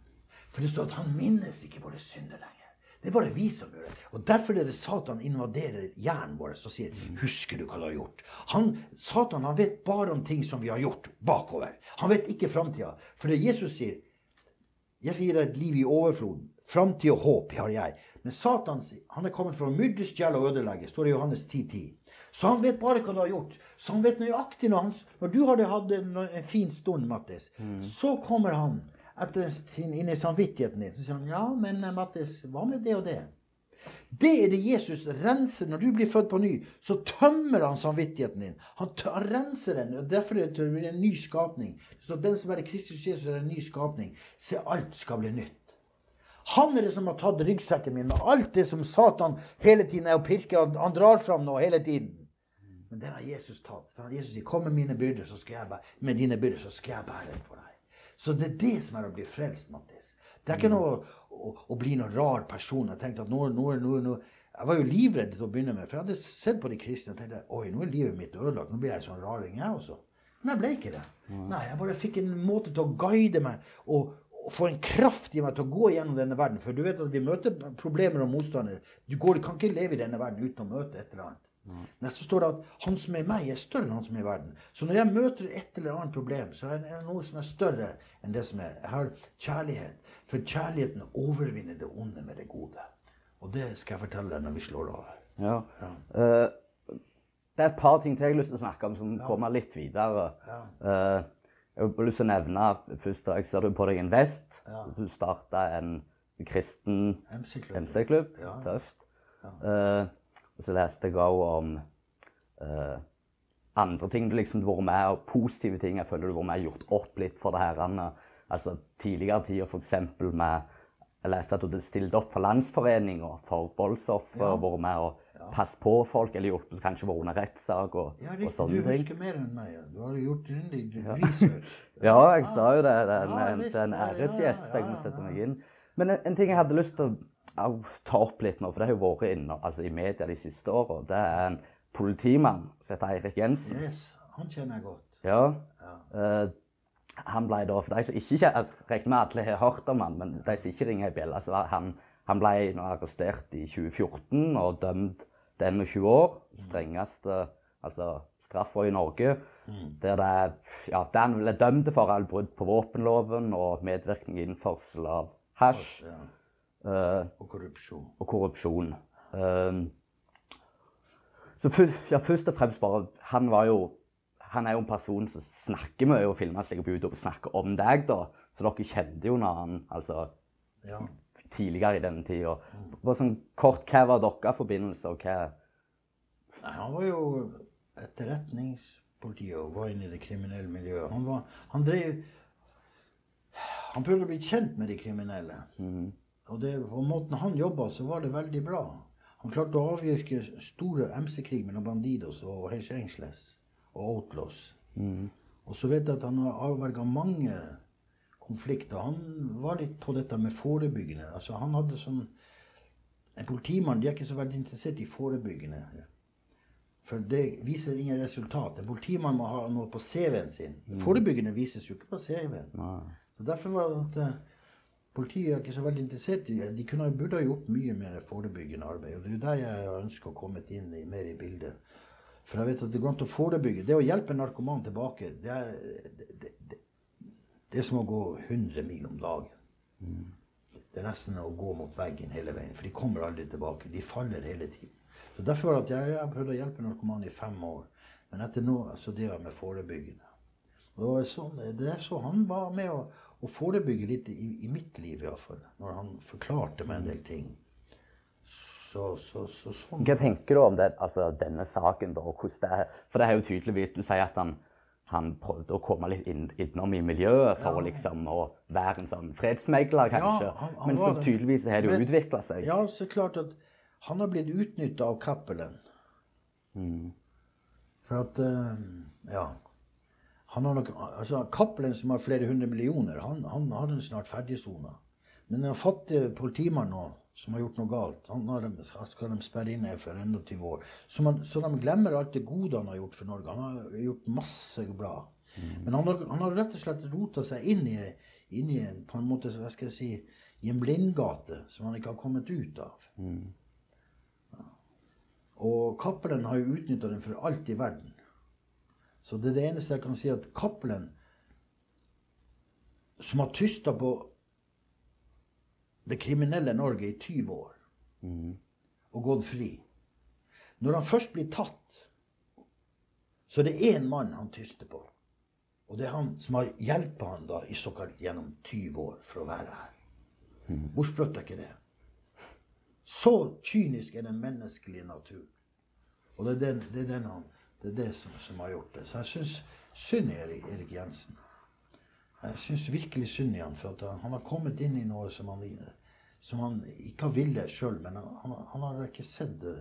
For det står at han minnes ikke våre synder lenger. Det er bare vi som gjør det. Og Derfor er det Satan invaderer hjernen vår og sier Mm. 'Husker du hva du har gjort?' Han, Satan han vet bare om ting som vi har gjort bakover. Han vet ikke framtida. For det Jesus sier 'Jeg gir deg et liv i overflod. Framtid og håp har jeg'. Men Satan han er kommet for å myrde, stjele og ødelegge. står det i Johannes 10.10. Så han vet bare hva du har gjort. Så han vet nøyaktig når, han, når du har hatt en, fin stund, Mattis, så kommer han etter sin, inn i samvittigheten din. Så sier han 'Ja, men eh, Mattis, hva med det og det?' Det er det Jesus renser. Når du blir født på ny, så tømmer han samvittigheten din. Han, han renser den. og Derfor er det en ny skapning. Så den som er Kristus Jesus, er en ny skapning. Se, alt skal bli nytt. Han er det som har tatt ryggsekken min med alt det som Satan hele tiden er og pirker. Han, drar fram nå hele tiden. Men den har Jesus tatt. Den har Jesus sier, 'Kom med mine byrder, så skal jeg bære, med dine byrder, så skal jeg bære for deg'. Så det er det som er å bli frelst, Mattis. Det er ikke noe å, å bli noen rar person. Jeg tenkte at nå, nå, nå, nå Jeg var jo livredd til å begynne med, for jeg hadde sett på de kristne og tenkte oi, nå er livet mitt ødelagt. Nå blir jeg en sånn raring, jeg også. Men jeg ble ikke det. Nei, Jeg bare fikk en måte til å guide meg og, og få en kraft i meg til å gå gjennom denne verden. For du vet at vi møter problemer og motstandere. Du, går, du kan ikke leve i denne verden uten å møte et eller annet. Men så står det at han som er meg, er større enn han som er i verden. Så når jeg møter et eller annet problem, så er det noe som er større enn det som er. Jeg har kjærlighet. For kjærligheten overvinner det onde med det gode. Og det skal jeg fortelle deg når vi slår av. Ja. Eh, det er et par ting til jeg har lyst til å snakke om som kommer litt videre. Eh, jeg har lyst til å nevne først da jeg ser du på deg en vest. Ja. Du starta en kristen MC-klubb. Ja. Tøft. Eh, og så leste jeg òg om uh, andre ting du liksom har vært med og positive ting jeg føler du har vært med og gjort opp litt for det her. Altså tidligere tider f.eks. med Jeg leste at du hadde stilt opp for Landsforeninga for voldsofre. Ja. og Vært med og passet på folk, eller hjulpet kanskje vært under rettssak og, Ja, og sånne Du ting. husker mer enn meg. Du har gjort grundig [laughs] research. [laughs] Ja, jeg sa jo det. Det er en, Ja. Ja, æresgjest, jeg må sette meg inn. Men en, en ting jeg hadde lyst til å au, ta opp litt nå, for det har jo vært inne, altså, i media de siste åra, det er en politimann som heter Eirik Jensen. Yes, han kjenner jeg godt. Ja. Ja. Uh, han ble da, for de som ikke jeg regner med alle har hørt om han, men de som ikke ringer i bjella, så var han, han ble arrestert i 2014 og dømt til 21 år. Strengeste altså, straffa i Norge. Der det, ja, det han ble dømt for, er brudd på våpenloven og medvirkning i innførsel av hasj Ja. Eh, Og korrupsjon. og korrupsjon. Eh, så ja, først og fremst bare Han var jo han er jo en person som snakker mye og filmer seg på YouTube og snakker om deg, da. Så dere kjente jo han altså, Ja. tidligere i denne tida. Bare sånn kort, hva var deres forbindelse, og hva Nei, han var jo etterretningspolitiet og var inne i det kriminelle miljøet. Han, var, han drev Han prøvde å bli kjent med de kriminelle. Mhm. Og det, på måten han jobba, så var det veldig bra. Han klarte å avvirke store MC-krig mellom Bandidos og Hells Angels og Outlaws. Mm. Og så vet jeg at han har avverga mange konflikter. Han var litt på dette med forebyggende. Altså han hadde sånn En politimann de er ikke så veldig interessert i forebyggende. For det viser ingen resultat. En politimann må ha noe på CV-en sin. Forebyggende vises jo ikke på CV-en. Så Derfor var det at eh, politiet er ikke så veldig interessert i det. De kunne, burde ha gjort mye mer forebyggende arbeid. Og det er der jeg ønsker å komme inn i, mer i bildet. For jeg vet at det går an å forebygge. Det å hjelpe en narkoman tilbake, det er, det, det, det, er som å gå 100 mil om dagen. Det er nesten å gå mot veggen hele veien, for de kommer aldri tilbake. De faller hele tiden. Så Derfor at jeg, jeg har prøvd å hjelpe narkomane i fem år. Men etter nå så driver jeg med forebyggende. Og det, var sånn, det er så Han var med å, å forebygge litt i, i mitt liv iallfall. Når han forklarte meg en del ting. Så, så, så sånn. Hva tenker du om det, altså, denne saken? da, det er? For det er jo tydeligvis Du sier at han, han prøvde å komme litt inn, innom i miljøet for å liksom å være en sånn fredsmegler, kanskje. han- han Men så tydeligvis har det jo utvikla seg. Ja, så klart at han har blitt utnytta av Cappelen. Mm. For at eh, Ja. Han har nok, altså Cappelen, som har flere hundre millioner, han, han har den snart ferdigsona. Men den fattige politimannen nå, som har gjort noe galt, han har skal de sperre inne for 21 år. Så, man, så de glemmer alt det gode han har gjort for Norge. Han har gjort masse bra. Men han har, han har rett og slett rota seg inn i, inn i en, på en måte, hva skal jeg si, i en blindgate som han ikke har kommet ut av. Ja. Og Cappelen har jo utnytta den for alt i verden. Så det er det eneste jeg kan si, at Cappelen, som har tysta på det kriminelle Norge i 20 år og gått fri Når han først blir tatt, så er det én mann han tyster på. Og det er han som har hjulpet han da i såkalt gjennom 20 år for å være her. Hvor sprøtt er ikke det? Så kynisk er den menneskelige natur. Og det er, den, det, er den han, det, er det som, som har gjort det. Så jeg syns synd i Erik, Erik Jensen. Jeg syns virkelig synd i han, for at han har kommet inn i noe som han, som han ikke har villet sjøl. Men han, han, han har ikke sett det.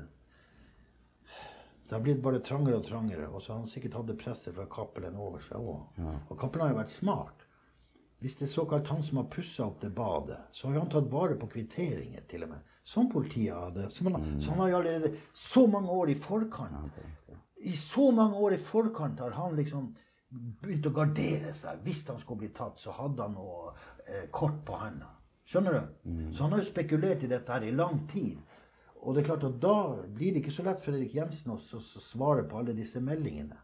Det har blitt bare trangere og trangere. Og så har han sikkert hatt det presset fra Cappelen over seg òg. Og Cappelen har jo vært smart. Hvis det er såkalt han som har pussa opp det badet, så har jo han tatt vare på kvitteringer, til og med. Som politiet hadde. Som han, Så han har jo allerede så mange år i forkant I så mange år i forkant har han liksom begynt å gardere seg. Hvis han skulle bli tatt, så hadde han noe eh, kort på handa. Skjønner du? Så han har jo spekulert i dette her i lang tid. Og det er klart at da blir det ikke så lett for Erik Jensen å svare på alle disse meldingene.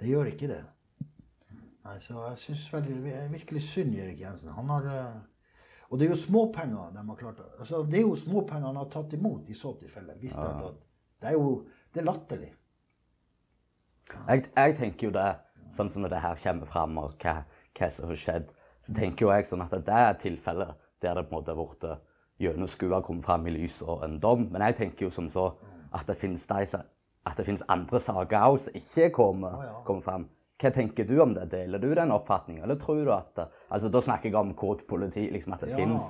Det gjør ikke det. Nei, så jeg syns virkelig synd Erik Jensen. Han har eh, Og det er jo småpenger de har klart altså, Det er jo småpenger han har tatt imot i så tilfelle. Hvis det, er det er jo det er latterlig. Jeg, jeg tenker jo det, sånn som når det her kommer fram, og hva, hva som har skjedd, så tenker jo jeg sånn at det er tilfellet der det på en måte har blitt gjennomskua, kommet fram i lys og en dom. Men jeg tenker jo som så at det finnes, de, at det finnes andre saker òg som ikke kommer, kommer fram. Hva tenker du om det? Deler du den oppfatningen, eller tror du at det- altså Da snakker jeg om kort politi, liksom at det Ja, finnes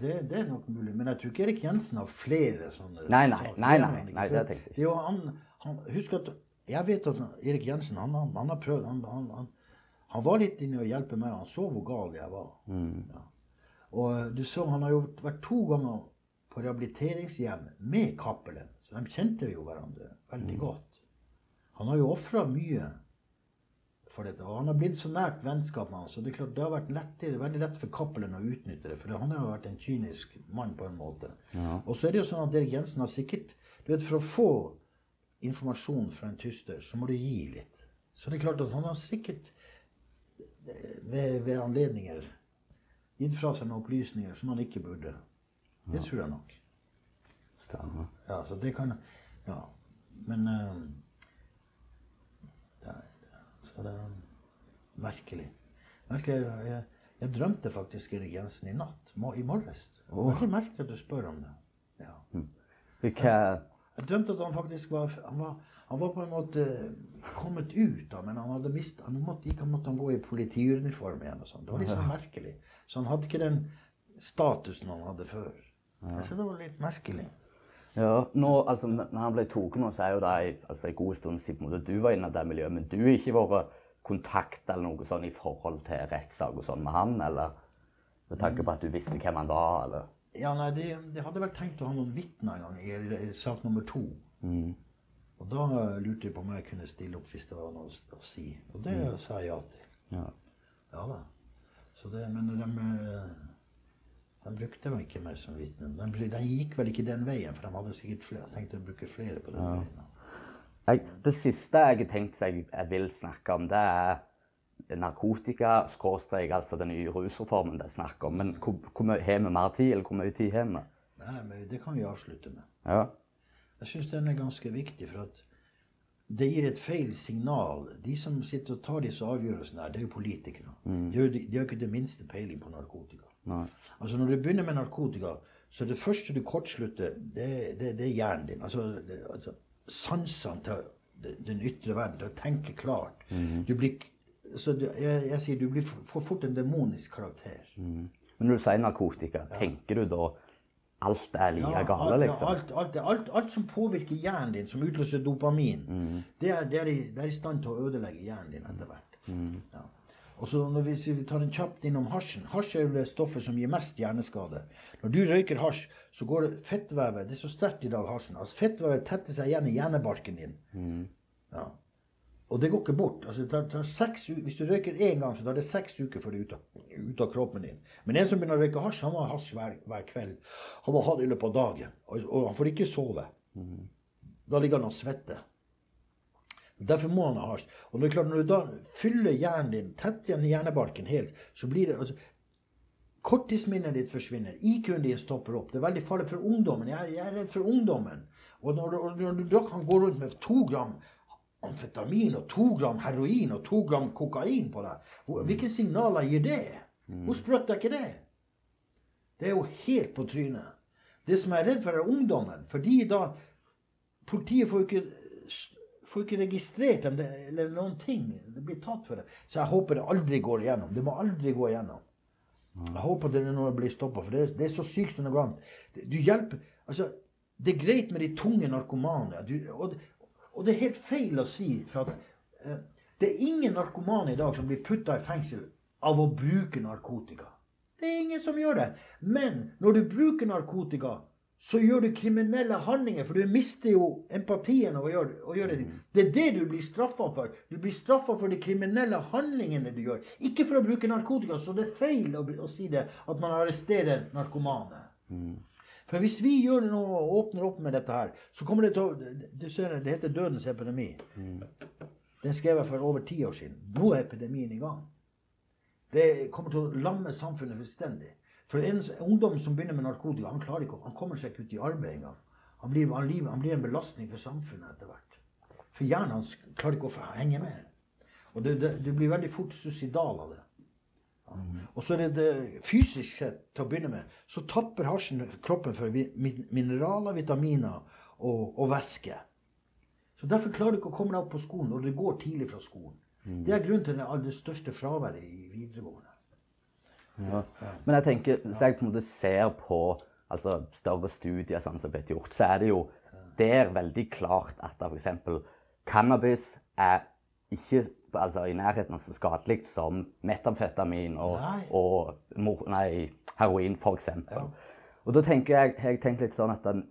det, det er nok mulig. Men jeg tror ikke Erik Jensen har flere sånne Nei, nei, saker. nei, nei, nei, det tenkte jeg han, han, husk at jeg vet at Erik Jensen han, han har prøvd han, han, han, han var litt inne og hjelpe meg. Han så hvor gal jeg var. Mm. Ja. Og eh, du så han har jo vært to ganger på rehabiliteringshjem med Cappelen. Så de kjente jo hverandre veldig godt. Han har jo ofra mye for dette. Og han har blitt så nært vennskap med han, så det er klart det har vært lettere, veldig lett for Cappelen å utnytte det. For han har jo vært en kynisk mann på en måte. Og så er det jo sånn at Erik Jensen har sikkert du vet, For å få informasjon fra en tyster, så må du gi litt. Så det er klart at han har sikkert ved, ved anledninger gitt fra seg noen opplysninger som han ikke burde. Det tror jeg nok. Stemmer. Ja, så det kan Ja. Men er, så det er merkelig. Merker jeg, jeg, drømte faktisk Jensen i natt. Må, I morges. Veldig merkelig at du spør om det. Ja. Jeg, Jeg drømte at han faktisk var Han var, han var på en måte kommet ut, da, men han hadde mist, Han måtte, ikke måtte han gå i politiuniform igjen. og sånt. Det var litt sånn [laughs] merkelig. Så han hadde ikke den statusen han hadde før. Jeg synes det var litt merkelig. Ja, nå, altså, når han ble tatt nå, så er jo det altså, en god stund siden du var inne i det miljøet. Men du har ikke vært kontakt eller noe sånn i forhold til rettssak og sånn med han, eller? Med tanke på at du visste hvem han var, eller? Ja, nei, det, det hadde vel tenkt å ha noen vitner en gang i, i sak nummer to. Mm. Og da lurte jeg på om jeg kunne stille opp hvis det var noe å si. Og det sa jeg ja til. Ja. Ja da. Så det, men de, de brukte meg ikke mer som vitne. Den, den, gikk vel ikke den veien, for de hadde sikkert flere, tenkt å bruke flere på den veien. Jeg, det siste jeg har tenkt jeg, jeg vil snakke om, det er narkotika, skråstrek, altså den nye rusreformen det er snakk om. Men hvor, hvor har vi mer tid, eller hvor mye tid har vi? Nei, men det kan vi avslutte med. Ja. Jeg syns den er ganske viktig, for at det gir et feil signal. De som sitter og tar disse avgjørelsene her, det er jo politikere. De har de har ikke det minste peiling på narkotika. Nei. Altså Når du begynner med narkotika, så det første du kortslutter, det, det, det er hjernen din. Altså, det, altså sansene til den ytre verden, til å tenke klart. Du blir, så du, jeg, jeg sier du blir for, for fort en demonisk karakter. Men når du sier narkotika, tenker du da alt er like Ja, gale, liksom? ja, alt, alt, alt, alt som påvirker hjernen din, som utløser dopamin, det, er, det, er i, det er i stand til å ødelegge hjernen din etter hvert. Ja. Og så når vi, vi tar en kjapt innom hasjen Hasj er det stoffet som gir mest hjerneskade. Når du røyker hasj, så går det fettvevet Det er så sterkt i dag, hasjen. Altså Fettvevet tetter seg igjen i hjernebarken din. Ja. Og det går ikke bort. Altså, det tar, tar seks, u- hvis du røyker én gang, så tar det seks uker før det er ut av, ut av kroppen din. Men en som begynner å røyke hasj, han må ha hasj hver, hver kveld. Han må ha det i løpet av dagen. Og, og han får ikke sove. Da ligger han og svetter. Derfor må han ha hasj. Og det er klart, når du da fyller hjernen din, tett igjen hjernebarken helt, så blir det altså, Korttidsminnet ditt forsvinner. IQ-en din stopper opp. Det er veldig farlig for ungdommen. Jeg, jeg er redd for ungdommen. Og når, du- og når du da kan gå rundt med to gram amfetamin og to gram heroin og to gram kokain på deg, hvilke signaler gir det? Hvor sprøtt er ikke det? Det er jo helt på trynet. Det som jeg er redd for, er ungdommen. Fordi da Politiet får jo ikke, får ikke registrert dem eller noen ting. Det blir tatt for det. Så jeg håper det aldri går igjennom. Det må aldri gå igjennom. Jeg håper det noe blir stoppa, for det er, det er så sykt som noe annet. Du hjelper Altså, det er greit med de tunge narkomane. Du, og, og det er helt feil å si, for at eh, det er ingen narkomane i dag som blir putta i fengsel av å bruke narkotika. Det er ingen som gjør det. Men når du bruker narkotika, så gjør du kriminelle handlinger, for du mister jo empatien av å gjøre, å gjøre det. Det er det du blir straffa for. Du blir straffa for de kriminelle handlingene du gjør. Ikke for å bruke narkotika. Så det er feil å, å si det, at man arresterer narkomane. For hvis vi gjør noe og åpner opp med dette her, så kommer det til å Du ser det, heter dødens epidemi. Den skrev jeg for over ti år siden. Nå er epidemien i gang. Det kommer til å lamme samfunnet fullstendig. For en ungdom som begynner med narkotika, han, klarer ikke, han kommer seg ikke ut i arbeid engang. Han blir, han, han blir en belastning for samfunnet etter hvert. For hjernen hans klarer ikke å henge med. Og det, du blir veldig fort suicidal av det. Ja. Og så er det, det fysisk sett, til å begynne med, så tapper hasjen kroppen for mineraler, vitaminer og, og væske. Så derfor klarer du ikke å komme deg opp på skolen når du går tidlig fra skolen. Det er grunnen til det aller største fraværet i videregående. Ja. Men jeg tenker, hvis jeg på en måte ser på altså, større studier sånn som blitt gjort, så er det jo der veldig klart at f.eks. cannabis er ikke altså, i nærheten av så skadelig som metamfetamin og, og, og nei, heroin, f.eks. Og da tenker jeg, jeg tenker litt sånn at den,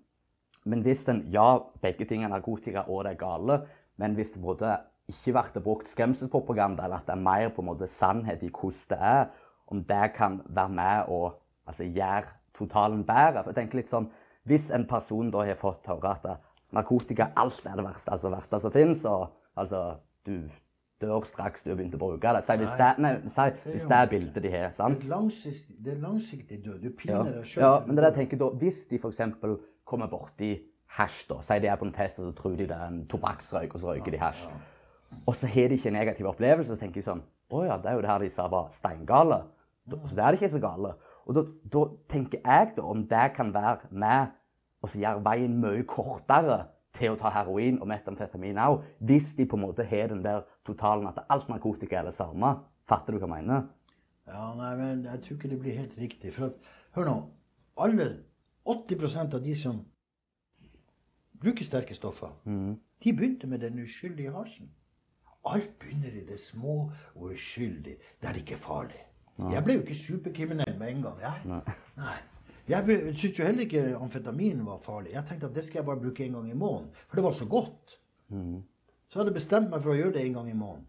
men hvis den, ja, begge ting er narkotika og det er gale, men hvis det både ikke blir brukt skremselspropaganda, eller at det er mer på en måte sannhet i hvordan det er, om det kan være med og altså, gjøre totalen bedre. For jeg tenker litt sånn, Hvis en person da har fått høre at narkotika alt er det verste, altså verste som finnes, og altså, du dør straks du har begynt å bruke det Si hvis det, nei, si, hvis det er bildet de har. Det sant? det er langsiktig død. Du Ja. piner deg sjøl. ja, men det jeg tenker da, hvis de f.eks. kommer borti hasj, da, sier de er på en test og så tror de det er en tobakksrøyk, og så røyker de hasj. Og så har de ikke en negativ opplevelse, så tenker de sånn Å ja, det er jo det her de sa var steingale. Da- Så det er det ikke så gale. Og da, da tenker jeg da om det kan være med og så gjøre veien mye kortere til å ta heroin og metamfetamin òg, hvis de på en måte har den der totalen at alt narkotika er det samme. Fatter du hva jeg mener? Ja, nei, men jeg tror ikke det blir helt riktig. For at, hør nå. Alle 80% av de som bruker sterke stoffer, de begynte med den uskyldige hasjen. Alt begynner i det små og uskyldige, der det ikke er farlig. Jeg ble jo ikke superkriminell med en gang. Jeg. Nei. Jeg syntes jo heller ikke amfetamin var farlig. Jeg tenkte at det skal jeg bare bruke en gang i måneden. For det var så godt. Så hadde jeg bestemt meg for å gjøre det en gang i måneden.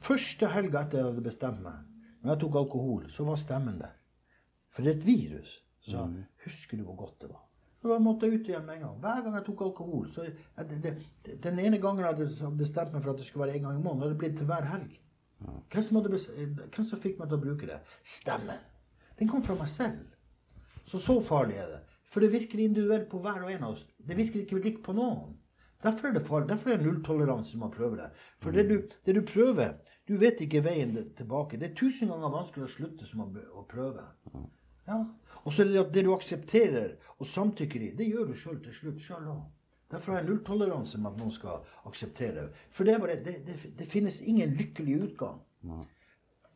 Første helga etter jeg hadde bestemt meg, når jeg tok alkohol, så var stemmen der. For det er et virus. Så husker du hvor godt det var? Så da måtte jeg ut igjen med en gang. Hver gang jeg tok alkohol. så jeg- det, det, Den ene gangen jeg hadde bestemt meg for at det skulle være en gang i måneden, hadde det blitt til hver helg. Hvem som, hadde hvem som fikk meg til å bruke det? Stemmen. Den kom fra meg selv. Så så farlig er det. For det virker individuelt på hver og en av oss. Det virker ikke likt på noen. Derfor er det farlig. Derfor er det nulltoleranse når man prøver det. For det du, det du prøver Du vet ikke veien tilbake. Det er tusen ganger vanskeligere å slutte som å prøve. Ja. Og så er det at det du aksepterer og samtykker i, det gjør du sjøl til slutt sjøl òg. Derfor har jeg nulltoleranse med at noen skal akseptere det. For det, bare, det, det, det finnes ingen lykkelig utgang.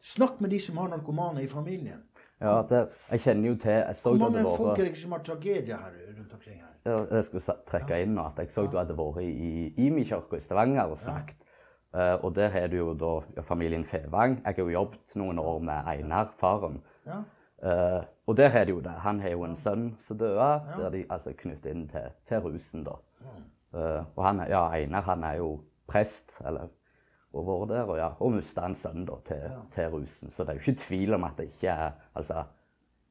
Snakk med de som har narkomane i familien. Ja, det, jeg kjenner jo til Jeg så Hvor mange folk er det ikke som har tragedier her rundt omkring her? Ja, Jeg skulle trekke trekke inn at jeg så du hadde vært i Imi-kirka i Stavanger og snakket. Uh, og der har du jo da familien Fevang. Jeg har jo jobbet noen år med Einar, faren. Ja. Eh, og der har de jo det. Han har jo en sønn som døde, der de altså er knyttet inn til, til rusen, da. Eh, og han, ja, Einar han er jo prest, eller og vært der, og, ja, og mista en sønn da, til, til rusen. Så det er jo ikke tvil om at det ikke er altså,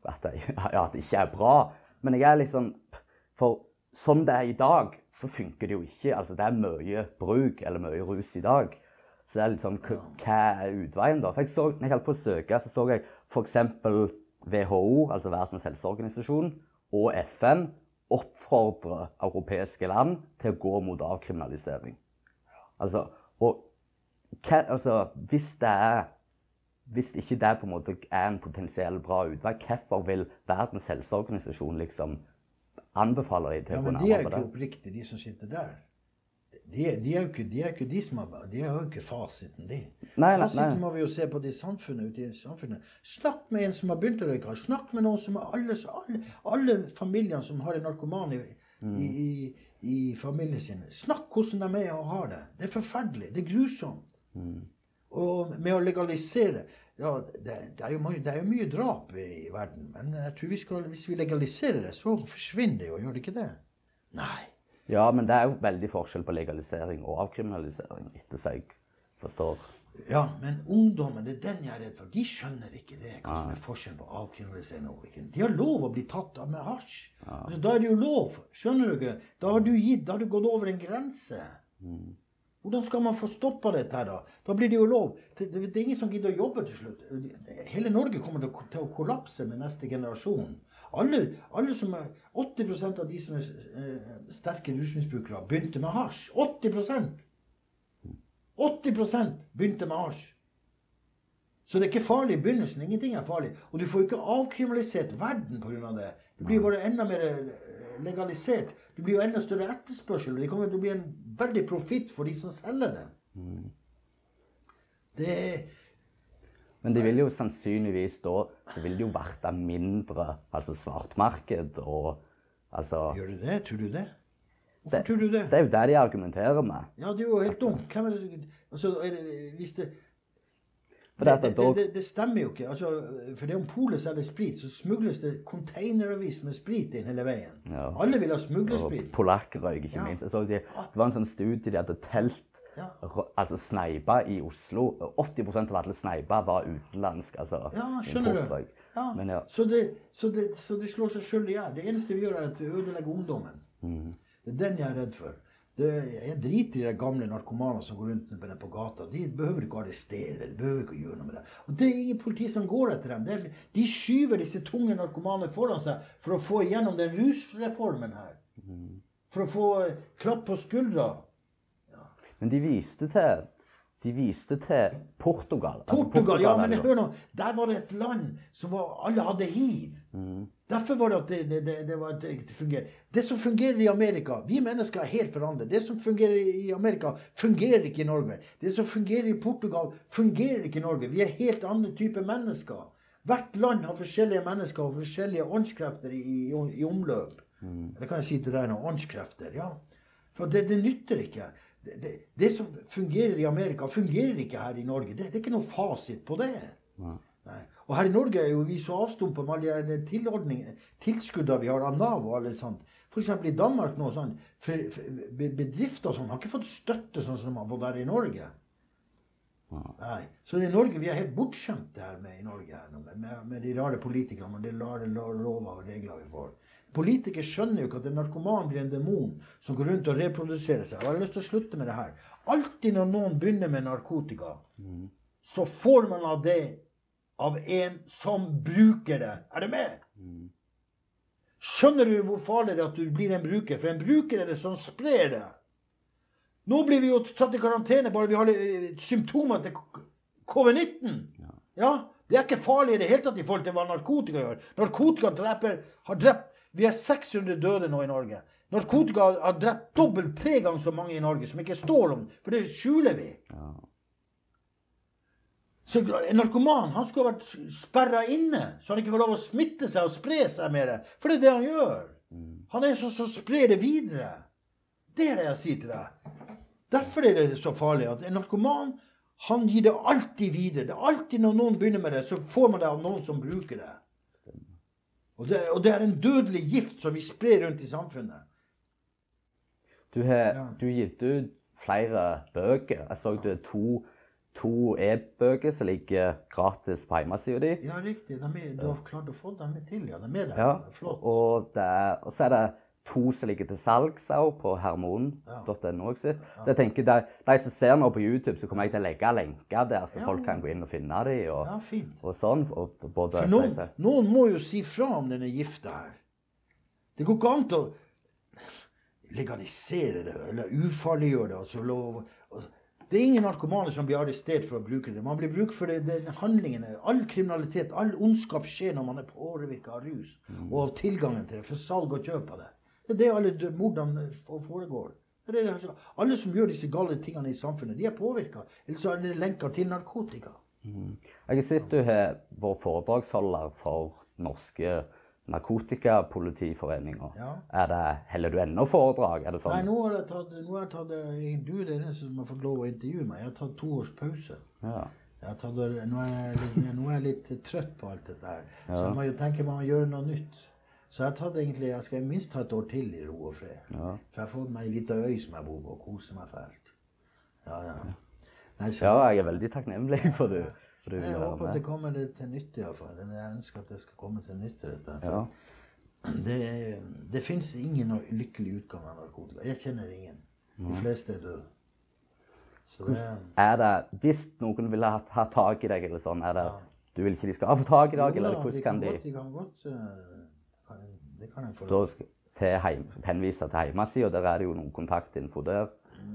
at det, [laughs] ja, at det ikke er bra. Men jeg er liksom For sånn det er i dag, så funker det jo ikke. Altså, det er mye bruk eller mye rus i dag. Så det er litt sånn hva er utveien, da? For jeg så, når jeg holdt på å søke, så så jeg f.eks. WHO, altså Verdens helseorganisasjon, og FN oppfordrer europeiske land til å gå mot avkriminalisering. Altså, og hva, altså, hvis det er hvis ikke det på en måte er en potensiell bra utvei, hvorfor vil Verdens helseorganisasjon liksom anbefale dem til Ja, å men de er jo ikke oppriktige, de som sitter der. De, er- de er jo ikke de, er ikke de som har, de har jo ikke fasiten, de. Nei, nei, Fasiten nei. må vi jo se på de samfunnet ute i samfunnet. Snakk med en som har begynt å røyke. Snakk med noen som har alle, alle, alle familiene som har en narkoman i, Mm. i, i, i familien sin. Snakk hvordan de er og har det. Det er forferdelig. Det er grusomt. Mm. Og med å legalisere Ja, det, det, er mye, det er jo mye drap i, i verden, men jeg tror vi skal, hvis vi legaliserer det, så forsvinner det jo, gjør det ikke det? Nei. Ja, men det er jo veldig forskjell på legalisering og avkriminalisering, etter jeg forstår. Ja, men ungdommen, det er den jeg er redd for. De skjønner ikke det. Hva som er forskjellen på avkriminalisering og ikke. De har lov å bli tatt av med hasj. Altså, da er det jo lov. Skjønner du ikke? Da har du gitt, da har du gått over en grense. Hvordan skal man få stoppa dette her, da? Da blir det jo lov. Det, det, det er ingen som gidder å jobbe til slutt. Hele Norge kommer til å, til å kollapse med neste generasjon. Alle, alle som er, 80% av de som er eh, sterke rusmisbrukere, begynte med hasj. 80% 80 begynte med hasj. Så det er ikke farlig i begynnelsen. Ingenting er farlig. Og du får ikke avkriminalisert verden pga. det. Det blir bare enda mer eh, legalisert. Det blir jo enda større etterspørsel. Det kommer til å bli en veldig profitt for de som selger det. Det er Men det vil jo sannsynligvis da så vil det jo verte mindre altså svartmarked og altså Gjør det det? Tror du det? Hvorfor Det- tror du det? Det er jo det de argumenterer med. Ja, det er jo helt dumt. Hvem er det Altså, er det, hvis det det, det, det, det, stemmer jo ikke. Altså, for det om polet selger sprit, så smugles det containervis med sprit inn hele veien. Ja. Alle vil ha og smuglersprit. polakkrøyk, ikke Ja. minst. De, det var en sånn studie de hadde telt Ja. altså sneiper i Oslo. 80% av alle sneiper var utenlandsk. altså Ja, skjønner du. Ja. Men ja. Så, det, så, det, så det slår seg sjøl i hjel. Det eneste vi gjør, er at vi ødelegger ungdommen. Mm. Det er den jeg er redd for. Det, jeg driter i de gamle narkomane som går rundt med dem på gata. De behøver ikke å arrestere. De behøver ikke å gjøre noe med det. Og det er ingen politi som går etter dem. Det er, de skyver disse tunge narkomane foran seg for å få igjennom den rusreformen her. For å få eh, klapp på skuldra. Men de viste til de viste til Portugal. Altså, Portugal, ja, men hør nå. Der var det et land som var, alle hadde hiv. Derfor var det at det, det, det, var, det, fungerer. Det som fungerer i Amerika Vi mennesker er helt forandret. Det som fungerer i Amerika, fungerer ikke i Norge. Det som fungerer i Portugal, fungerer ikke i Norge. Vi er helt andre typer mennesker. Hvert land har forskjellige mennesker og forskjellige åndskrefter i, i, i omløp. Det kan jeg si til deg nå. Åndskrefter. Ja. For det, det nytter ikke. Det, det, det som fungerer i Amerika, fungerer ikke her i Norge. Det, det er ikke noe fasit på det. Nei. Og her i Norge er jo vi så avstumpa med alle de tilskuddene vi har av Nav og alle sånt. F.eks. i Danmark nå, sånn, for, for, bedrifter og sånn har ikke fått støtte sånn som de har fått her i Norge. Nei. Så i Norge, vi er helt bortskjemte her med i Norge her, med, med de rare politikerne og de rare lo- lover og regler vi får. Politikere skjønner jo ikke at en narkoman blir en demon som går rundt og reproduserer seg. Og jeg har lyst til å slutte med det her. Alltid når noen begynner med narkotika, så får man av det av en som bruker det. Er du med? Skjønner du hvor farlig det er at du blir en bruker? For en bruker er det som sprer det. Nå blir vi jo satt i karantene bare vi har eh, symptomer til covid-19. Ja, Det er ikke farlig i det hele tatt i forhold til hva narkotika gjør. Narkotika dreper, har drept Vi er 600 døde nå i Norge. Narkotika har- har drept dobbelt tre ganger så mange i Norge, som ikke står om, for det skjuler vi. Så En narkoman han skulle ha vært sperra inne, så han ikke får lov å smitte seg og spre seg mer. For det er det han gjør. Han er sånn som sprer det videre. Det er det jeg sier til deg. Derfor er det så farlig at en narkoman han gir det alltid videre. Det er alltid Når noen begynner med det, så får man det av noen som bruker det. Og det, og det er en dødelig gift som vi sprer rundt i samfunnet. Du har, Ja. du gitt ut flere bøker. Jeg så du har to, to e-bøker som ligger gratis på hjemmesida di. Ja, riktig. De er, du har klart å få dem til, ja. De er der. Ja, Flott. og, det og så er det to som ligger til salgs òg på hermon.no. også. Så jeg tenker de, de som ser nå på YouTube, så kommer jeg til å legge lenker der, så Ja. folk kan gå inn og finne dem. Og, Ja, og sånn. Og både de noen, noen må jo si fra om denne gifta her. Det går ikke an å legalisere det eller ufarliggjøre det. Altså lov, det er ingen narkomane som blir arrestert for å bruke det. Man blir brukt for det, det, handlingene. All kriminalitet, all ondskap skjer når man er påvirka av rus og av tilgangen til det, for salg og kjøp av det. Det er det alle mordene foregår. Det det, alle som gjør disse gale tingene i samfunnet, de er påvirka. Eller så er det lenka til narkotika. Jeg har sett du har vært foredragsholder for norske Narkotikapolitiforeninger. Ja. Er det, Heller du ennå foredrag? Er det sånn? Nei, nå har jeg tatt, nå har jeg tatt eh, Du er den eneste som har fått lov å intervjue meg. Jeg har tatt to års pause. Ja. Tatt, nå, er jeg nå er jeg litt trøtt på alt dette her. Så jeg må jo tenke meg å gjøre noe nytt. Så jeg tatt egentlig, jeg skal minst ta et år til i ro og fred. Ja. For jeg har fått meg ei lita øy som jeg bor på, og koser meg fælt. Ja, ja. Nei, så, ja, jeg er veldig takknemlig for du, for det jeg håper at det kommer det til nytte, iallfall. Jeg ønsker at det skal komme til nytte, dette. Ja. Det, det fins ingen lykkelig utgang av narkotika. Jeg kjenner ingen. De fleste er døde. Det Er det, Hvis noen ville ha, ha tak i deg, eller sånn, er det Ja. du vil ikke de skal ha få tak i deg, eller da, hvordan kan de godt, de kan godt eh, kan, Det kan jeg få da kan til heim, henvise til hjemmesida? Der er det jo noen kontaktinfo der.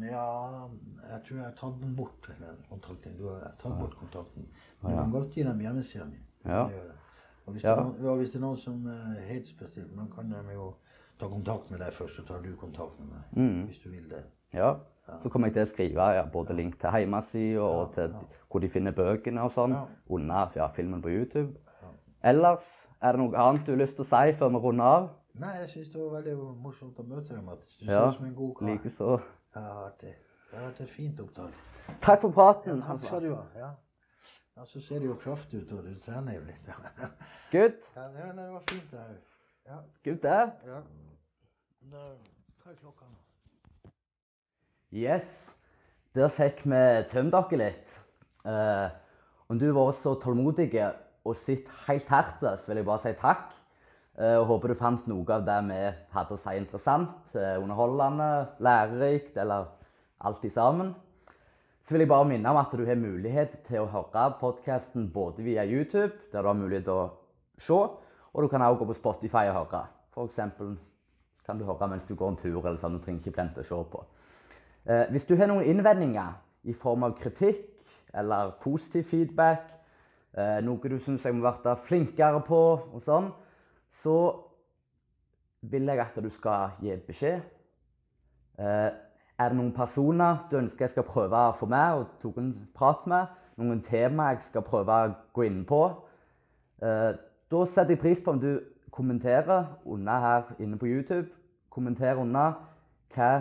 Ja, jeg tror jeg har tatt den bort. den kontakten. Du har tatt bort kontakten. Men du kan godt gi dem hjemmesida mi. Ja. Og hvis, Ja. det hvis det er noen som er helt spesielt, da kan de jo ta kontakt med deg først, så tar du kontakt med meg. Mm. Hvis du vil det. Ja. Så kommer jeg til å skrive ja, både link til hjemmesida og til hvor de finner bøkene og sånn Ja. under ja, filmen på YouTube. Ellers, er det noe annet du har lyst til å si før vi runder av? Nei, jeg syns det var veldig morsomt å møte deg, Mattis. Du ser ut som en god kar. likeså. Ja, det har vært vært et fint opptak. Takk for praten. Ja, takk skal du ha. Ja. ja, så ser det jo kraftig ut, og du trener jo litt. Good. ja, ja, det var fint, det her. Ja, Good det. ja. Da, hva er klokka nå? Yes. Der fikk vi tømt dere litt. Uh, om du var så tålmodig og sitt helt så vil jeg bare si takk. Eh, og håper du fant noe av det vi hadde å si interessant, eh, underholdende, lærerikt eller alt i sammen. Så vil jeg bare minne om at du har mulighet til å høre podkasten både via YouTube, der du har mulighet til å se, og du kan også gå på Spotify og høre. Eksempel kan du høre mens du går en tur, eller sånn. Du trenger ikke plente å se på. Eh, hvis du har noen innvendinger i form av kritikk eller positiv feedback, eh, noe du syns jeg må være flinkere på, og sånn, så vil jeg at du skal gi beskjed. Eh, er det noen personer du ønsker jeg skal prøve å få med og tok en prat med? Noen tema jeg skal prøve å gå inn på? Eh, da setter jeg pris på om du kommenterer under her inne på YouTube. Kommenter under hva,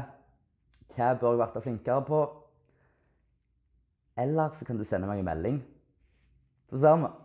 hva bør jeg være flinkere på. Eller så kan du sende meg en melding. Så ser vi.